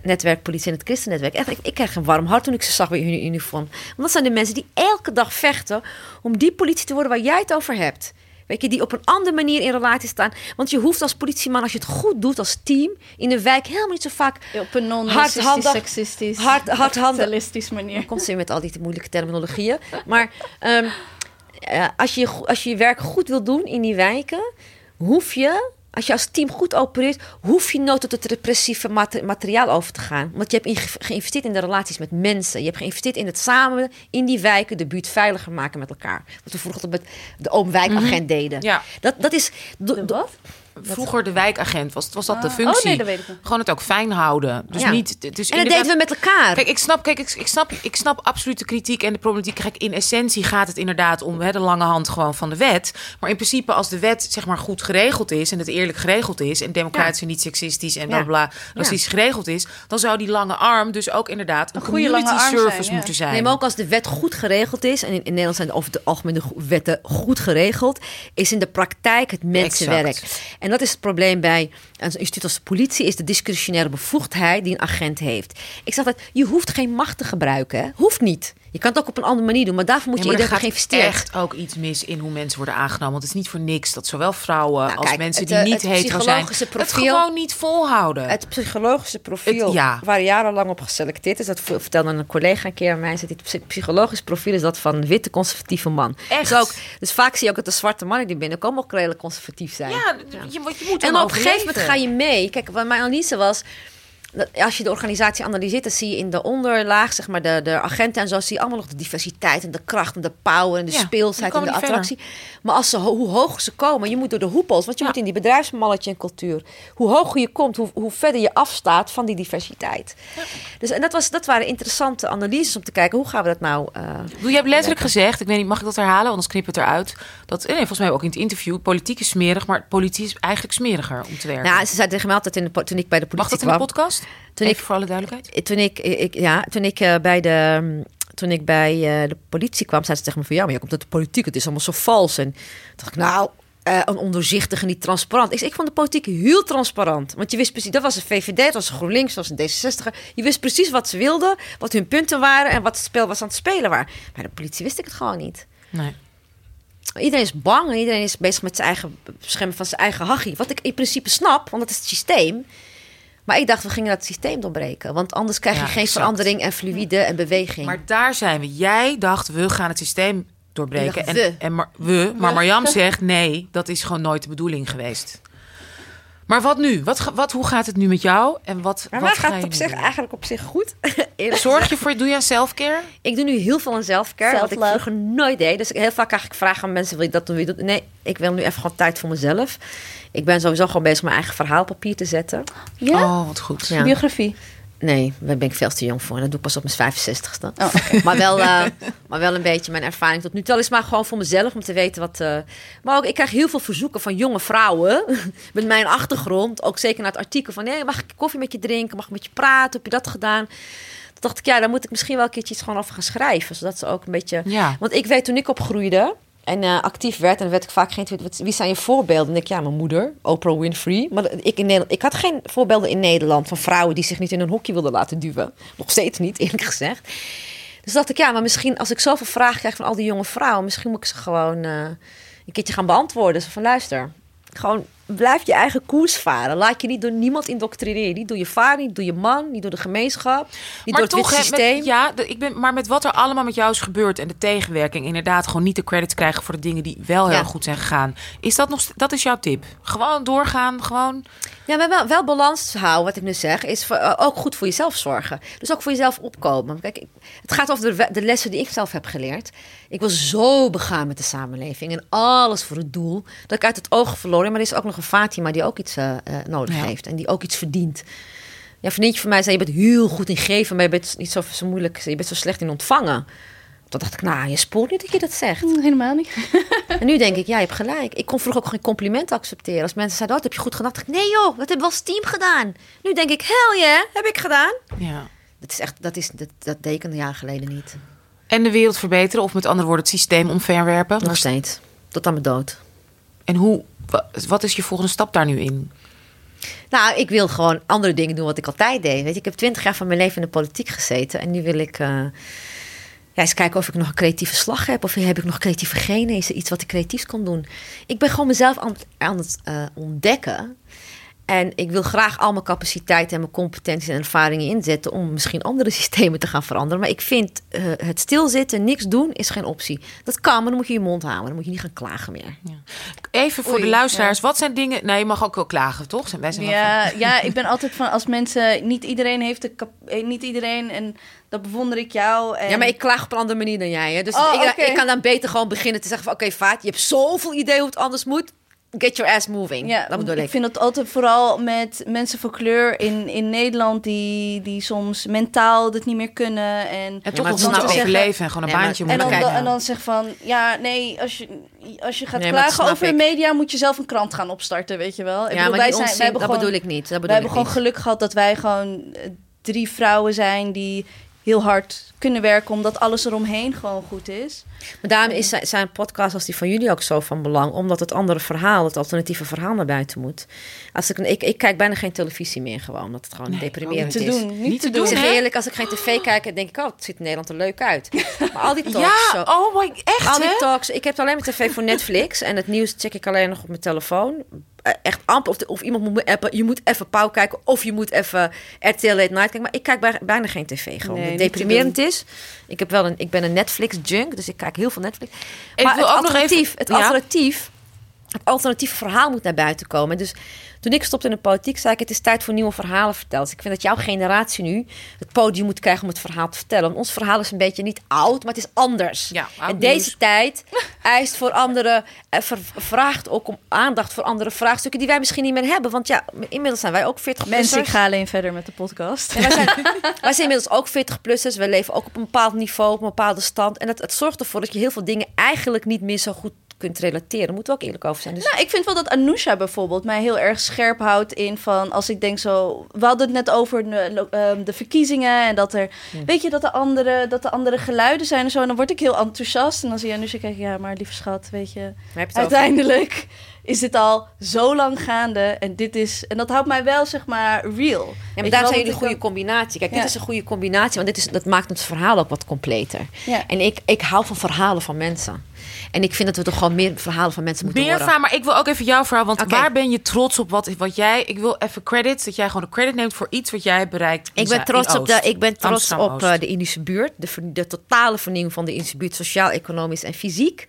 netwerk, politie en het christennetwerk. Echt, ik, ik kreeg een warm hart toen ik ze zag bij hun uniform. Want dat zijn de mensen die elke dag vechten om die politie te worden waar jij het over hebt. Weet je, die op een andere manier in relatie staan. Want je hoeft als politieman, als je het goed doet als team, in de wijk helemaal niet zo vaak op een non-racistisch, seksistisch, hard- hardhandig- kapitalistisch manier. komt ze met al die moeilijke terminologieën. Maar ehm, eh, als, je, als je je werk goed wil doen in die wijken, hoef je, als je als team goed opereert, hoef je nooit tot het repressieve mate- materiaal over te gaan. Want je hebt geïnvesteerd in de relaties met mensen. Je hebt geïnvesteerd in het samen in die wijken de buurt veiliger maken met elkaar. Wat we vroeger met de open wijkagent deden. Ja. Dat, dat is. De wat? Vroeger de wijkagent was, was dat de Ah, functie. oh nee, dat weet ik niet. Gewoon het ook fijn houden. Dus Ja. niet. Dus en dat deden we met elkaar. Kijk, ik snap, kijk, ik, ik, snap, ik snap absoluut de kritiek en de problematiek. Kijk, in essentie gaat het inderdaad om hè, de lange hand gewoon van de wet. Maar in principe, als de wet zeg maar goed geregeld is en het eerlijk geregeld is en democratisch en niet seksistisch en bla bla racistisch geregeld is, dan zou die lange arm dus ook inderdaad een, Een goede lange arm service zijn, moeten zijn. Nee, maar ook als de wet goed geregeld is, en in, in Nederland zijn over de go- wetten goed geregeld, is in de praktijk het mensenwerk. En dat is het probleem bij een instituut als de politie, is de discretionaire bevoegdheid die een agent heeft. Ik zeg dat je hoeft geen macht te gebruiken, hoeft niet. Je kan het ook op een andere manier doen, maar daarvoor moet Ja, je maar eerder er gaat echt ook iets mis in hoe mensen worden aangenomen. Want het is niet voor niks dat zowel vrouwen Nou, als kijk, mensen het, die eh, niet het hetero zijn, psychologische het profiel- gewoon niet volhouden. Het psychologische profiel, Het- ja. waar jarenlang op geselecteerd is, dat vertelde een collega een keer aan mij, zei, het psychologisch profiel is dat van een witte conservatieve man. Echt? Dus, ook, dus vaak zie je ook dat de zwarte mannen die binnenkomen ook redelijk conservatief zijn. ja, Je, moet En op een gegeven moment ga je mee. Kijk, wat mijn analyse was. Als je de organisatie analyseert, dan zie je in de onderlaag, zeg maar, de, de agenten en zo, zie je allemaal nog de diversiteit en de kracht en de power en de Ja, speelsheid en de attractie. Maar als ze, ho- hoe hoger ze komen, je moet door de hoepels, want je Ja. moet in die bedrijfsmalletje en cultuur. Hoe hoger je komt, hoe, hoe verder je afstaat van die diversiteit. Dus, en dat, was, dat waren interessante analyses om te kijken, hoe gaan we dat nou... eh, Doe, je hebt letterlijk gezegd, ik weet niet, mag ik dat herhalen? Want anders knip het eruit. Dat, nee, volgens mij ook in het interview, politiek is smerig, maar politie is eigenlijk smeriger om te werken. nou, ze zei tegen mij altijd in de, toen ik bij de mag politie dat in de kwam. Toen Even ik- voor alle duidelijkheid. toen ik, ik, ja, toen ik eh, bij de. Toen ik bij eh, de politie kwam, zei ze tegen me van ja, maar je komt uit de politiek, het is allemaal zo vals. En dacht ik, nou, eh een ondoorzichtig en niet transparant. Ik, ik vond de politiek heel transparant. Want je wist precies, dat was de VVD, dat was GroenLinks, dat was een D66. Je wist precies wat ze wilden, wat hun punten waren en wat het spel was aan het spelen waren. Bij de politie wist ik het gewoon niet. Nee. Iedereen is bang en iedereen is bezig met zijn eigen beschermen van zijn eigen hachie. Wat ik in principe snap, want dat is het systeem. Maar ik dacht, we gingen dat systeem doorbreken. Want anders krijg je Ja, geen exact. verandering en fluïde en beweging. Maar daar zijn we. Jij dacht, we gaan het systeem doorbreken. Dacht, En, we. en maar, we, maar Marjam zegt, nee, dat is gewoon nooit de bedoeling geweest. Maar wat nu? Wat, wat, hoe gaat het nu met jou? En wat, maar wat mij ga gaat je het op zich doen? eigenlijk op zich goed. Zorg je voor, doe je aan selfcare? Ik doe nu heel veel aan zelfcare, wat ik vroeger nooit deed. Dus ik heel vaak krijg ik vragen aan mensen, wil je dat doen? Wil je dat? Nee, ik wil nu even gewoon tijd voor mezelf. Ik ben sowieso gewoon bezig mijn eigen verhaal op papier te zetten. Ja? Oh, wat goed. Ja. Biografie. Nee, daar ben ik veel te jong voor. Dat doe ik pas op mijn 65ste. Oh, oké. Maar, wel, eh, maar wel een beetje mijn ervaring tot nu toe. Is maar gewoon voor mezelf om te weten wat. eh, Maar ook, ik krijg heel veel verzoeken van jonge vrouwen. met mijn achtergrond. Ook zeker naar het artikel van: nee, mag ik koffie met je drinken? Mag ik met je praten? Heb je dat gedaan? Toen dacht ik, ja, daar moet ik misschien wel een keertje iets gewoon over gaan schrijven. Zodat ze ook een beetje. Ja. Want ik weet toen ik opgroeide en eh, actief werd, en dan werd ik vaak geïnterviewd. Wie zijn je voorbeelden? En ik, ja, mijn moeder, Oprah Winfrey. Maar ik, in Nederland, ik had geen voorbeelden in Nederland van vrouwen die zich niet in een hokje wilden laten duwen. Nog steeds niet, eerlijk gezegd. Dus dacht ik, ja, maar misschien als ik zoveel vragen krijg van al die jonge vrouwen, misschien moet ik ze gewoon eh, een keertje gaan beantwoorden. Zo van luister, gewoon blijf je eigen koers varen. Laat je niet door niemand indoctrineren. Niet door je vader, niet door je man, niet door de gemeenschap, niet door het met- systeem. ja, ik ben, maar met wat er allemaal met jou is gebeurd en de tegenwerking, inderdaad, gewoon niet de credits krijgen voor de dingen die wel heel Ja. goed zijn gegaan. Is dat nog? Dat is jouw tip? Gewoon doorgaan, gewoon. Ja, maar wel, wel balans houden, wat ik nu zeg, is voor, eh, ook goed voor jezelf zorgen. Dus ook voor jezelf opkomen. Kijk, ik- het gaat over de, de lessen die ik zelf heb geleerd. Ik was zo begaan met de samenleving en alles voor het doel, dat ik uit het oog verloren. Maar er is ook nog een Fatima die ook iets eh, eh, nodig Ja. heeft en die ook iets verdient. Ja, een vriendje van mij zei, je bent heel goed in geven, maar je bent niet zo, zo moeilijk, je bent zo slecht in ontvangen. Toen dacht ik, nou, je spoort niet dat je dat zegt. Hm, Helemaal niet. En nu denk ik, ja, je hebt gelijk. Ik kon vroeger ook geen complimenten accepteren. Als mensen zeiden, oh, dat heb je goed gedaan. dacht ik, nee joh, dat hebben we als team gedaan. Nu denk ik, hell yeah, heb ik gedaan. Ja. Dat is echt, dat is, dat, dat dekende jaren geleden niet. En de wereld verbeteren, of met andere woorden, het systeem omverwerpen. Nog steeds. Tot aan mijn dood. En hoe? Wa- Wat is je volgende stap daar nu in? Nou, ik wil gewoon andere dingen doen wat ik altijd deed. Weet je, ik heb twintig jaar van mijn leven in de politiek gezeten. En nu wil ik eh, ja, eens kijken of ik nog een creatieve slag heb. Of heb ik nog creatieve genen? Is er iets wat ik creatiefs kan doen? Ik ben gewoon mezelf aan, aan het eh, ontdekken. En ik wil graag al mijn capaciteiten en mijn competenties en ervaringen inzetten om misschien andere systemen te gaan veranderen. Maar ik vind eh, het stilzitten, niks doen, is geen optie. Dat kan, maar dan moet je je mond houden. Dan moet je niet gaan klagen meer. Even voor Oei, de luisteraars, wat zijn dingen... Nee, je mag ook wel klagen, toch? Wij zijn wel van- Ja, ja, ik ben altijd van als mensen. Niet iedereen heeft de. Kap, eh, niet iedereen. En dat bewonder ik jou. En, Ja, maar ik klaag op een andere manier dan jij. Hè? Dus Oh, ik, ik kan dan beter gewoon beginnen te zeggen van... oké, Vaat, je hebt zoveel ideeën hoe het anders moet. Get your ass moving. Ja, dat bedoel ik. vind dat altijd vooral met mensen van kleur in, in Nederland die, die soms mentaal het niet meer kunnen. En, En toch moeten snap ik. overleven en gewoon een Nee, baantje en, moeten dan, krijgen. en dan zeg van, ja, nee, als je, als je gaat Nee, klagen over de ik. media, moet je zelf een krant gaan opstarten, weet je wel. Ik ja, bedoel, maar wij zijn, onzin, wij hebben dat gewoon, bedoel ik niet. Dat wij bedoel hebben ik gewoon geluk gehad dat wij gewoon eh, drie vrouwen zijn die heel hard kunnen werken, omdat alles eromheen gewoon goed is. Maar daarom is zijn- zijn podcasts als die van jullie ook zo van belang. Omdat het andere verhaal, het alternatieve verhaal naar buiten moet. Als ik, ik, ik kijk bijna geen televisie meer gewoon. Omdat het gewoon Nee, deprimerend Niet te is. doen, niet, Niet te te doen. Ik zeg eerlijk, als ik geen tv kijk, dan denk ik... oh, het ziet in Nederland er leuk uit. Maar al die talks... Ja, zo- oh my, echt Al die hè? talks. Ik heb alleen maar tv voor Netflix. En het nieuws check ik alleen nog op mijn telefoon. Eh, Echt amper. Of, de- of iemand moet me appen. Je moet even Pauw kijken. Of je moet even RTL Late Night kijken. Maar ik kijk bij- bijna geen tv. Gewoon. Nee, deprimerend is. Ik, heb wel een, ik ben een Netflix-junk. Dus ik kijk heel veel Netflix. Ik maar wil het ook nog alternatief, even- het ja. alternatief... Het alternatieve verhaal moet naar buiten komen. Dus toen ik stopte in de politiek, zei ik... het is tijd voor nieuwe verhalen verteld. Dus ik vind dat jouw generatie nu het podium moet krijgen om het verhaal te vertellen. Want ons verhaal is een beetje niet oud, maar het is anders. Ja, en deze nieuws. tijd eist voor andere... eh, vraagt ook om aandacht voor andere vraagstukken... die wij misschien niet meer hebben. Want ja, inmiddels zijn wij ook 40 Mensen, ik ga alleen verder met de podcast. wij zijn, wij zijn inmiddels ook 40-plussers. We leven ook op een bepaald niveau, op een bepaalde stand. En het, het zorgt ervoor dat je heel veel dingen eigenlijk niet meer zo goed kunt relateren. Daar moeten we ook eerlijk over zijn. Dus Nou, ik vind wel dat Anousha bijvoorbeeld mij heel erg scherp houdt in van als ik denk zo. We hadden het net over de, ehm, de verkiezingen en dat er, weet je, dat er andere, dat er andere geluiden zijn en zo. En dan word ik heel enthousiast en dan zie je Anousha kijken, ja, maar lieve schat, weet je, je over? uiteindelijk is dit al zo lang gaande en dit is en dat houdt mij wel zeg maar real. Ja, maar daar zijn jullie een goede dan- combinatie. Kijk, Ja. dit is een goede combinatie, want dit is, dat maakt het verhaal ook wat completer. Ja. En ik, ik hou van verhalen van mensen. En ik vind dat we toch gewoon meer verhalen van mensen moeten Meer horen. vragen, maar ik wil ook even jouw verhaal. Want Oké. waar ben je trots op wat, wat jij... Ik wil even credits, dat jij gewoon de credit neemt voor iets wat jij hebt bereikt. in Ik ben trots op, de, ik ben trots op eh, de Indische buurt. De, de totale vernieuwing van de Indische buurt, sociaal, economisch en fysiek.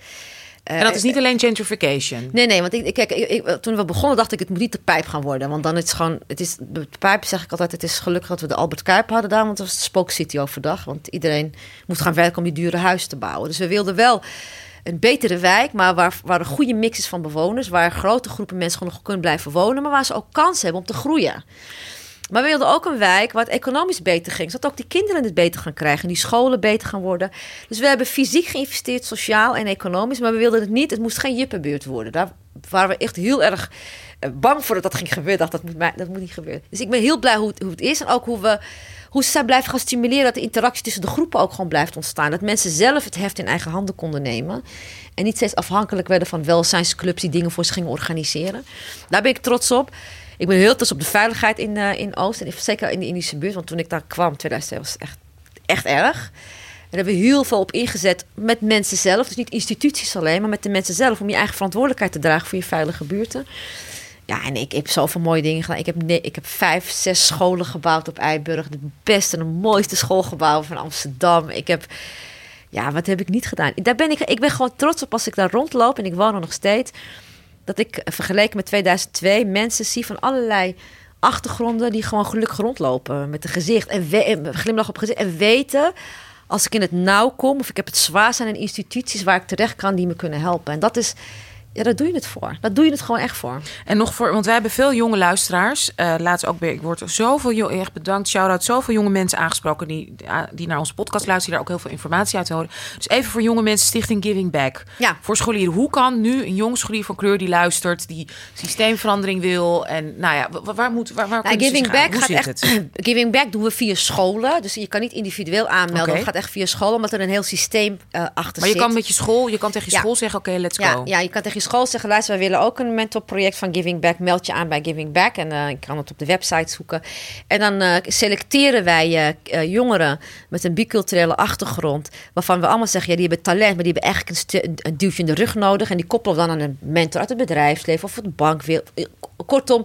Eh, En dat is niet alleen gentrification. Nee, nee, want ik, kijk, ik, ik- toen we begonnen dacht ik, het moet niet de pijp gaan worden. Want dan is het gewoon, het is, de pijp zeg ik altijd, het is gelukkig dat we de Albert Kuip hadden daar. Want dat was de spookcity overdag. Want iedereen moest gaan werken om die dure huizen te bouwen. Dus we wilden wel een betere wijk, maar waar, waar een goede mix is van bewoners. Waar grote groepen mensen gewoon nog kunnen blijven wonen. Maar waar ze ook kans hebben om te groeien. Maar we wilden ook een wijk waar het economisch beter ging. Zodat ook die kinderen het beter gaan krijgen. En die scholen beter gaan worden. Dus we hebben fysiek geïnvesteerd, sociaal en economisch. Maar we wilden het niet. Het moest geen jippenbuurt worden. Daar waren we echt heel erg eh, bang voor dat dat ging gebeuren. Dacht, dat moet, dat moet niet gebeuren. Dus ik ben heel blij hoe hoe het is. En ook hoe we hoe ze blijven gaan stimuleren dat de interactie tussen de groepen ook gewoon blijft ontstaan. Dat mensen zelf het heft in eigen handen konden nemen. En niet steeds afhankelijk werden van welzijnsclubs die dingen voor ze gingen organiseren. Daar ben ik trots op. Ik ben heel trots op de veiligheid in, uh, in Oost. En zeker in de Indische buurt. Want toen ik daar kwam, 2002, was het echt, echt erg. En daar hebben we heel veel op ingezet met mensen zelf. Dus niet instituties alleen, maar met de mensen zelf. Om je eigen verantwoordelijkheid te dragen voor je veilige buurten. Ja, en ik heb zoveel mooie dingen gedaan. Ik heb, ik heb vijf, zes scholen gebouwd op Eiburg. De beste en de mooiste schoolgebouwen van Amsterdam. Ik heb... Ja, wat heb ik niet gedaan? Daar ben ik, ik ben gewoon trots op als ik daar rondloop. En ik woon er nog steeds. Dat ik eh, vergeleken met 2002 mensen zie van allerlei achtergronden... die gewoon gelukkig rondlopen met een gezicht. En, glimlach op gezicht. En weten als ik in het nauw kom... of ik heb het zwaar zijn in instituties waar ik terecht kan... die me kunnen helpen. En dat is ja, daar doe je het voor. Dat doe je het gewoon echt voor. En nog voor, want wij hebben veel jonge luisteraars. Uh, laatst ook weer, ik word zoveel, echt bedankt, shout-out, zoveel jonge mensen aangesproken die, die naar onze podcast luisteren, die daar ook heel veel informatie uit horen. Dus even voor jonge mensen, Stichting Giving Back. Ja. Voor scholieren. Hoe kan nu een jong scholier van kleur die luistert, die systeemverandering wil en nou ja, waar, moet, waar, waar nou, Giving Back gaat echt, het? Giving Back doen we via scholen. Dus je kan niet individueel aanmelden. Okay. Het gaat echt via school, omdat er een heel systeem uh, achter maar zit. je kan met je school, je kan tegen je ja. school zeggen, oké, okay, let's ja, go. Ja, je kan tegen school zeggen, luister, wij willen ook een mentorproject van Giving Back. Meld je aan bij Giving Back en uh, ik kan het op de website zoeken. En dan uh, selecteren wij uh, jongeren met een biculturele achtergrond, waarvan we allemaal zeggen, ja, die hebben talent, maar die hebben eigenlijk een, een duwtje in de rug nodig. En die koppelen dan aan een mentor uit het bedrijfsleven of het bank. Kortom,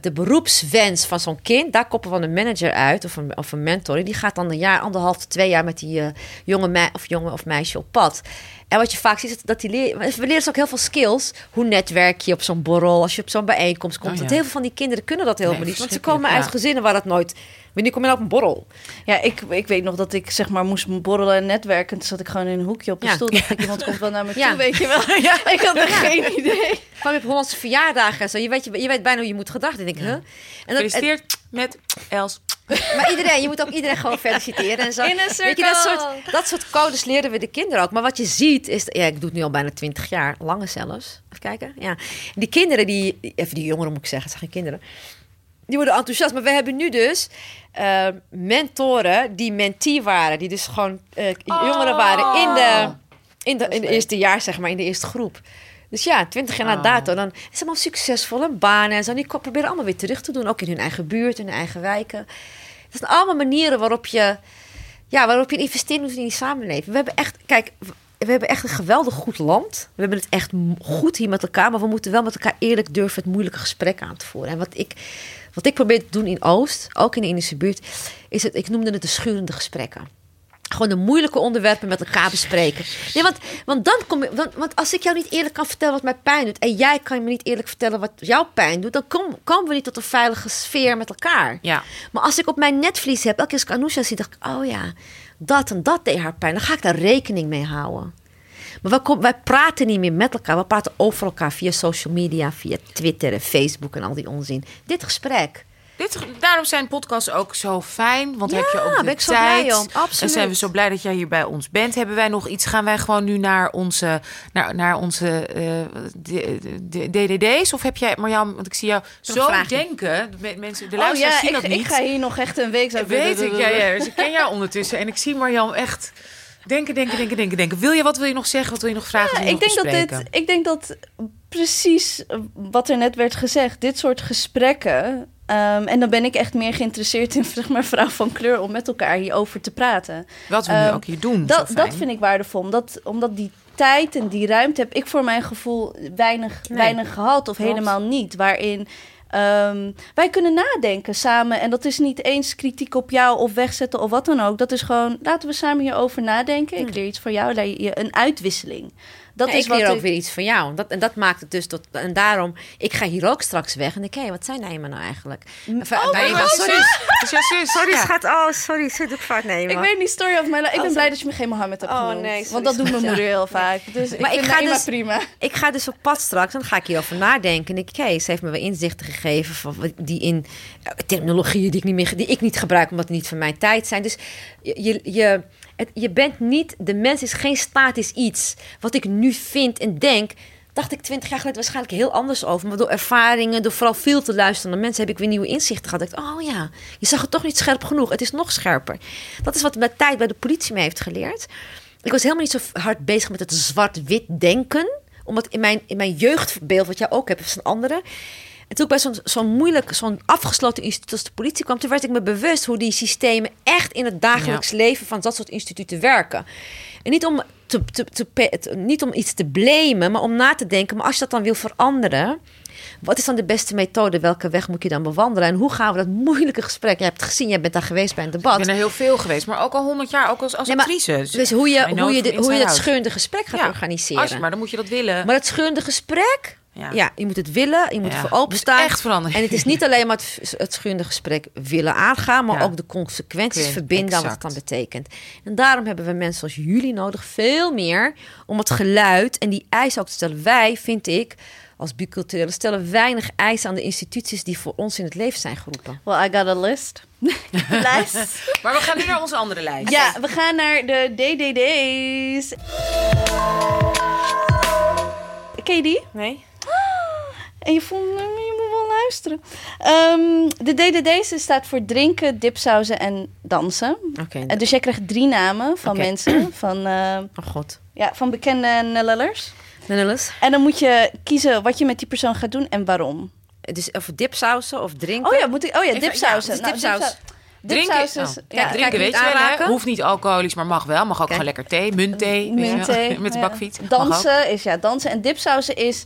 de beroepswens van zo'n kind, daar koppelen we een manager uit of een, of een mentor. Die gaat dan een jaar, anderhalf, twee jaar met die jonge, of jongen of meisje op pad. En wat je vaak ziet, is dat die leren, we leren ze ook heel veel skills. Hoe netwerk je op zo'n borrel, als je op zo'n bijeenkomst komt. Oh, ja. Want heel veel van die kinderen kunnen dat helemaal nee, niet. Want ze komen uit ja. gezinnen waar dat nooit... Wanneer kom je nou op een borrel? Ja, ik, ik weet nog dat ik zeg maar moest borrelen en netwerken. Toen zat ik gewoon in een hoekje op een ja. stoel. Dacht ik, iemand komt wel naar me toe, weet je wel. Ja. ik had er geen idee. Kwam je op Hollandse verjaardagen en zo. Je weet, je, je weet bijna hoe je moet gedacht. En ik, huh? En dat, Gefeliciteerd met Els. Maar iedereen, je moet ook iedereen gewoon feliciteren en zo. In een Weet je, dat, soort, dat soort codes leren we de kinderen ook. Maar wat je ziet is, ja, ik doe het nu al bijna twintig jaar, langer zelfs. Even kijken, ja. Die kinderen, die, even die jongeren moet ik zeggen, het zijn geen kinderen. Die worden enthousiast. Maar we hebben nu dus uh, mentoren die mentee waren. Die dus gewoon uh, oh. jongeren waren in de, in, de, in de eerste jaar, zeg maar, in de eerste groep. Dus ja, twintig jaar na dato, dan is het allemaal succesvol en banen en zo. En die proberen allemaal weer terug te doen, ook in hun eigen buurt, in hun eigen wijken. Het zijn allemaal manieren waarop je, ja, waarop je investeert in die samenleving. We hebben echt, kijk, we hebben echt een geweldig goed land. We hebben het echt goed hier met elkaar, maar we moeten wel met elkaar eerlijk durven het moeilijke gesprek aan te voeren. En wat ik, wat ik probeer te doen in Oost, ook in de Indische buurt, is het, ik noemde het de schurende gesprekken gewoon de moeilijke onderwerpen met elkaar bespreken. Nee, want, want dan kom je. Want, want, als ik jou niet eerlijk kan vertellen wat mij pijn doet. en jij kan me niet eerlijk vertellen wat jouw pijn doet. dan kom, komen we niet tot een veilige sfeer met elkaar. Ja. Maar als ik op mijn netvlies heb. elke keer als ik Anousha zie. dacht ik: oh ja, dat en dat deed haar pijn. dan ga ik daar rekening mee houden. Maar wij, kom, wij praten niet meer met elkaar. We praten over elkaar via social media, via Twitter en Facebook en al die onzin. Dit gesprek. Dit, daarom zijn podcasts ook zo fijn. Want ja, heb je ook de ben ik zo tijd. blij om. Absoluut. En zijn we zo blij dat jij hier bij ons bent. Hebben wij nog iets? Gaan wij gewoon nu naar onze, naar, naar onze uh, DDD's? Of heb jij, Marjan, want ik zie jou zo denken. Mensen, de luisteraars oh, ja, zien ik, dat niet. Ik ga hier nog echt een week zo Weet ik, ja, ja. Dus ik ken jou ondertussen. En ik zie Marjan echt... Denken, denken, denken, denken, denken. Wil je wat wil je nog zeggen? Wat wil je nog vragen? Ja, je ik denk dat dit. Ik denk dat precies wat er net werd gezegd. Dit soort gesprekken. Um, en dan ben ik echt meer geïnteresseerd in zeg maar, vrouw van kleur om met elkaar hierover te praten. Wat we um, nu ook hier doen. Dat, dat vind ik waardevol. Omdat, omdat die tijd en die ruimte heb ik voor mijn gevoel weinig, nee. weinig gehad of helemaal niet. Waarin Um, wij kunnen nadenken samen. En dat is niet eens kritiek op jou of wegzetten of wat dan ook. Dat is gewoon, laten we samen hierover nadenken. Ik leer iets van jou, leer je een uitwisseling. Dat Ja, is ik leer ook ik- weer iets van jou. Dat, en dat maakt het dus tot... En daarom, ik ga hier ook straks weg. En denk ik, hé, wat zijn Nijmen nou eigenlijk? Enfin, Oh, wij- maar jouw sorry, zus. sorry Ja. schat. Oh, sorry, zit ik fout nemen. Ik weet niet, story of my life. Ik ben blij dat je me geen Mohammed hebt Oh, genoemd. nee, sorry, want dat doet mijn moeder heel vaak. Dus ik Maar ik vind ga dus- prima. Ik ga dus op pad straks, dan ga ik hierover nadenken. En ik, hé, ze heeft me wel inzichten gegeven van die in eh, terminologieën die ik niet meer die ik niet gebruik omdat die niet van mijn tijd zijn. Dus je, je, je bent niet, de mens is geen statisch iets. Wat ik nu vind en denk, dacht ik twintig jaar geleden waarschijnlijk heel anders over. Maar door ervaringen, door vooral veel te luisteren naar mensen, heb ik weer nieuwe inzichten gehad. Ik dacht, oh ja, je zag het toch niet scherp genoeg. Het is nog scherper. Dat is wat de tijd bij de politie me heeft geleerd. Ik was helemaal niet zo hard bezig met het zwart-wit denken. Omdat in mijn, in mijn jeugdbeeld, wat jij ook hebt, is een andere. En toen ik bij zo'n zo'n moeilijk, zo'n afgesloten instituut als de politie kwam, toen werd ik me bewust hoe die systemen echt in het dagelijks leven van dat soort instituten werken. En niet om, te, te, niet om iets te blamen, maar om na te denken, maar als je dat dan wil veranderen, wat is dan de beste methode? Welke weg moet je dan bewandelen? En hoe gaan we dat moeilijke gesprek? Je hebt het gezien, jij bent daar geweest bij een debat. Ik ben er heel veel geweest, maar ook al honderd jaar, ook als, als Nee, maar- actrice. Dus hoe je, hoe je, de- hoe je dat out. scheurende gesprek gaat Ja, organiseren. Als maar dan moet je dat willen. Maar het scheurende gesprek, ja. Ja. je moet het willen, je moet Ja, er voor openstaan. echt veranderen. En het is niet alleen maar het, het gesprek willen aangaan, maar Ja. ook de consequenties Kun- verbinden aan wat het dan betekent. En daarom hebben we mensen zoals jullie nodig, veel meer, om het geluid en die eisen ook te stellen. Wij, vind ik, als biculturele, stellen weinig eisen aan de instituties die voor ons in het leven zijn geroepen. Well, I got a list. Lijst. Maar we gaan nu naar onze andere lijst. Ja, we gaan naar de DDD's. Ken je die? Nee? En je vond, eh, je moet wel luisteren. Ehm, de DDD's staat voor drinken, dipsauzen en dansen. Oké. En dus jij krijgt drie namen van mensen, van, eh, Oh god. ja, van bekende Nellers. Nellis? En dan moet je kiezen wat je met die persoon gaat doen en waarom. Dus of dipsausen of drinken. Oh ja, moet ik, oh ja, dipsausen. ja, dus dipsaus. dipsau- Drinken, is- oh. ja, drinken weet je wel. Hoeft niet alcoholisch, maar mag wel. Mag ook Kijk. gewoon lekker thee, muntthee. Muntthee, Met de bakfiets. Dansen is ja, dansen. En dipsausen is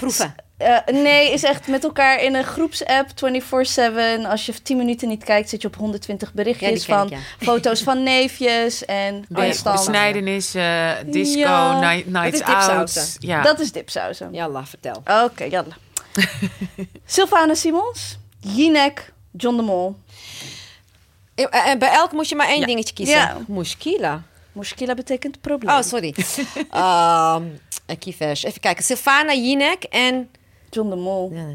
Proeven. Eh, nee, is echt met elkaar in een groepsapp 24-7. Als je 10 minuten niet kijkt, zit je op 120 Ja, berichtjes van ik, ja. foto's van neefjes en bijstand. Besnijdenis, eh, disco, Ja. night, nights is dipsausen? out. Ja. Dat is dipsausen. Jalla, vertel. Oké, jalla. Sylvana Simons, Jinek, John de Mol. En en bij elk moet je maar één Ja. dingetje kiezen. Ja. Muskila. Muskila betekent probleem. Oh, sorry. Ehm Kievers. Even kijken. Sylvana, Jinek en... John de Mol. Ja.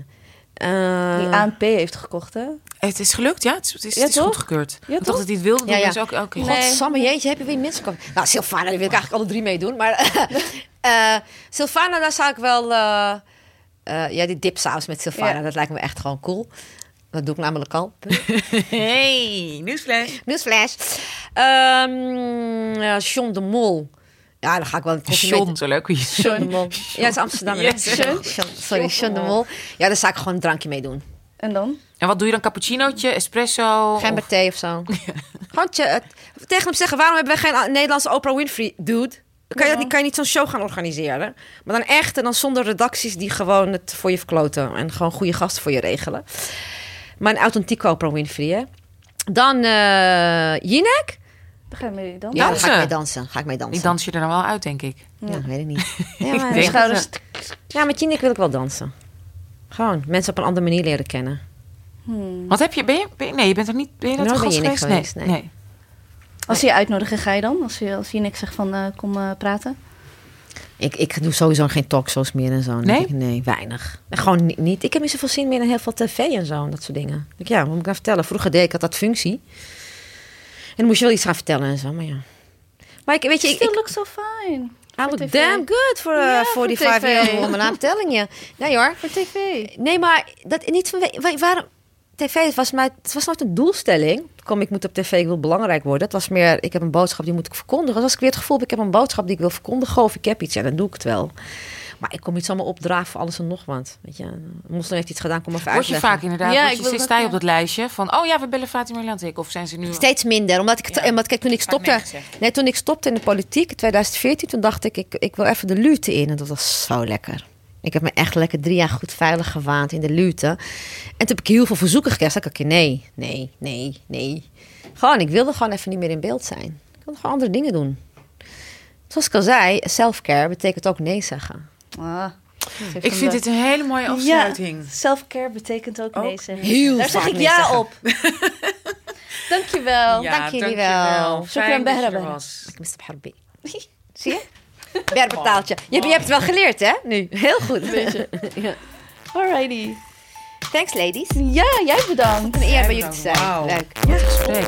Eh, Die ANP heeft gekocht, hè? Het is gelukt, ja. Het is, het is, Ja, het is toch? goedgekeurd. Ja, ik dacht dat hij het wilde doen, Ja, ja. dus ook... oké. Nee. Godsamme, jeetje, heb je weer mensen komen. Nou, Sylvana, die wil ik eigenlijk alle drie meedoen. Maar eh Sylvana, daar zou ik wel... eh, eh, ja, die dipsaus met Sylvana, Ja. dat lijkt me echt gewoon cool. Dat doe ik namelijk al. Hey, nieuwsflash. Ehm ja, John de Mol. Ja, dan ga ik wel een compliment... John, zo leuk wie je John de Mol. Ja, het is Amsterdam. Yes. John- John- Sorry, John de Mol. Ja, daar zou ik gewoon een drankje mee doen. En dan? En wat doe je dan? Cappuccinootje, espresso? Gember of- thee of zo. Gewoon tje- het- tegen hem zeggen, waarom hebben we geen Nederlandse Oprah Winfrey? Dude. Kan je, kan je niet zo'n show gaan organiseren? Maar dan echt en dan zonder redacties die gewoon het voor je verkloten. En gewoon goede gasten voor je regelen. Maar een authentieke Oprah Winfrey, hè? Dan eh Jinek. Dan gaan we mee dan. Ja, dan ga ik Dansen. mee dansen. Ga ik mee dansen. Die dans je er dan wel uit, denk ik. Ja, weet ik niet. Ja, maar, Schouders. ja, met Jinek wil ik wel dansen. Gewoon mensen op een andere manier leren kennen. Hmm. Wat heb je, ben je, ben je- nee, je bent er niet, ben je dat gast je geweest? geweest, nee. Als ze je uitnodigen, ga je dan? Als je, als je niks zegt van eh, kom eh, praten? Ik, ik doe sowieso geen talkshows meer en zo. Nee? ik, nee, weinig. Gewoon ni- niet. Ik heb niet zoveel zin meer in heel veel tv en zo. En dat soort dingen. Ik, ja, wat moet ik nou vertellen? Vroeger deed ik had dat functie. En dan moest je wel iets gaan vertellen en zo. Maar ja. Maar ik, weet je, ik, Still ik, looks so fine. I look tv. damn good for, uh, tv. five year woman. I'm telling you. Nee hoor. Voor tv. Nee, maar dat niet van wa- waarom tv was mij het was nooit een doelstelling. Kom, ik moet op tv, ik wil belangrijk worden. Het was meer, ik heb een boodschap die moet ik verkondigen. Dus als ik weer het gevoel heb, ik heb een boodschap die ik wil verkondigen of ik heb iets, ja, dan doe ik het wel. Maar ik kom niet zomaar opdraven voor alles en nog wat. Weet je, moslim heeft iets gedaan, kom even Word je vaak inderdaad, Ja, ik je, dat, sta je ja. op dat lijstje van... oh ja, we bellen Fatima Lantik. Of zijn ze nu... Steeds minder, omdat ik, Ja. omdat kijk, toen ik stopte, nee, toen ik stopte in de politiek in 2014, toen dacht ik, ik, ik wil even de lute in en dat was zo lekker. Ik heb me echt lekker drie jaar goed veilig gewaand in de lute. En toen heb ik heel veel verzoeken gekregen. Toen dacht ik, nee, nee, nee, nee. Gewoon, ik wilde gewoon even niet meer in beeld zijn. Ik wilde gewoon andere dingen doen. Zoals ik al zei, self-care betekent ook nee zeggen. Ah, Ik vind dit een hele mooie afsluiting. Ja, self-care betekent ook, nee zeggen. heel Daar zeg ik ja zeggen. op. Dankjewel. Ja, dank jullie dankjewel. wel. Fijn dat je er was. Ik mis harbi. Zie je? Berbetaaltje. Je, je hebt het wel geleerd, hè? Nu. Heel goed. ja. Alrighty. Thanks, ladies. Ja, jij bedankt. Een eer bij jullie te zijn. Leuk. Gesprek.